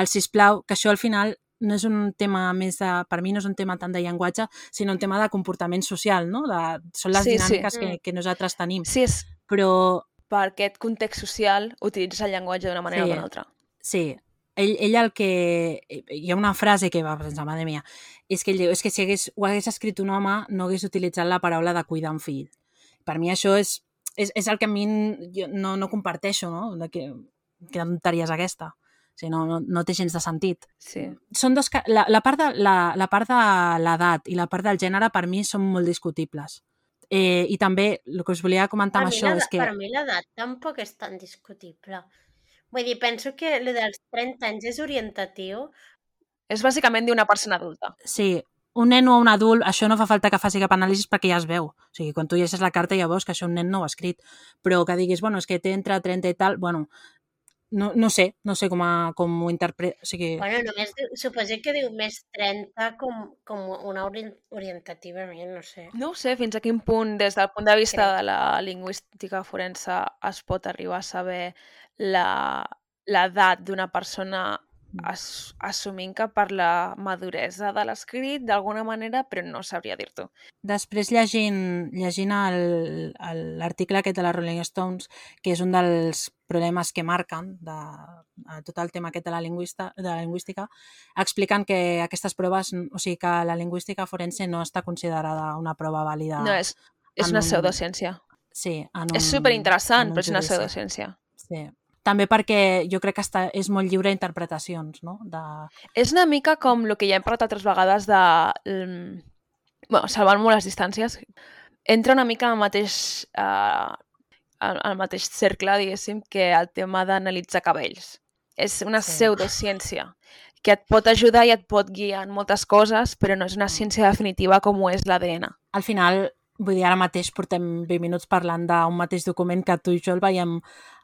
Speaker 3: el sisplau, que això al final no és un tema més de, per mi no és un tema tant de llenguatge, sinó un tema de comportament social, no? De, són les sí, dinàmiques sí. que, que nosaltres tenim.
Speaker 2: Sí, és...
Speaker 3: Però...
Speaker 2: Per aquest context social utilitzes el llenguatge d'una manera
Speaker 3: sí,
Speaker 2: o d'una altra.
Speaker 3: Sí, ell, ell el que... Hi ha una frase que va pensar, madre mia, és que ell diu, és que si hagués, ho hagués escrit un home no hagués utilitzat la paraula de cuidar un fill. Per mi això és, és, és el que a mi jo no, no comparteixo, no? De que, que tonteria és aquesta. O sigui, no, no, no té gens de sentit.
Speaker 2: Sí.
Speaker 3: Són dos, la, la, part de, la, la part de l'edat i la part del gènere per mi són molt discutibles. Eh, I també el que us volia comentar amb això és que...
Speaker 1: Per mi l'edat tampoc és tan discutible. Vull dir, penso que el dels 30 anys és orientatiu.
Speaker 2: És bàsicament d'una persona adulta.
Speaker 3: Sí, un nen o un adult, això no fa falta que faci cap anàlisi perquè ja es veu. O sigui, quan tu llegeixes la carta ja veus que això un nen no ho ha escrit. Però que diguis, bueno, és que té entre 30 i tal, bueno, no, no sé, no sé com, a, com ho interpreto. O sigui...
Speaker 1: Bueno, només suposo que diu més 30 com, com una orientativament, no sé.
Speaker 2: No ho sé fins a quin punt, des del punt de vista Crec. de la lingüística forense, es pot arribar a saber l'edat d'una persona. As, assumint que per la maduresa de l'escrit d'alguna manera, però no sabria dir-t'ho.
Speaker 3: Després llegint, llegint l'article aquest de les Rolling Stones, que és un dels problemes que marquen de, de tot el tema aquest de la, lingüista, de la lingüística, expliquen que aquestes proves, o sigui que la lingüística forense no està considerada una prova vàlida.
Speaker 2: No, és, és una un... pseudociència.
Speaker 3: Sí, en
Speaker 2: un, és superinteressant, però és una pseudociència.
Speaker 3: Sí, també perquè jo crec que està, és molt lliure d'interpretacions, no? De...
Speaker 2: És una mica com el que ja hem parlat altres vegades de... Um, bueno, salvant molt les distàncies, entra una mica al mateix, uh, al mateix cercle, diguéssim, que el tema d'analitzar cabells. És una sí. pseudociència que et pot ajudar i et pot guiar en moltes coses, però no és una mm. ciència definitiva com ho és l'ADN.
Speaker 3: Al final, vull dir, ara mateix portem 20 minuts parlant d'un mateix document que tu i jo el veiem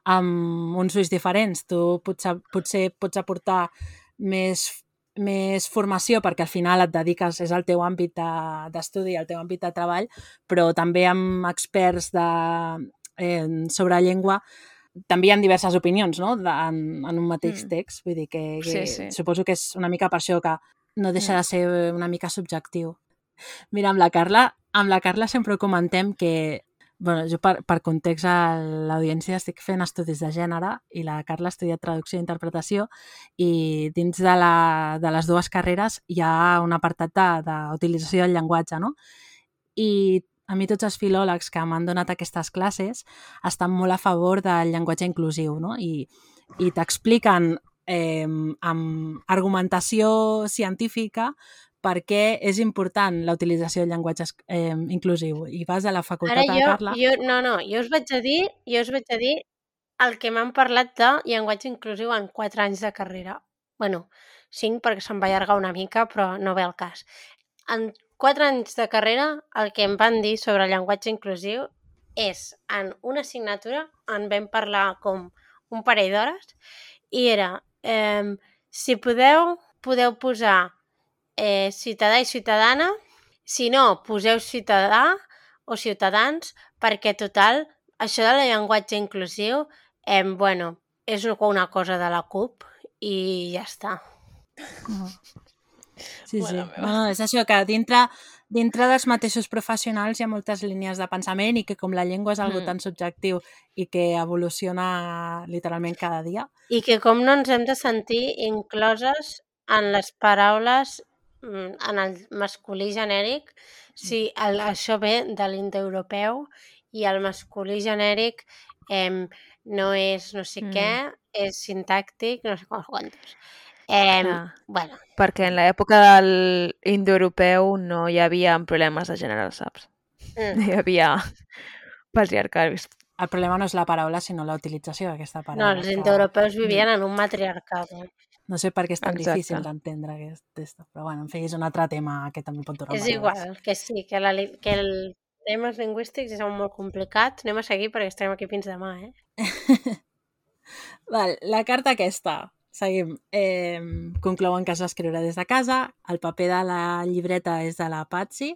Speaker 3: amb uns ulls diferents. Tu potser, potser pots aportar més, més formació perquè al final et dediques, és el teu àmbit d'estudi, de, el teu àmbit de treball, però també amb experts de, eh, sobre llengua també hi ha diverses opinions no? de, en, en un mateix mm. text. Vull dir que, que sí, sí. suposo que és una mica per això que no deixa mm. de ser una mica subjectiu. Mira, amb la Carla, amb la Carla sempre comentem que bueno, jo per, per context a l'audiència estic fent estudis de gènere i la Carla ha estudiat traducció i interpretació i dins de, la, de les dues carreres hi ha un apartat d'utilització de, del llenguatge, no? I a mi tots els filòlegs que m'han donat aquestes classes estan molt a favor del llenguatge inclusiu, no? I, i t'expliquen eh, amb argumentació científica per què és important la utilització del llenguatge eh, inclusiu. I vas a la facultat
Speaker 1: Ara jo,
Speaker 3: a Carla...
Speaker 1: Jo, no, no, jo us vaig a dir, jo us vaig a dir el que m'han parlat de llenguatge inclusiu en 4 anys de carrera. bueno, 5 perquè se'm va allargar una mica, però no ve el cas. En 4 anys de carrera el que em van dir sobre el llenguatge inclusiu és en una assignatura en vam parlar com un parell d'hores i era eh, si podeu, podeu posar eh, ciutadà i ciutadana. Si no, poseu ciutadà o ciutadans, perquè total, això de la llenguatge inclusiu, eh, bueno, és una cosa de la CUP i ja està.
Speaker 3: Sí, sí. No, és això, que dintre, dintre dels mateixos professionals hi ha moltes línies de pensament i que com la llengua és algo mm. tan subjectiu i que evoluciona literalment cada dia...
Speaker 1: I que com no ens hem de sentir incloses en les paraules en el masculí genèric, si el, això ve de l'indoeuropeu i el masculí genèric eh, no és no sé mm. què, és sintàctic, no sé quantos. Eh, ah, bueno.
Speaker 2: Perquè en l'època de l'indoeuropeu no hi havia problemes de gènere, saps? Mm. Hi havia patriarcats.
Speaker 3: El problema no és la paraula, sinó la utilització d'aquesta paraula.
Speaker 1: No, els indoeuropeus vivien en un matriarcat. Eh?
Speaker 3: No sé per què és tan
Speaker 2: Exacte.
Speaker 3: difícil d'entendre aquest test. Però bueno, en fi, és un altre tema que també pot durar
Speaker 1: És igual, que sí, que, la, que el temes lingüístics són molt complicats. Anem a seguir perquè estarem aquí fins demà, eh?
Speaker 3: Val, la carta aquesta. Seguim. Eh, conclouen que es va escriure des de casa. El paper de la llibreta és de la Patsy,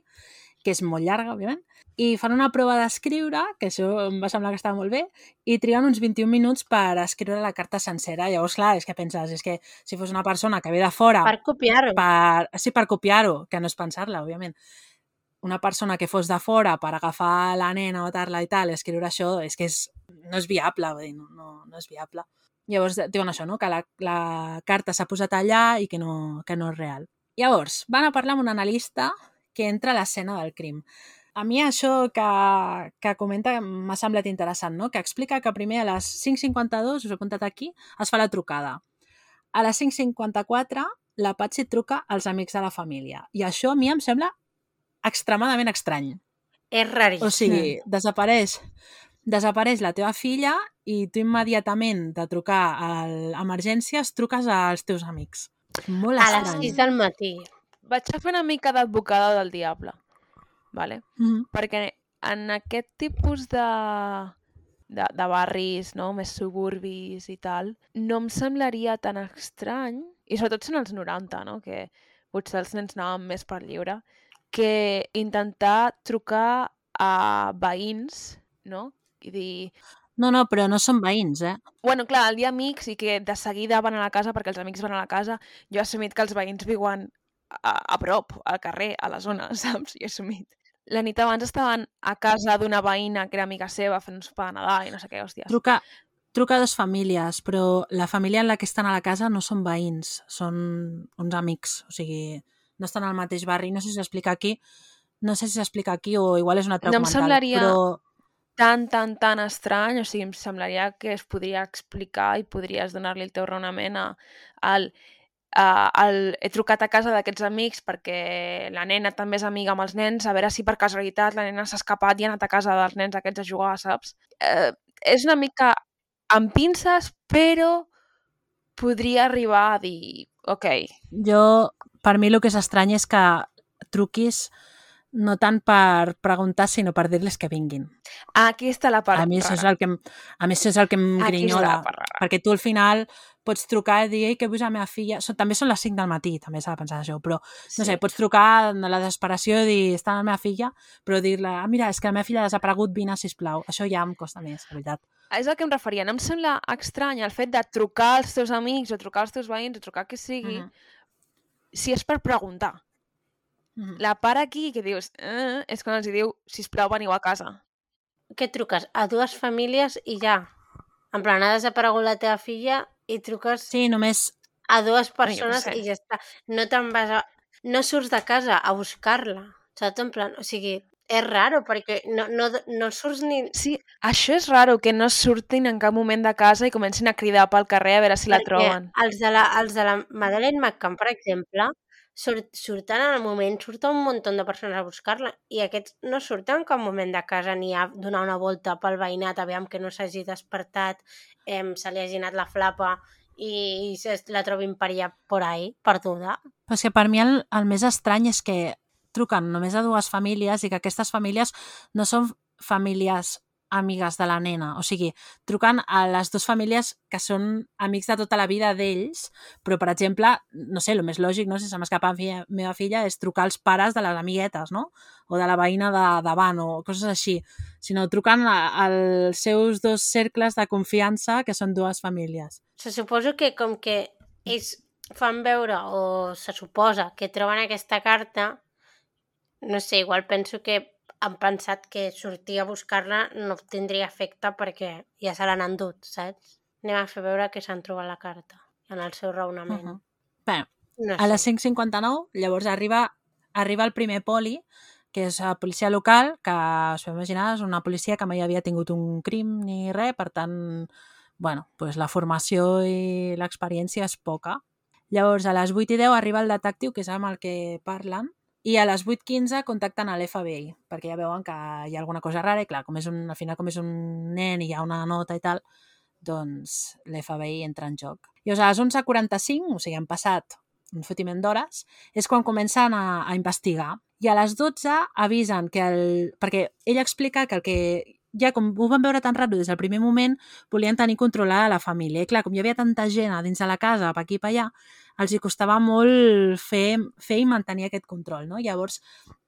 Speaker 3: que és molt llarga, òbviament. I fan una prova d'escriure, que això em va semblar que estava molt bé, i triguen uns 21 minuts per escriure la carta sencera. Llavors, clar, és que penses, és que si fos una persona que ve de fora
Speaker 1: Per copiar-ho.
Speaker 3: per, sí, per copiar-ho, que no és pensar-la, òbviament. Una persona que fos de fora per agafar la nena o tar-la i tal, escriure això, és que és, no és viable, vull dir, no, no, no és viable. Llavors diuen això, no? que la, la carta s'ha posat allà i que no, que no és real. Llavors, van a parlar amb un analista que entra a l'escena del crim. A mi això que, que comenta m'ha semblat interessant, no? que explica que primer a les 5.52, us he apuntat aquí, es fa la trucada. A les 5.54 la Patsy truca als amics de la família. I això a mi em sembla extremadament estrany.
Speaker 1: És raríssim.
Speaker 3: O sigui, desapareix, desapareix la teva filla i tu immediatament de trucar a emergències truques als teus amics. Molt
Speaker 1: a les
Speaker 3: estrany.
Speaker 1: 6 del matí.
Speaker 2: Vaig a fer una mica d'advocada del diable, vale?
Speaker 3: Mhm.
Speaker 2: perquè en aquest tipus de, de, de barris no? més suburbis i tal, no em semblaria tan estrany, i sobretot són els 90, no? que potser els nens anaven més per lliure, que intentar trucar a veïns no? i dir
Speaker 3: No, no, però no són veïns, eh?
Speaker 2: Bueno, clar, el dia amics i que de seguida van a la casa perquè els amics van a la casa, jo he assumit que els veïns viuen a, a prop, al carrer, a la zona, saps? Jo he assumit. La nit abans estaven a casa d'una veïna que era amiga seva fent un sopar de Nadal i no sé què, hòsties.
Speaker 3: Truca, truca a dues famílies, però la família en la que estan a la casa no són veïns, són uns amics, o sigui, no estan al mateix barri. No sé si s'explica aquí, no sé si s'explica aquí o igual és un altre
Speaker 2: No em
Speaker 3: documental,
Speaker 2: semblaria-
Speaker 3: però
Speaker 2: Tan, tan, tan estrany, o sigui, em semblaria que es podria explicar i podries donar-li el teu raonament a, al, a, al, he trucat a casa d'aquests amics perquè la nena també és amiga amb els nens, a veure si per casualitat la nena s'ha escapat i ha anat a casa dels nens aquests a jugar, saps? Eh, és una mica amb pinces, però podria arribar a dir, ok,
Speaker 3: jo, per mi el que és estrany és que truquis no tant per preguntar, sinó per dir-les que vinguin.
Speaker 2: aquí està la part
Speaker 3: A mi, això és el que, a mi això és el que em
Speaker 2: Aquí
Speaker 3: grinyola. perquè tu al final pots trucar i dir que vull la meva filla... So, també són les 5 del matí, també s'ha de pensar això, però no sé, pots trucar en la desesperació i dir està la meva filla, però dir-la ah, mira, és que la meva filla ha desaparegut, vine, sisplau. Això ja em costa més, la veritat.
Speaker 2: És el que em referia. No em sembla estrany el fet de trucar als teus amics o trucar als teus veïns o trucar a qui sigui
Speaker 3: Mhm.
Speaker 2: si és per preguntar.
Speaker 3: Mhm.
Speaker 2: La part aquí que dius eh, és quan els diu sisplau veniu a casa.
Speaker 1: Què truques? A dues famílies i ja. En plan, ha desaparegut la teva filla i truques
Speaker 3: Sí, només...
Speaker 1: a dues persones
Speaker 2: sé.
Speaker 1: i ja està. No te'n vas a... No surts de casa a buscar-la. Saps? En plan, o sigui, és raro perquè no, no, no surts ni...
Speaker 2: Sí, això és raro, que no surtin en cap moment de casa i comencin a cridar pel carrer a veure si la
Speaker 1: perquè
Speaker 2: troben.
Speaker 1: Els de la, els de la Madeleine McCann, per exemple, surt, surten en el moment, surten un munt de persones a buscar-la i aquests no surten en cap moment de casa ni a donar una volta pel veïnat, aviam que no s'hagi despertat, eh, se li hagi anat la flapa i, i se la trobin per allà, por ahí, perduda.
Speaker 3: Però és que per mi el, el més estrany és que truquen només a dues famílies i que aquestes famílies no són famílies amigues de la nena. O sigui, truquen a les dues famílies que són amics de tota la vida d'ells, però, per exemple, no sé, el més lògic, no? si se m'escapa la meva filla, és trucar als pares de les amiguetes, no? O de la veïna de davant, o coses així. Sinó truquen a- als seus dos cercles de confiança, que són dues famílies.
Speaker 1: Se suposo que com que ells fan veure o se suposa que troben aquesta carta, no sé, igual penso que han pensat que sortir a buscar-la no tindria efecte perquè ja se l'han endut, saps? Anem a fer veure que s'han trobat la carta en el seu raonament.
Speaker 3: Uh -huh. Bé,
Speaker 1: no
Speaker 3: a les 5.59, llavors arriba, arriba el primer poli, que és la policia local, que us podeu imaginar, és una policia que mai havia tingut un crim ni res, per tant, bueno, pues la formació i l'experiència és poca. Llavors, a les 8 i 10 arriba el detectiu, que és amb el que parlen, i a les 8.15 contacten a l'FBI, perquè ja veuen que hi ha alguna cosa rara, i clar, com és un, al final com és un nen i hi ha una nota i tal, doncs l'FBI entra en joc. I a les 11.45, o sigui, han passat un fotiment d'hores, és quan comencen a, a investigar. I a les 12 avisen que el... Perquè ell explica que el que ja com ho van veure tan ràpid des del primer moment, volien tenir controlada la família. I clar, com hi havia tanta gent a dins de la casa, per aquí i per allà, els hi costava molt fer, fer i mantenir aquest control. No? Llavors,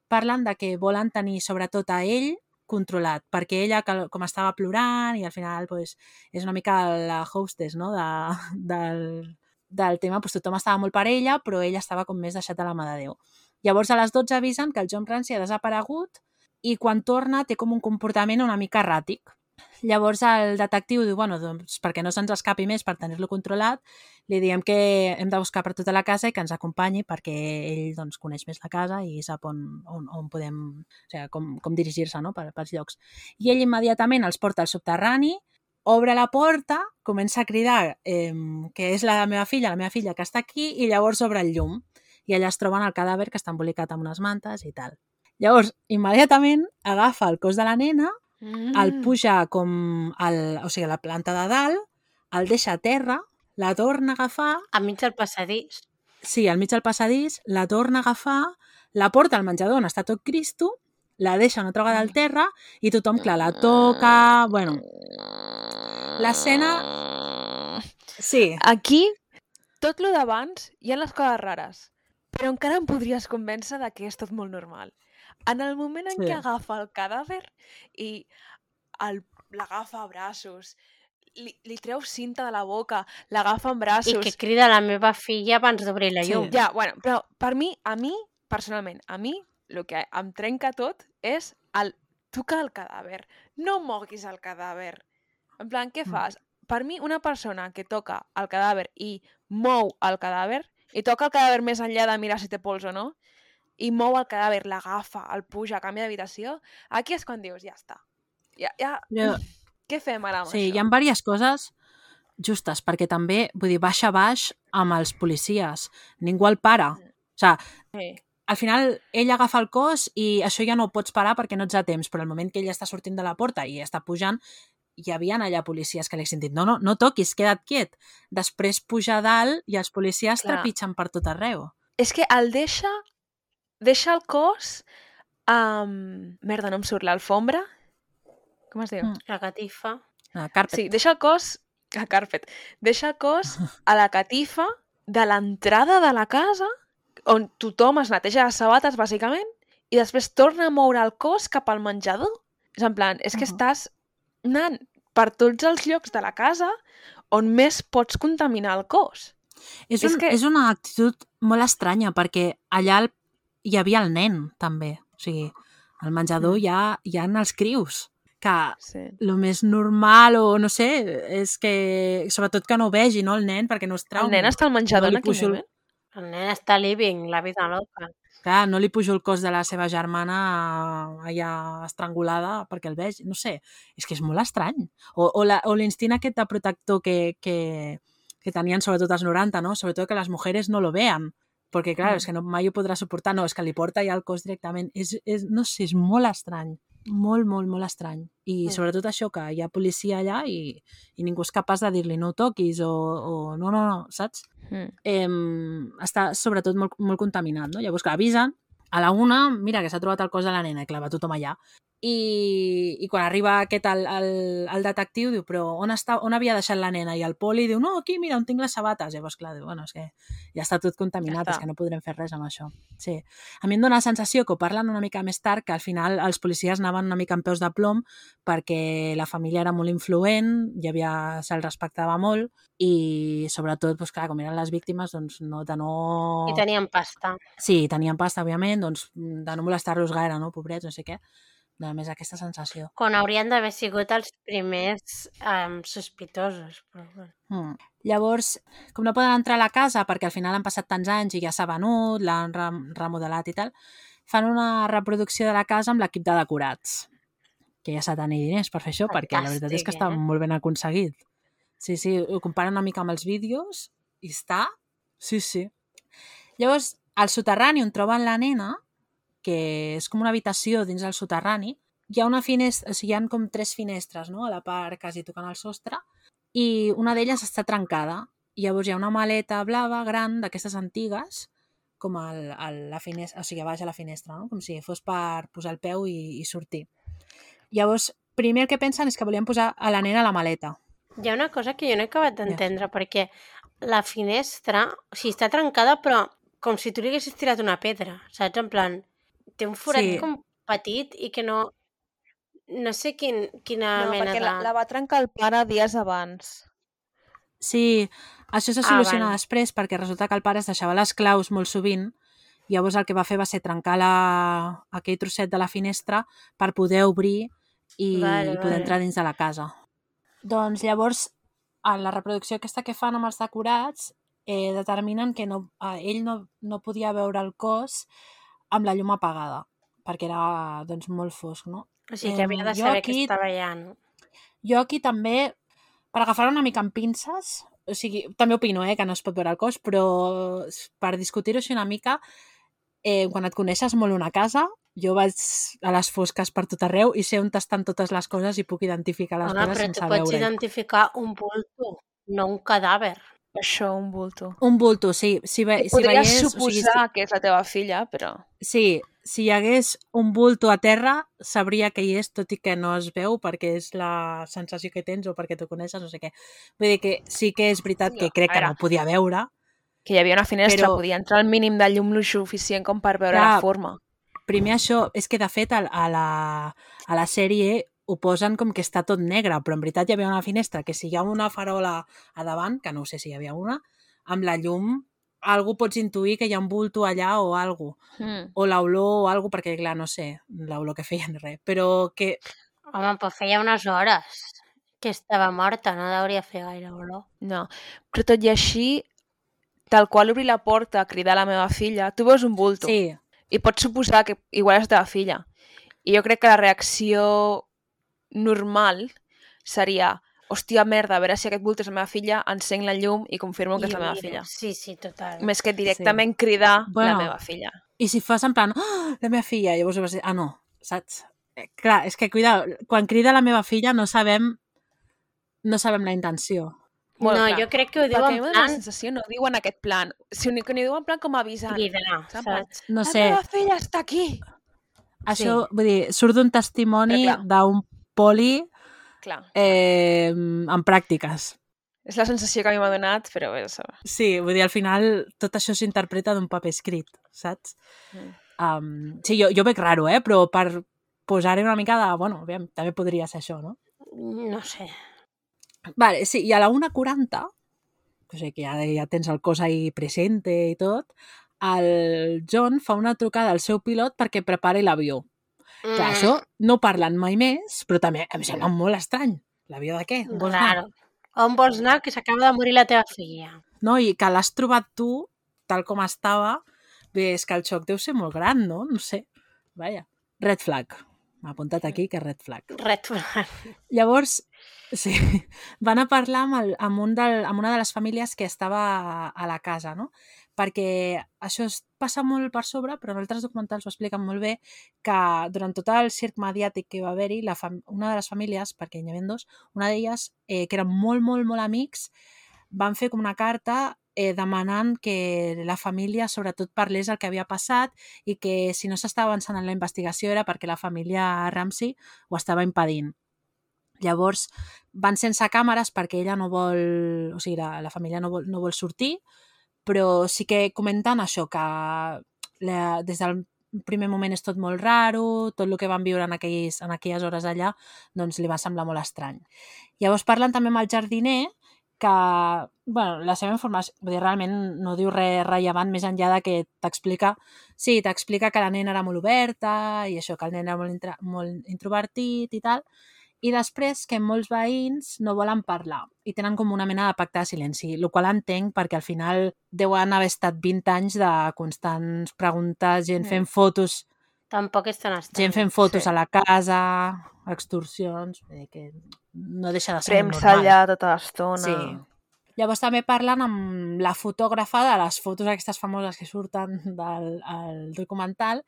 Speaker 3: parlen de que volen tenir sobretot a ell controlat, perquè ella, com estava plorant, i al final pues, és una mica la hostess no? de, del, del tema, pues, tothom estava molt per ella, però ella estava com més deixat a la mà de Déu. Llavors, a les 12 avisen que el John Clancy ha desaparegut i quan torna té com un comportament una mica erràtic. Llavors el detectiu diu, bueno, doncs perquè no se'ns escapi més per tenir-lo controlat, li diem que hem de buscar per tota la casa i que ens acompanyi perquè ell doncs, coneix més la casa i sap on, on, on podem, o sigui, com, com dirigir-se no? per, pels llocs. I ell immediatament els porta al subterrani, obre la porta, comença a cridar eh, que és la meva filla, la meva filla que està aquí, i llavors obre el llum. I allà es troben el cadàver que està embolicat amb unes mantes i tal. Llavors, immediatament agafa el cos de la nena, mm. el puja com el, o sigui, la planta de dalt, el deixa a terra, la torna a agafar...
Speaker 1: A mig del passadís.
Speaker 3: Sí, al mig del passadís, la torna a agafar, la porta al menjador on està tot Cristo la deixa una altra vegada al terra i tothom, clar, la toca... Bueno, l'escena... Sí.
Speaker 2: Aquí, tot lo d'abans, hi ha les coses rares, però encara em podries convèncer de que és tot molt normal. En el moment en sí. què agafa el cadàver i l'agafa a braços, li, li treu cinta de la boca, l'agafa en braços...
Speaker 1: I que crida la meva filla abans d'obrir la llum.
Speaker 2: Sí. Ja, bueno, però per mi, a mi, personalment, a mi el que em trenca tot és el tocar el cadàver. No moguis el cadàver. En plan, què mm. fas? Mm. Per mi, una persona que toca el cadàver i mou el cadàver, i toca el cadàver més enllà de mirar si té pols o no, i mou el cadàver, l'agafa, el puja, canvia d'habitació, aquí és quan dius, ja està. Ja, ja... ja. Què fem ara amb
Speaker 3: sí,
Speaker 2: això?
Speaker 3: hi ha diverses coses justes, perquè també, vull dir, baixa baix amb els policies. Ningú el para. Mm. O sigui, sí al final ell agafa el cos i això ja no ho pots parar perquè no ets a temps, però al moment que ell està sortint de la porta i està pujant, hi havia allà policies que li sentit no, no, no toquis, queda't quiet. Després puja dalt i els policies Clar. trepitgen per tot arreu.
Speaker 2: És que el deixa, deixa el cos Um, merda, no em surt l'alfombra. Com es diu? Mm.
Speaker 1: La catifa.
Speaker 3: La carpet.
Speaker 2: Sí, deixa el cos... A carpet. Deixa el cos a la catifa de l'entrada de la casa on tothom es neteja les sabates, bàsicament, i després torna a moure el cos cap al menjador. És en plan, és que uh -huh. estàs anant per tots els llocs de la casa on més pots contaminar el cos.
Speaker 3: És, un, és, que... és una actitud molt estranya, perquè allà hi havia el nen, també. O sigui, al menjador hi ha, hi ha els crius que sí. el més normal o no sé, és que sobretot que no ho vegi, no, el nen, perquè no es trau.
Speaker 2: El nen està al menjador no en aquell moment?
Speaker 1: El nen està living, la vida loca.
Speaker 3: Clar, no li pujo el cos de la seva germana allà estrangulada perquè el vegi, no sé, és que és molt estrany. O, o l'instint aquest de protector que, que, que tenien sobretot els 90, no? Sobretot que les mujeres no lo vean, perquè clar, mm. és que no, mai ho podrà suportar, no, és que li porta ja el cos directament. És, és, no sé, és molt estrany molt, molt, molt estrany. I mm. sobretot això, que hi ha policia allà i, i ningú és capaç de dir-li no toquis o, o no, no, no, saps? Mm. Eh, està sobretot molt, molt contaminat, no? Llavors, que avisen, a la una, mira, que s'ha trobat el cos de la nena, i clar, va tothom allà i, i quan arriba aquest el, el, el detectiu diu, però on, està, on havia deixat la nena? I el poli diu, no, aquí, mira, on tinc les sabates. Llavors, clar, diu, bueno, és que ja està tot contaminat, ja està. és que no podrem fer res amb això. Sí. A mi em dóna la sensació que ho parlen una mica més tard, que al final els policies anaven una mica en peus de plom perquè la família era molt influent, hi havia, se'l respectava molt i sobretot, doncs, clar, com eren les víctimes, doncs no, de no...
Speaker 1: I tenien pasta.
Speaker 3: Sí, tenien pasta, òbviament, doncs de no molestar-los gaire, no, pobrets, no sé què més aquesta sensació.
Speaker 1: Quan haurien d'haver sigut els primers um, sospitosos. Però...
Speaker 3: Mm. Llavors, com no poden entrar a la casa perquè al final han passat tants anys i ja s'ha venut, l'han remodelat i tal, fan una reproducció de la casa amb l'equip de decorats. Que ja s'ha tenir diners per fer això, Fantàstic, perquè la veritat és que està eh? molt ben aconseguit. Sí, sí, ho comparen una mica amb els vídeos i està... Sí, sí. Llavors, al soterrani on troben la nena, que és com una habitació dins del soterrani, hi ha una finestra, o sigui, hi ha com tres finestres, no?, a la part quasi tocant el sostre, i una d'elles està trencada. Llavors hi ha una maleta blava gran d'aquestes antigues com al, a la finestra, o sigui, a baix a la finestra, no? com si fos per posar el peu i, i sortir. Llavors, primer el que pensen és que volien posar a la nena a la maleta.
Speaker 1: Hi ha una cosa que jo no he acabat d'entendre, perquè la finestra, o sigui, està trencada, però com si tu li haguessis tirat una pedra, saps? En plan, té un forat
Speaker 3: Sí.
Speaker 1: com petit i que no... No sé quin, quina
Speaker 2: No,
Speaker 1: mena
Speaker 2: perquè
Speaker 1: de...
Speaker 2: la, la va trencar el pare dies abans.
Speaker 3: Sí, això se
Speaker 1: Ah,
Speaker 3: soluciona
Speaker 1: vale.
Speaker 3: després perquè resulta que el pare es deixava les claus molt sovint llavors el que va fer va ser trencar la... aquell trosset de la finestra per poder obrir i
Speaker 1: Vale,
Speaker 3: poder
Speaker 1: vale.
Speaker 3: entrar dins de la casa. Doncs llavors, a la reproducció aquesta que fan amb els decorats, eh, determinen que no, eh, ell no, no podia veure el cos amb la llum apagada, perquè era doncs, molt fosc, no?
Speaker 1: O sigui, que havia de saber
Speaker 3: aquí-
Speaker 1: que estava allà, no?
Speaker 3: Jo aquí també, per agafar una mica amb pinces, o sigui, també opino eh, que no es pot veure el cos, però per discutir-ho així una mica, eh, quan et coneixes molt una casa, jo vaig a les fosques per tot arreu i sé on estan totes les coses i puc identificar les
Speaker 1: Home,
Speaker 3: coses
Speaker 1: però tu
Speaker 3: sense
Speaker 1: pots
Speaker 3: veure
Speaker 1: identificar un bulto, no un cadàver.
Speaker 2: Això, un bulto.
Speaker 3: Un bulto, sí. Si, ve, si
Speaker 2: podries
Speaker 3: veiés,
Speaker 2: suposar que és la teva filla, però...
Speaker 3: O sigui, sí, si hi hagués un bulto a terra, sabria que hi és, tot i que no es veu perquè és la sensació que tens o perquè tu coneixes, no sé què. Vull dir que sí que és veritat que crec que no podia veure,
Speaker 2: Que hi havia una finestra,
Speaker 3: Però-
Speaker 2: podia entrar al mínim de llum lo suficient com per veure
Speaker 3: Clar.
Speaker 2: la forma.
Speaker 3: primer això, és que de fet a, a, la, a la sèrie ho posen com que està tot negre, però en veritat hi havia una finestra que si hi ha una farola a davant, que no sé si hi havia una, amb la llum algú pots intuir que hi ha un bulto allà o algo,
Speaker 2: Mm.
Speaker 3: o l'olor o algo, perquè clar, no sé, l'olor que feien res, però que
Speaker 1: Home, però feia unes hores que estava morta, no hauria fer gaire olor.
Speaker 2: No, però tot i així, tal qual obrir la porta a cridar a la meva filla, tu veus un bulto
Speaker 3: sí,
Speaker 2: i pots suposar que igual és la teva filla. I jo crec que la reacció normal seria hòstia, merda, a veure si aquest bulto és la meva filla, encenc la llum i confirmo que és
Speaker 1: I
Speaker 2: la meva
Speaker 1: miro.
Speaker 2: filla.
Speaker 1: Sí, sí, total.
Speaker 2: Més que directament cridar
Speaker 3: Bueno.
Speaker 2: la meva filla.
Speaker 3: i si fas en plan, oh, la meva filla, llavors vas dir, ah no, saps? Eh, clar, és que cuida, quan crida la meva filla no sabem no sabem la intenció.
Speaker 2: Molt
Speaker 1: no,
Speaker 2: clar.
Speaker 1: jo crec que ho diu
Speaker 2: Perquè a
Speaker 1: en
Speaker 2: la
Speaker 1: plan
Speaker 2: sensació, no ho diu en aquest plan. Si ho, que ho diu en plan com avisant.
Speaker 1: cridar,
Speaker 2: Saps?
Speaker 3: No
Speaker 2: la
Speaker 3: sé,
Speaker 2: meva filla està aquí!
Speaker 3: això, vull dir, surt d'un testimoni d'un poli
Speaker 2: Clar,
Speaker 3: eh, amb pràctiques.
Speaker 2: és la sensació que a mi m'ha donat, però bé, saber.
Speaker 3: Sí, vull dir, al final tot això s'interpreta d'un paper escrit, saps?
Speaker 2: Mm.
Speaker 3: Um, sí, jo, jo veig raro, eh? Però per posar-hi una mica de... Bueno, aviam, també podria ser això, no?
Speaker 1: No sé.
Speaker 3: Vale, sí, i a la 1.40, o sigui que ja, ja tens el cos ahí presente i tot, el John fa una trucada al seu pilot perquè prepari l'avió. Mm. Clar, això no parlen mai més, però també em sembla molt estrany. L'avió de què? On vols anar?
Speaker 1: Raro. On vols anar que s'acaba de morir la teva filla?
Speaker 3: No, i que l'has trobat tu, tal com estava, bé, és que el xoc deu ser molt gran, no? No sé. Vaja. Red flag. M'ha apuntat aquí que red flag.
Speaker 1: Red flag.
Speaker 3: Llavors, sí, van a parlar amb, el, amb, un del, amb una de les famílies que estava a la casa, no? Perquè això es passa molt per sobre, però en altres documentals ho expliquen molt bé, que durant tot el circ mediàtic que va haver-hi, una de les famílies, perquè n'hi havia dos, una d'elles, eh, que eren molt, molt, molt amics, van fer com una carta eh, demanant que la família sobretot parlés el que havia passat i que si no s'estava avançant en la investigació era perquè la família Ramsey ho estava impedint. Llavors, van sense càmeres perquè ella no vol... O sigui, la, la família no vol, no vol sortir, però sí que comenten això, que la, des del primer moment és tot molt raro, tot el que van viure en, aquells, en aquelles hores allà, doncs li va semblar molt estrany. Llavors parlen també amb el jardiner, que, bueno, la seva informació, vull dir, realment no diu res rellevant més enllà de que t'explica, sí, t'explica que la nena era molt oberta i això, que el nen era molt, intra, molt introvertit i tal, i després que molts veïns no volen parlar i tenen com una mena de pacte de silenci, el qual entenc perquè al final deuen haver estat 20 anys de constants preguntes, gent
Speaker 2: Mm.
Speaker 3: fent fotos,
Speaker 1: Tampoc és tan estrany.
Speaker 3: gent fent fotos
Speaker 2: sí.
Speaker 3: a la casa, extorsions, vull dir que no deixa de ser
Speaker 2: Premsa
Speaker 3: normal.
Speaker 2: allà tota l'estona.
Speaker 3: Sí. Llavors també parlen amb la fotògrafa de les fotos aquestes famoses que surten del el documental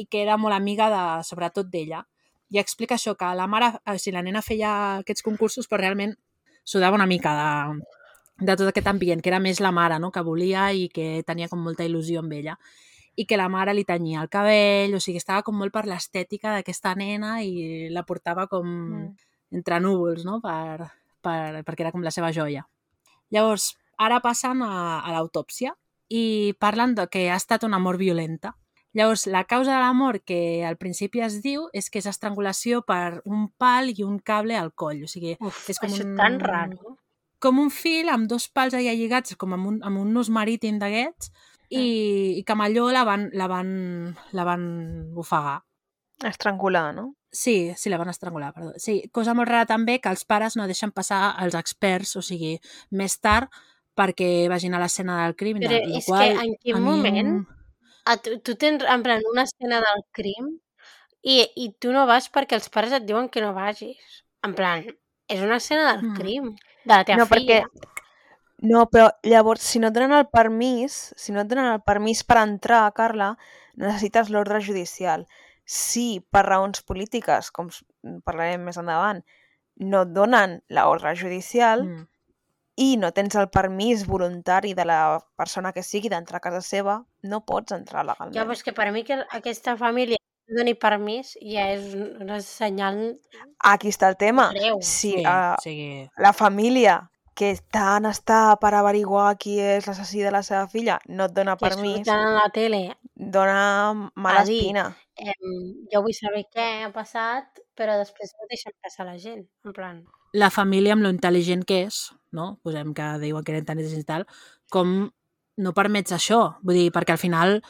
Speaker 3: i que era molt amiga de, sobretot d'ella. I explica això, que la mare, o sigui, la nena feia aquests concursos, però realment sudava una mica de, de tot aquest ambient, que era més la mare, no?, que volia i que tenia com molta il·lusió amb ella i que la mare li tenia el cabell, o sigui, estava com molt per l'estètica d'aquesta nena i la portava com mm. entre núvols, no?, per, per, perquè era com la seva joia. Llavors, ara passen a, a l'autòpsia i parlen de que ha estat una mort violenta. Llavors, la causa de la mort que al principi es diu és que és estrangulació per un pal i un cable al coll. O sigui,
Speaker 1: Uf,
Speaker 3: és com
Speaker 1: això
Speaker 3: un,
Speaker 1: tan raro.
Speaker 3: com un fil amb dos pals allà lligats, com amb un, amb un nus marítim d'aquests, i, i que amb allò la van, la van, la van ofegar.
Speaker 2: Estrangular, no?
Speaker 3: Sí, sí, la van estrangular, perdó. Sí, cosa molt rara també que els pares no deixen passar els experts, o sigui, més tard perquè vagin a l'escena del crim.
Speaker 1: Però és
Speaker 3: qual
Speaker 1: que en quin
Speaker 3: mi
Speaker 1: moment
Speaker 3: em-
Speaker 1: a tu, tu tens en plan una escena del crim i, i tu no vas perquè els pares et diuen que no vagis. En plan, és una escena del
Speaker 3: Mm.
Speaker 1: crim, de la teva
Speaker 2: No,
Speaker 1: filla.
Speaker 2: perquè... No, però llavors, si no et donen el permís, si no et donen el permís per entrar, Carla, necessites l'ordre judicial. Si per raons polítiques, com parlarem més endavant, no et donen l'ordre judicial
Speaker 3: Mm.
Speaker 2: I no tens el permís voluntari de la persona que sigui d'entrar a casa seva, no pots entrar
Speaker 1: Ja,
Speaker 2: legalment.
Speaker 1: però és que per mi que aquesta família no doni permís ja és un, senyal
Speaker 2: Aquí està el tema.
Speaker 1: greu.
Speaker 2: Si
Speaker 3: Sí,
Speaker 2: uh,
Speaker 3: sigui,
Speaker 2: la família que tant està per averiguar qui és l'assassí de la seva filla no et dona
Speaker 1: Que
Speaker 2: permís,
Speaker 1: surten a la tele
Speaker 2: dona mala
Speaker 1: dir
Speaker 2: espina.
Speaker 1: em, jo vull saber què ha passat, però després no deixen passar la gent. En plan,
Speaker 3: la família amb lo intel·ligent que és, no? Posem que diuen que eren tan intel·ligents i tal, com no permets això? Vull dir, perquè al final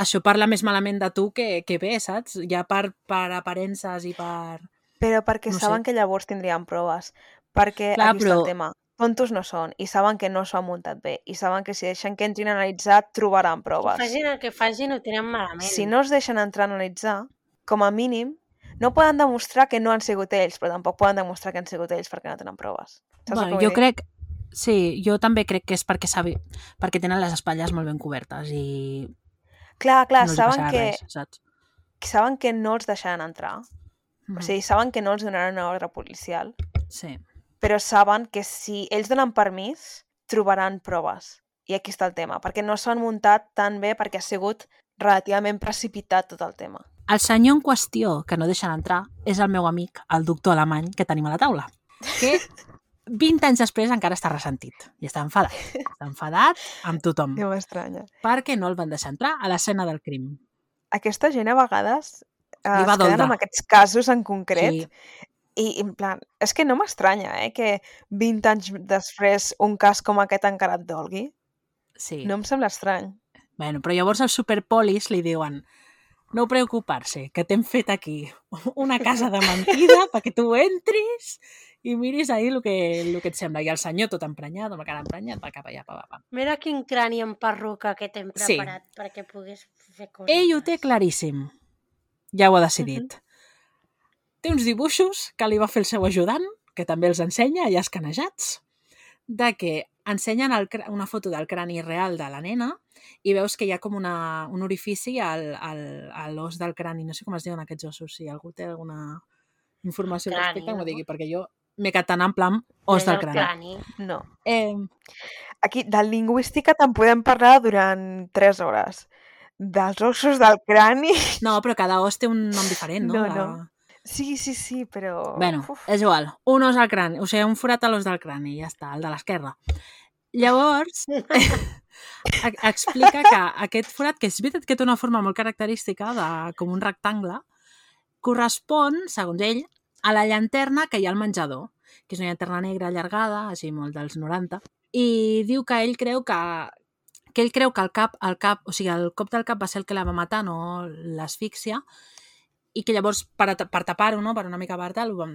Speaker 3: això parla més malament de tu que, que bé, saps? Ja per, per aparences i per...
Speaker 2: Però perquè
Speaker 3: No sé.
Speaker 2: saben que llavors tindrien proves. Perquè
Speaker 3: Clar,
Speaker 2: aquí està
Speaker 3: però-
Speaker 2: el tema. Tontos no són i saben que no s'ho han muntat bé i saben que si deixen que entrin a analitzar trobaran
Speaker 1: que
Speaker 2: proves.
Speaker 1: facin el que facin ho tenen malament.
Speaker 2: Si no es deixen entrar a analitzar, com a mínim, no poden demostrar que no han sigut ells, però tampoc poden demostrar que han sigut ells perquè no tenen proves. Saps
Speaker 3: Bueno, jo
Speaker 2: dir?
Speaker 3: crec... Sí, jo també crec que és perquè sabi... perquè tenen les espatlles molt ben cobertes i
Speaker 2: Clar, clar,
Speaker 3: no
Speaker 2: saben que,
Speaker 3: res, saps?
Speaker 2: saben que no els deixaran entrar.
Speaker 3: Mhm.
Speaker 2: O sigui, saben que no els donaran una ordre policial,
Speaker 3: Sí.
Speaker 2: però saben que si ells donen permís, trobaran proves. I aquí està el tema, perquè no s'han muntat tan bé perquè ha sigut relativament precipitat tot el tema.
Speaker 3: El senyor en qüestió, que no deixen entrar, és el meu amic, el doctor alemany, que tenim a la taula. Que 20 anys després encara està ressentit i està enfadat. Està enfadat amb tothom
Speaker 2: Que m'estranya.
Speaker 3: perquè no el van deixar entrar a l'escena del crim.
Speaker 2: Aquesta gent a vegades eh,
Speaker 3: va
Speaker 2: es queden amb aquests casos en concret
Speaker 3: Sí.
Speaker 2: i, en plan, és que no m'estranya eh, que 20 anys després un cas com aquest encara et dolgui.
Speaker 3: Sí.
Speaker 2: No em sembla estrany.
Speaker 3: Bueno, però llavors els superpolis li diuen no preocupar-se, que t'hem fet aquí una casa de mentida perquè tu entris i miris ahir el que, el que et sembla. I el senyor tot emprenyat, amb la cara emprenyat, va cap allà, pa, pa, pa.
Speaker 1: Mira quin crani en perruca que t'hem
Speaker 3: Sí.
Speaker 1: preparat perquè puguis fer coses.
Speaker 3: Ell ho té claríssim. Ja ho ha decidit. Té uns dibuixos que li va fer el seu ajudant, que també els ensenya, ja escanejats, de que ensenyen el, una foto del crani real de la nena i veus que hi ha com una, un orifici al, al, a l'os del crani. No sé com es diuen aquests ossos, si algú té alguna informació al
Speaker 1: Crani,
Speaker 3: respecte, que m'ho
Speaker 1: no?
Speaker 3: digui, perquè jo m'he quedat tan en plan os del
Speaker 1: el
Speaker 3: crani.
Speaker 1: crani.
Speaker 2: No.
Speaker 3: Eh,
Speaker 2: Aquí, de lingüística te'n podem parlar durant 3 hores. Dels ossos del crani...
Speaker 3: no, però cada os té un nom diferent, no?
Speaker 2: No,
Speaker 3: La-
Speaker 2: no. Sí, sí, sí, però...
Speaker 3: Bueno,
Speaker 2: Uf.
Speaker 3: és igual. Un os al crani, o sigui, un forat a l'os del crani, ja està, el de l'esquerra. Llavors, e- explica que aquest forat, que és veritat que té una forma molt característica, de, com un rectangle, correspon, segons ell, a la llanterna que hi ha al menjador, que és una llanterna negra allargada, així molt dels 90, i diu que ell creu que que ell creu que el cap, el cap, o sigui, el cop del cap va ser el que la va matar, no l'asfíxia, i que llavors, per, per tapar-ho, no, per una mica apartar, li van,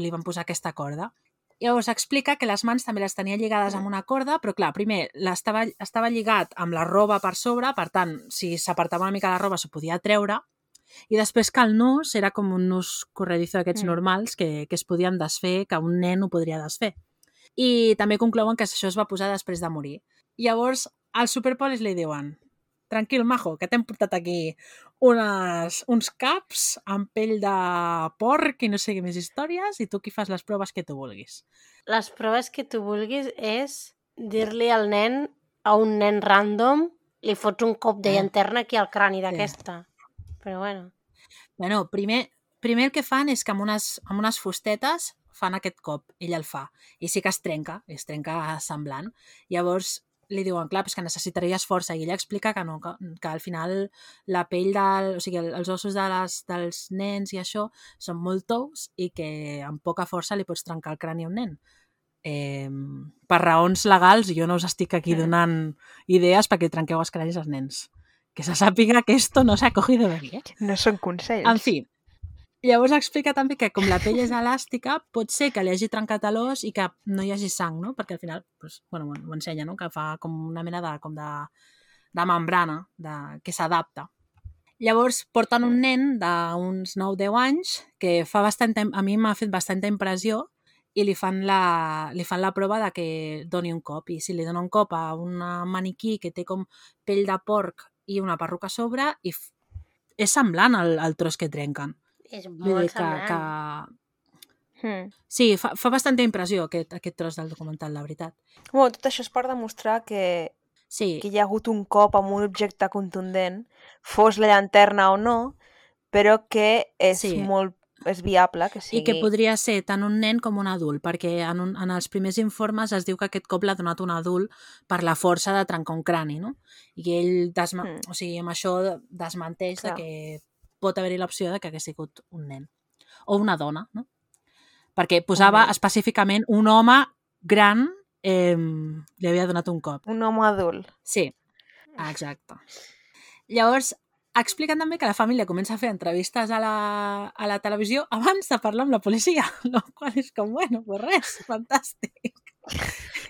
Speaker 3: li van posar aquesta corda. Llavors explica que les mans també les tenia lligades amb una corda, però clar, primer l'estava estava lligat amb la roba per sobre, per tant, si s'apartava una mica la roba s'ho podia treure, i després que el nus era com un nus corredizo d'aquests
Speaker 2: mm.
Speaker 3: normals que, que es podien desfer, que un nen ho podria desfer. I també conclouen que això es va posar després de morir. Llavors, als Superpolis li diuen tranquil, majo, que t'hem portat aquí unes, uns caps amb pell de porc i no sé què més històries i tu aquí fas les proves que tu vulguis.
Speaker 1: Les proves que tu vulguis és dir-li al nen, a un nen random, li fots un cop de
Speaker 3: Eh.
Speaker 1: llanterna aquí al crani d'aquesta. Però bueno,
Speaker 3: Bueno, primer, primer el que fan és que amb unes, amb unes fustetes fan aquest cop, ell el fa. I sí que es trenca, es trenca semblant. Llavors li diuen, clar, és que necessitaries força. I ella explica que no, que, que al final la pell del... O sigui, el- els ossos de les, dels nens i això són molt tous i que amb poca força li pots trencar el crani a un nen. Eh, per raons legals, jo no us estic aquí donant idees perquè trenqueu els cranis als nens. Que se sàpiga que esto no s'ha cogido de aquí, eh?
Speaker 2: No són consells.
Speaker 3: En fi, llavors explica també que com la pell és elàstica, pot ser que li hagi trencat l'os i que no hi hagi sang, no? Perquè al final, doncs, bueno, ho- ensenya, no? Que fa com una mena de, com de, de membrana de, que s'adapta. Llavors porten un nen d'uns 9-10 anys que fa bastant, a mi m'ha fet bastanta impressió i li fan, la, li fan la prova de que doni un cop. I si li dona un cop a un maniquí que té com pell de porc i una perruca a sobre, i és semblant al, al tros que trenquen.
Speaker 1: És molt
Speaker 3: que,
Speaker 1: semblant.
Speaker 3: que...
Speaker 2: Hmm.
Speaker 3: Sí, fa, fa bastanta impressió aquest, aquest tros del documental, la veritat.
Speaker 2: Bueno, tot això és per demostrar que,
Speaker 3: Sí,
Speaker 2: que hi ha hagut un cop amb un objecte contundent, fos la llanterna o no, però que és
Speaker 3: Sí.
Speaker 2: molt és viable que sigui...
Speaker 3: i que podria ser tant un nen com un adult, perquè en, un, en els primers informes es diu que aquest cop l'ha donat un adult per la força de trencar un crani, no? I ell, desma
Speaker 2: Mm.
Speaker 3: o sigui, amb això desmenteix de
Speaker 2: Clar.
Speaker 3: que pot haver-hi l'opció de que hagués sigut un nen. O una dona, no? Perquè posava específicament un home gran eh, li havia donat un cop.
Speaker 2: Un home adult.
Speaker 3: Sí, exacte. Llavors, expliquen també que la família comença a fer entrevistes a la, a la televisió abans de parlar amb la policia, el qual és com, bueno, pues res, fantàstic.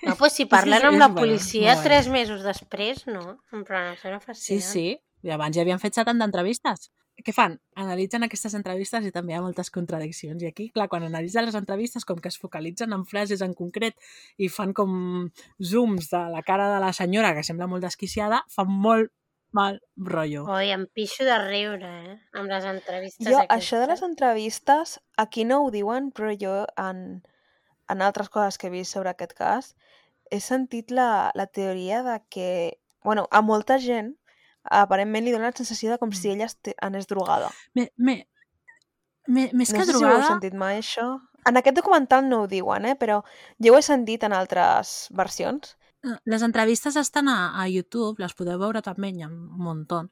Speaker 1: No, pues si parlen
Speaker 3: és
Speaker 1: amb la policia
Speaker 3: bueno.
Speaker 1: tres mesos després, no? En plan, això era
Speaker 3: Sí,
Speaker 1: fascinant.
Speaker 3: sí, i abans ja havien fet 70 entrevistes. Què fan? Analitzen aquestes entrevistes i també hi ha moltes contradiccions. I aquí, clar, quan analitzen les entrevistes, com que es focalitzen en frases en concret i fan com zooms de la cara de la senyora, que sembla molt desquiciada, fan molt mal rotllo.
Speaker 1: Oi, em pixo de riure, eh? Amb les entrevistes
Speaker 2: Jo,
Speaker 1: aquestes.
Speaker 2: això de les entrevistes, aquí no ho diuen, però jo en, en altres coses que he vist sobre aquest cas, he sentit la, la teoria de que, bueno, a molta gent aparentment li dona la sensació de com si ella este- anés drogada.
Speaker 3: Me, me, me, més
Speaker 2: no
Speaker 3: que
Speaker 2: sé si ho
Speaker 3: drogada...
Speaker 2: heu sentit mai, això. En aquest documental no ho diuen, eh? però jo ho he sentit en altres versions.
Speaker 3: Eh, Les entrevistes estan a, a YouTube, les podeu veure també, hi ha un muntó,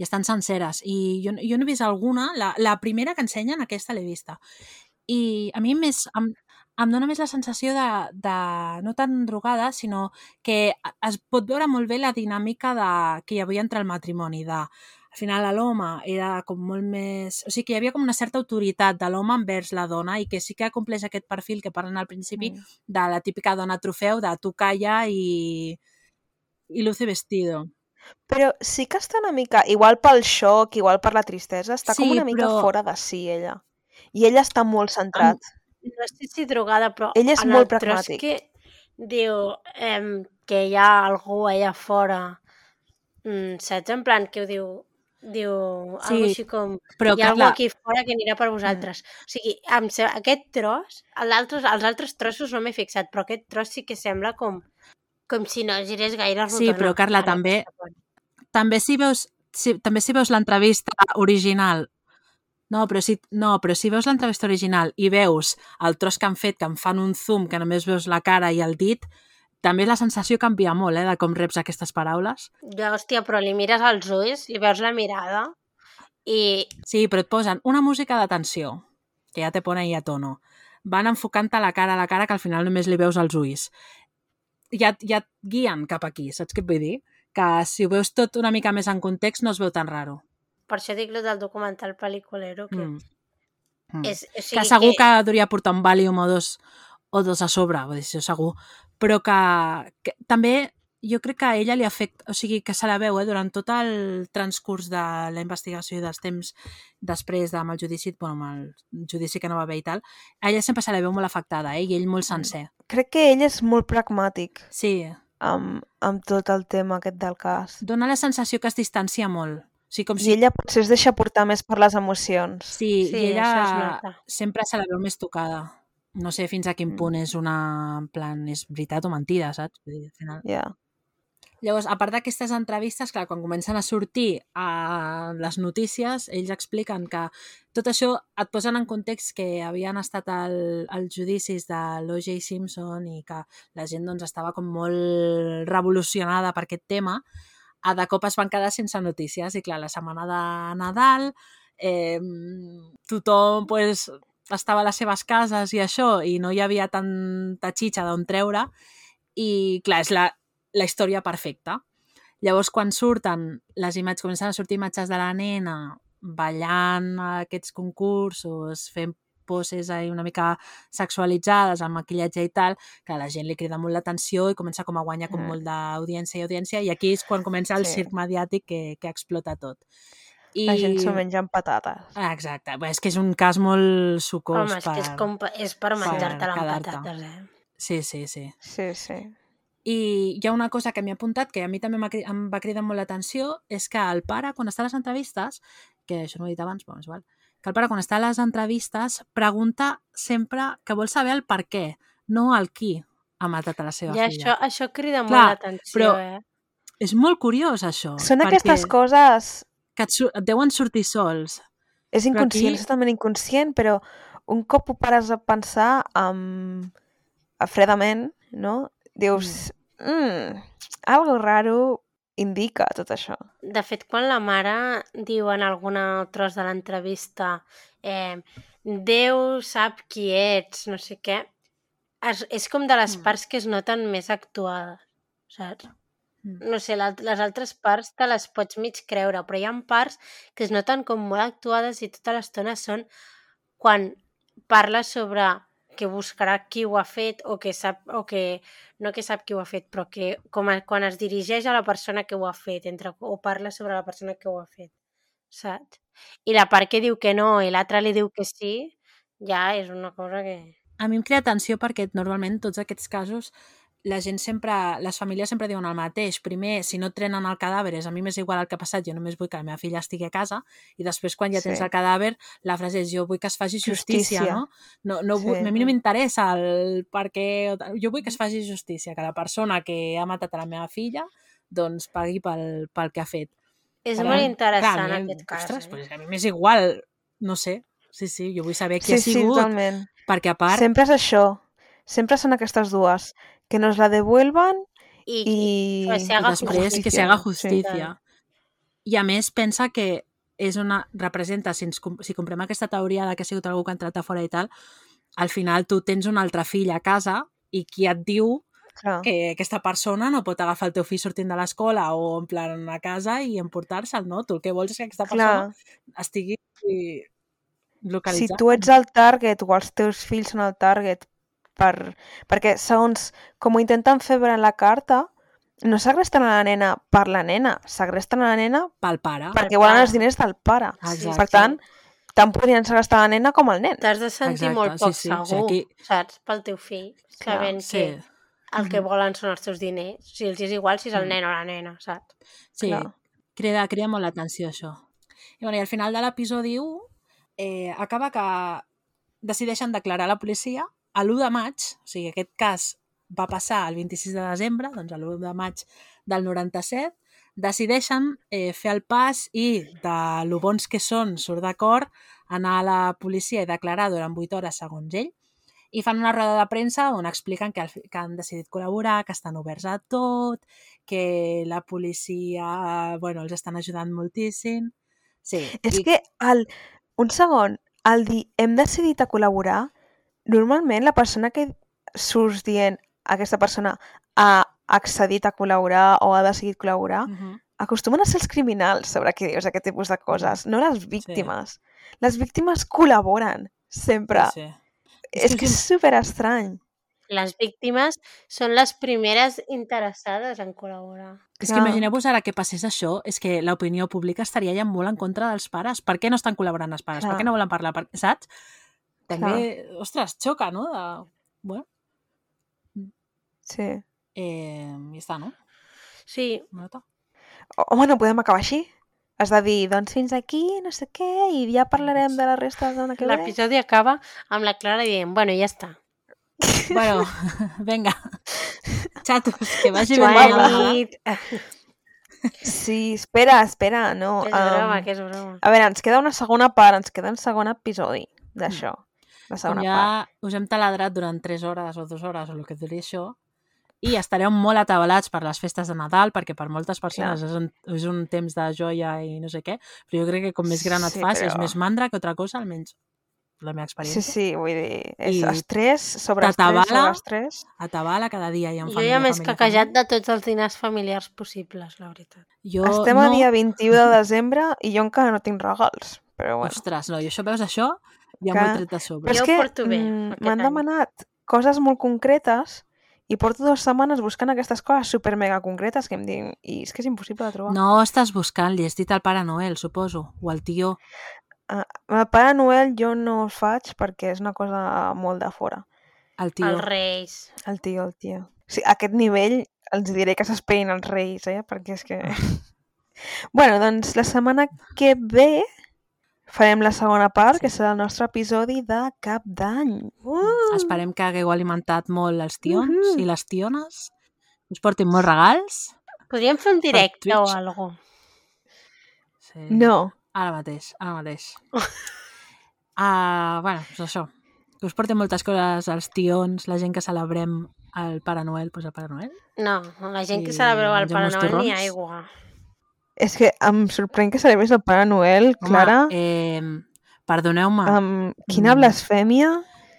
Speaker 3: i estan senceres. I jo, jo no he vist alguna, la, la primera que ensenyen, aquesta l'he vista. I a mi més, em, em dona més la sensació de, de no tan drogada, sinó que es pot veure molt bé la dinàmica de, que hi havia entre el matrimoni, de al final l'home era com molt més... O sigui, que hi havia com una certa autoritat de l'home envers la dona i que sí que compleix aquest perfil que parlen al principi
Speaker 2: Mm.
Speaker 3: de la típica dona trofeu, de tu calla i, i luce vestido.
Speaker 2: Però sí que està una mica, igual pel xoc, igual per la tristesa, està com
Speaker 3: Sí,
Speaker 2: una mica
Speaker 3: però-
Speaker 2: fora de si, ella. I ella està molt centrat.
Speaker 1: No sé si drogada, però
Speaker 2: Ell és molt pragmàtic.
Speaker 1: que diu em, que hi ha algú allà fora, mm, saps? En plan, que ho diu, diu sí.
Speaker 3: Sí,
Speaker 1: algo així com
Speaker 3: Però,
Speaker 1: hi ha algú aquí fora que anirà per vosaltres. O sigui, se- aquest tros, l'altres, els altres trossos no m'he fixat, però aquest tros sí que sembla com, com si no girés gaire
Speaker 3: Sí,
Speaker 1: rodona.
Speaker 3: però, Carla, també- també si veus, si, també si veus l'entrevista original no però, si, no, però si veus l'entrevista original i veus el tros que han fet, que en fan un zoom, que només veus la cara i el dit, també la sensació canvia molt, eh, de com reps aquestes paraules.
Speaker 1: Ja, hòstia, però li mires als ulls i veus la mirada i
Speaker 3: Sí, però et posen una música de tensió, que ja te pone ahí a tono. Van enfocant-te la cara a la cara, que al final només li veus els ulls. Ja, ja et guien cap aquí, saps què et vull dir? Que si ho veus tot una mica més en context no es veu tan raro.
Speaker 1: Per això dic lo del documental pel·liculero, que
Speaker 3: Mm. Mm.
Speaker 1: és... O sigui
Speaker 3: que segur que... que hauria portar un Valium o dos, o dos a sobre, vull dir, això segur. Però que, que també jo crec que a ella li afecta, o sigui, que se la veu eh, durant tot el transcurs de la investigació i dels temps després amb el judici, bueno, amb el judici que no va haver i tal, a ella sempre se la veu molt afectada, eh, i ell molt sencer.
Speaker 2: Crec que ell és molt pragmàtic
Speaker 3: Sí,
Speaker 2: amb, amb tot el tema aquest del cas.
Speaker 3: dona la sensació que es distancia molt sigui, com
Speaker 2: I
Speaker 3: si...
Speaker 2: ella potser es deixa portar més per les emocions.
Speaker 3: Sí,
Speaker 1: Sí,
Speaker 3: i ella sempre se la veu més tocada. No sé fins a quin
Speaker 2: Mm.
Speaker 3: punt és una... En plan, és veritat o mentida, saps? Vull dir, al final...
Speaker 2: Ja.
Speaker 3: Llavors, a part d'aquestes entrevistes, clar, quan comencen a sortir a les notícies, ells expliquen que tot això et posen en context que havien estat al, als judicis de l'O.J. Simpson i que la gent doncs, estava com molt revolucionada per aquest tema, de cop es van quedar sense notícies i clar, la setmana de Nadal eh, tothom pues, estava a les seves cases i això i no hi havia tanta xitxa d'on treure i clar, és la, la història perfecta. Llavors, quan surten les imatges, comencen a sortir imatges de la nena ballant a aquests concursos, fent poses ahí una mica sexualitzades, amb maquillatge i tal, que a la gent li crida molt l'atenció i comença com a guanyar com
Speaker 2: Mm.
Speaker 3: molt d'audiència i audiència, i aquí és quan comença el
Speaker 2: Sí.
Speaker 3: circ mediàtic que, que explota tot. I...
Speaker 2: La gent s'ho menja amb patates.
Speaker 3: Ah, exacte. Bé, és que és un cas molt sucós
Speaker 1: Home, és
Speaker 3: per...
Speaker 1: que és, com, és per menjar-te-la amb patates, eh?
Speaker 3: Sí, sí, sí.
Speaker 2: Sí, sí.
Speaker 3: I hi ha una cosa que m'he apuntat que a mi també em va cridar molt l'atenció, és que el pare, quan està a les entrevistes, que això no ho he dit abans, però és igual, que el pare, quan està a les entrevistes, pregunta sempre que vol saber el per què, no el qui ha matat a la seva
Speaker 1: I això,
Speaker 3: filla.
Speaker 1: això crida molt
Speaker 3: Clar,
Speaker 1: l'atenció,
Speaker 3: però
Speaker 1: eh?
Speaker 3: És molt curiós, això.
Speaker 2: Són aquestes coses...
Speaker 3: que et, et deuen sortir sols.
Speaker 2: És inconscient,
Speaker 3: aquí-
Speaker 2: és totalment inconscient, però un cop ho pares a pensar amb... fredament, no? Dius, mm, algo raro indica tot això.
Speaker 1: De fet, quan la mare diu en alguna tros de l'entrevista eh, Déu sap qui ets, no sé què, es, és com de les
Speaker 3: Mm.
Speaker 1: parts que es noten més actuades, saps?
Speaker 3: Mm.
Speaker 1: No sé, les altres parts te les pots mig creure, però hi ha parts que es noten com molt actuades i tota l'estona són quan parla sobre que buscarà qui ho ha fet o que sap, o que no que sap qui ho ha fet, però que com a, quan es dirigeix a la persona que ho ha fet, entre, o parla sobre la persona que ho ha fet, saps? I la part que diu que no i l'altra li diu que sí, ja és una cosa que...
Speaker 3: A mi em crea atenció perquè normalment tots aquests casos la gent sempre, les famílies sempre diuen el mateix. Primer, si no trenen el cadàver, és a mi m'és igual el que ha passat, jo només vull que la meva filla estigui a casa, i després quan ja tens
Speaker 2: Sí.
Speaker 3: el cadàver, la frase és jo vull que es faci justícia,
Speaker 2: Justícia.
Speaker 3: no? no, no vull,
Speaker 2: Sí.
Speaker 3: A mi no m'interessa el per què... o tal. Jo vull que es faci justícia, que la persona que ha matat a la meva filla doncs pagui pel, pel que ha fet.
Speaker 1: És
Speaker 3: Per
Speaker 1: molt interessant
Speaker 3: clar, a mi-
Speaker 1: aquest cas,
Speaker 3: Ostres,
Speaker 1: eh?
Speaker 3: pues a mi m'és igual, no sé. Sí, sí, jo vull saber qui
Speaker 2: Sí,
Speaker 3: ha
Speaker 2: sí,
Speaker 3: sigut,
Speaker 2: totalment.
Speaker 3: perquè a part...
Speaker 2: Sempre és això. Sempre són aquestes dues. Que nos la devuelvan
Speaker 1: I,
Speaker 2: i...
Speaker 1: pues, se
Speaker 3: i
Speaker 1: haga
Speaker 3: després que se
Speaker 2: justícia,
Speaker 3: haga
Speaker 2: sí.
Speaker 3: justícia. I a més pensa que és una, representa, si, ens, si comprem aquesta teoria de que ha sigut algú que ha entrat a fora i tal, al final tu tens una altra filla a casa i qui et diu
Speaker 2: Clar.
Speaker 3: que aquesta persona no pot agafar el teu fill sortint de l'escola o en plan a casa i emportar-se'l, no? Tu el que vols és que aquesta persona
Speaker 2: Clar.
Speaker 3: estigui
Speaker 2: Si
Speaker 3: localitzada.
Speaker 2: tu ets el target o els teus fills són el target per... perquè segons com ho intenten fer veure en la carta, no segresten a la nena per la nena, segresten a la nena
Speaker 3: pel pare.
Speaker 2: perquè
Speaker 1: Pel
Speaker 2: volen
Speaker 1: pare.
Speaker 2: els diners del pare.
Speaker 3: Exacte.
Speaker 2: Per tant, tant podrien segrestar la nena com el nen.
Speaker 1: T'has de sentir
Speaker 3: Exacte,
Speaker 1: molt poc
Speaker 3: sí, sí,
Speaker 1: segur,
Speaker 3: aquí-
Speaker 1: saps? Pel teu fill,
Speaker 2: Clar,
Speaker 1: sabent
Speaker 3: Sí,
Speaker 1: que el que volen són els teus diners. Si els és igual si és el
Speaker 3: Mm.
Speaker 1: nen o la nena, saps?
Speaker 3: sí.
Speaker 2: Clar.
Speaker 3: Crida, crida molt l'atenció, això. I, bueno, I al final de l'episodi 1 eh, acaba que decideixen declarar a la policia a l'1 de maig, o sigui, aquest cas va passar el 26 de desembre, doncs l'1 de maig del 97, decideixen eh, fer el pas i, de lo bons que són, surt d'acord, anar a la policia i declarar durant 8 hores, segons ell, i fan una roda de premsa on expliquen que, que han decidit col·laborar, que estan oberts a tot, que la policia bueno, els estan ajudant moltíssim. Sí.
Speaker 2: És
Speaker 3: i-
Speaker 2: que, el, un segon, al dir hem decidit a col·laborar, normalment la persona que surts dient aquesta persona ha accedit a col·laborar o ha decidit col·laborar,
Speaker 3: Mhm.
Speaker 2: acostumen a ser els criminals sobre qui dius aquest tipus de coses, no les víctimes. Les víctimes col·laboren, sempre.
Speaker 3: Sí, sí.
Speaker 2: És que és super estrany.
Speaker 1: Les víctimes són les primeres interessades en col·laborar.
Speaker 3: És que imagineu-vos ara que passés això, és que l'opinió pública estaria ja molt en contra dels pares. Per què no estan col·laborant els pares?
Speaker 2: Clar.
Speaker 3: Per què no volen parlar? Per... Saps? També, ostres, xoca, no? De... Bueno,
Speaker 2: Sí.
Speaker 3: eh, ja està, no?
Speaker 1: Sí,
Speaker 3: nota.
Speaker 2: O- Home, no podem acabar així. Has de dir, doncs fins aquí, no sé què, i ja parlarem de la resta de la setmana que ve.
Speaker 1: L'episodi acaba amb la Clara dient, bueno, ja està.
Speaker 3: Bueno, venga. Xatos, que vagi bé
Speaker 1: Bona nit.
Speaker 2: Sí, espera, espera, no.
Speaker 1: Que és broma,
Speaker 2: um,
Speaker 1: que és broma.
Speaker 2: A veure, ens queda una segona part, ens queda un segon episodi d'això. La segona
Speaker 3: ja
Speaker 2: part.
Speaker 3: us hem taladrat durant 3 hores o 2 hores o el que duri això, i estareu molt atabalats per les festes de Nadal, perquè per moltes persones és un, és un temps de joia i no sé què, però jo crec que com més gran et
Speaker 2: Sí,
Speaker 3: fas és
Speaker 2: però-
Speaker 3: més mandra que altra cosa, almenys la meva
Speaker 2: Sí,
Speaker 3: experiència.
Speaker 2: sí, vull dir, és
Speaker 3: I
Speaker 2: estrès sobre estrès sobre estrès.
Speaker 3: Atabala cada dia i en
Speaker 1: Jo
Speaker 3: família,
Speaker 1: ja m'he escaquejat de tots els dinars familiars possibles, la veritat.
Speaker 3: Jo
Speaker 2: Estem
Speaker 3: no...
Speaker 2: a dia 21 de desembre i jo encara no tinc regals. Però bueno.
Speaker 3: Ostres, no, i això veus això? Ja
Speaker 2: Que-
Speaker 3: m'ho he tret de sobre.
Speaker 2: Però és
Speaker 1: Jo
Speaker 2: que
Speaker 1: porto bé,
Speaker 2: mm, m'han demanat coses molt concretes i porto dues setmanes buscant aquestes coses super mega concretes que em diuen i és que és impossible de trobar.
Speaker 3: No estàs buscant, li has dit al Pare Noel, suposo, o al tio.
Speaker 2: Uh, el Pare Noel jo no el faig perquè és una cosa molt de fora.
Speaker 3: El tio.
Speaker 1: Els reis.
Speaker 2: El tio, el tio. Sí, a aquest nivell els diré que s'esperin els reis, eh? Perquè és que... bueno, doncs la setmana que ve farem la segona part, que serà el nostre episodi de Cap d'Any. Uh!
Speaker 3: Esperem que hagueu alimentat molt els tions
Speaker 2: Uhu.
Speaker 3: i les tiones. Us portin molts regals.
Speaker 1: Podríem fer un directe o algo.
Speaker 3: Sí.
Speaker 2: No,
Speaker 3: Ara mateix, ara mateix. Ah, bueno, doncs això. Que us portin moltes coses als tions, la gent que celebrem el Pare Noel, doncs el Pare Noel.
Speaker 1: No, la gent que
Speaker 3: I
Speaker 1: celebreu el Pare Noel ni aigua.
Speaker 2: És que em sorprèn que celebres el Pare Noel, Clara.
Speaker 3: Home, eh, perdoneu-me,
Speaker 2: Um, quina
Speaker 3: mm.
Speaker 2: blasfèmia.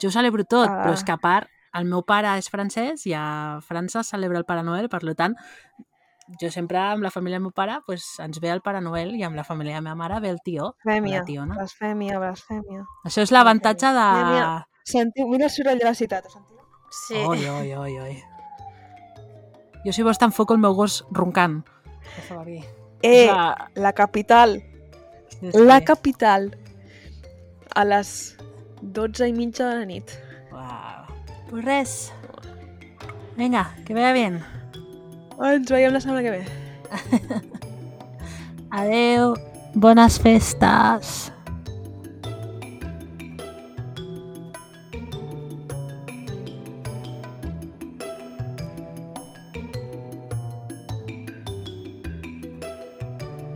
Speaker 3: jo ho celebro tot,
Speaker 2: ah.
Speaker 3: però és que a part, el meu pare és francès i a França celebra el Pare Noel, per tant, jo sempre amb la família del meu pare pues, ens ve el Pare Noel i amb la família de la meva mare ve el tió,
Speaker 2: Blasfèmia,
Speaker 3: la tiona.
Speaker 2: blasfèmia, blasfèmia.
Speaker 3: Això és l'avantatge de...
Speaker 2: Mira, Sentiu, mira el soroll de la ciutat, ho sentiu?
Speaker 1: Sí.
Speaker 3: Oi, oi, oi, oi. Jo si vols t'enfoco el meu gos roncant. Que.
Speaker 2: Eh,
Speaker 3: La...
Speaker 2: la capital,
Speaker 3: Sí, sí.
Speaker 2: la capital, a les 12 i mitja de la nit.
Speaker 3: Uau. Pues res. Vinga, que vaya bien.
Speaker 2: Ens veiem la setmana que ve.
Speaker 3: Adeu. Bones festes.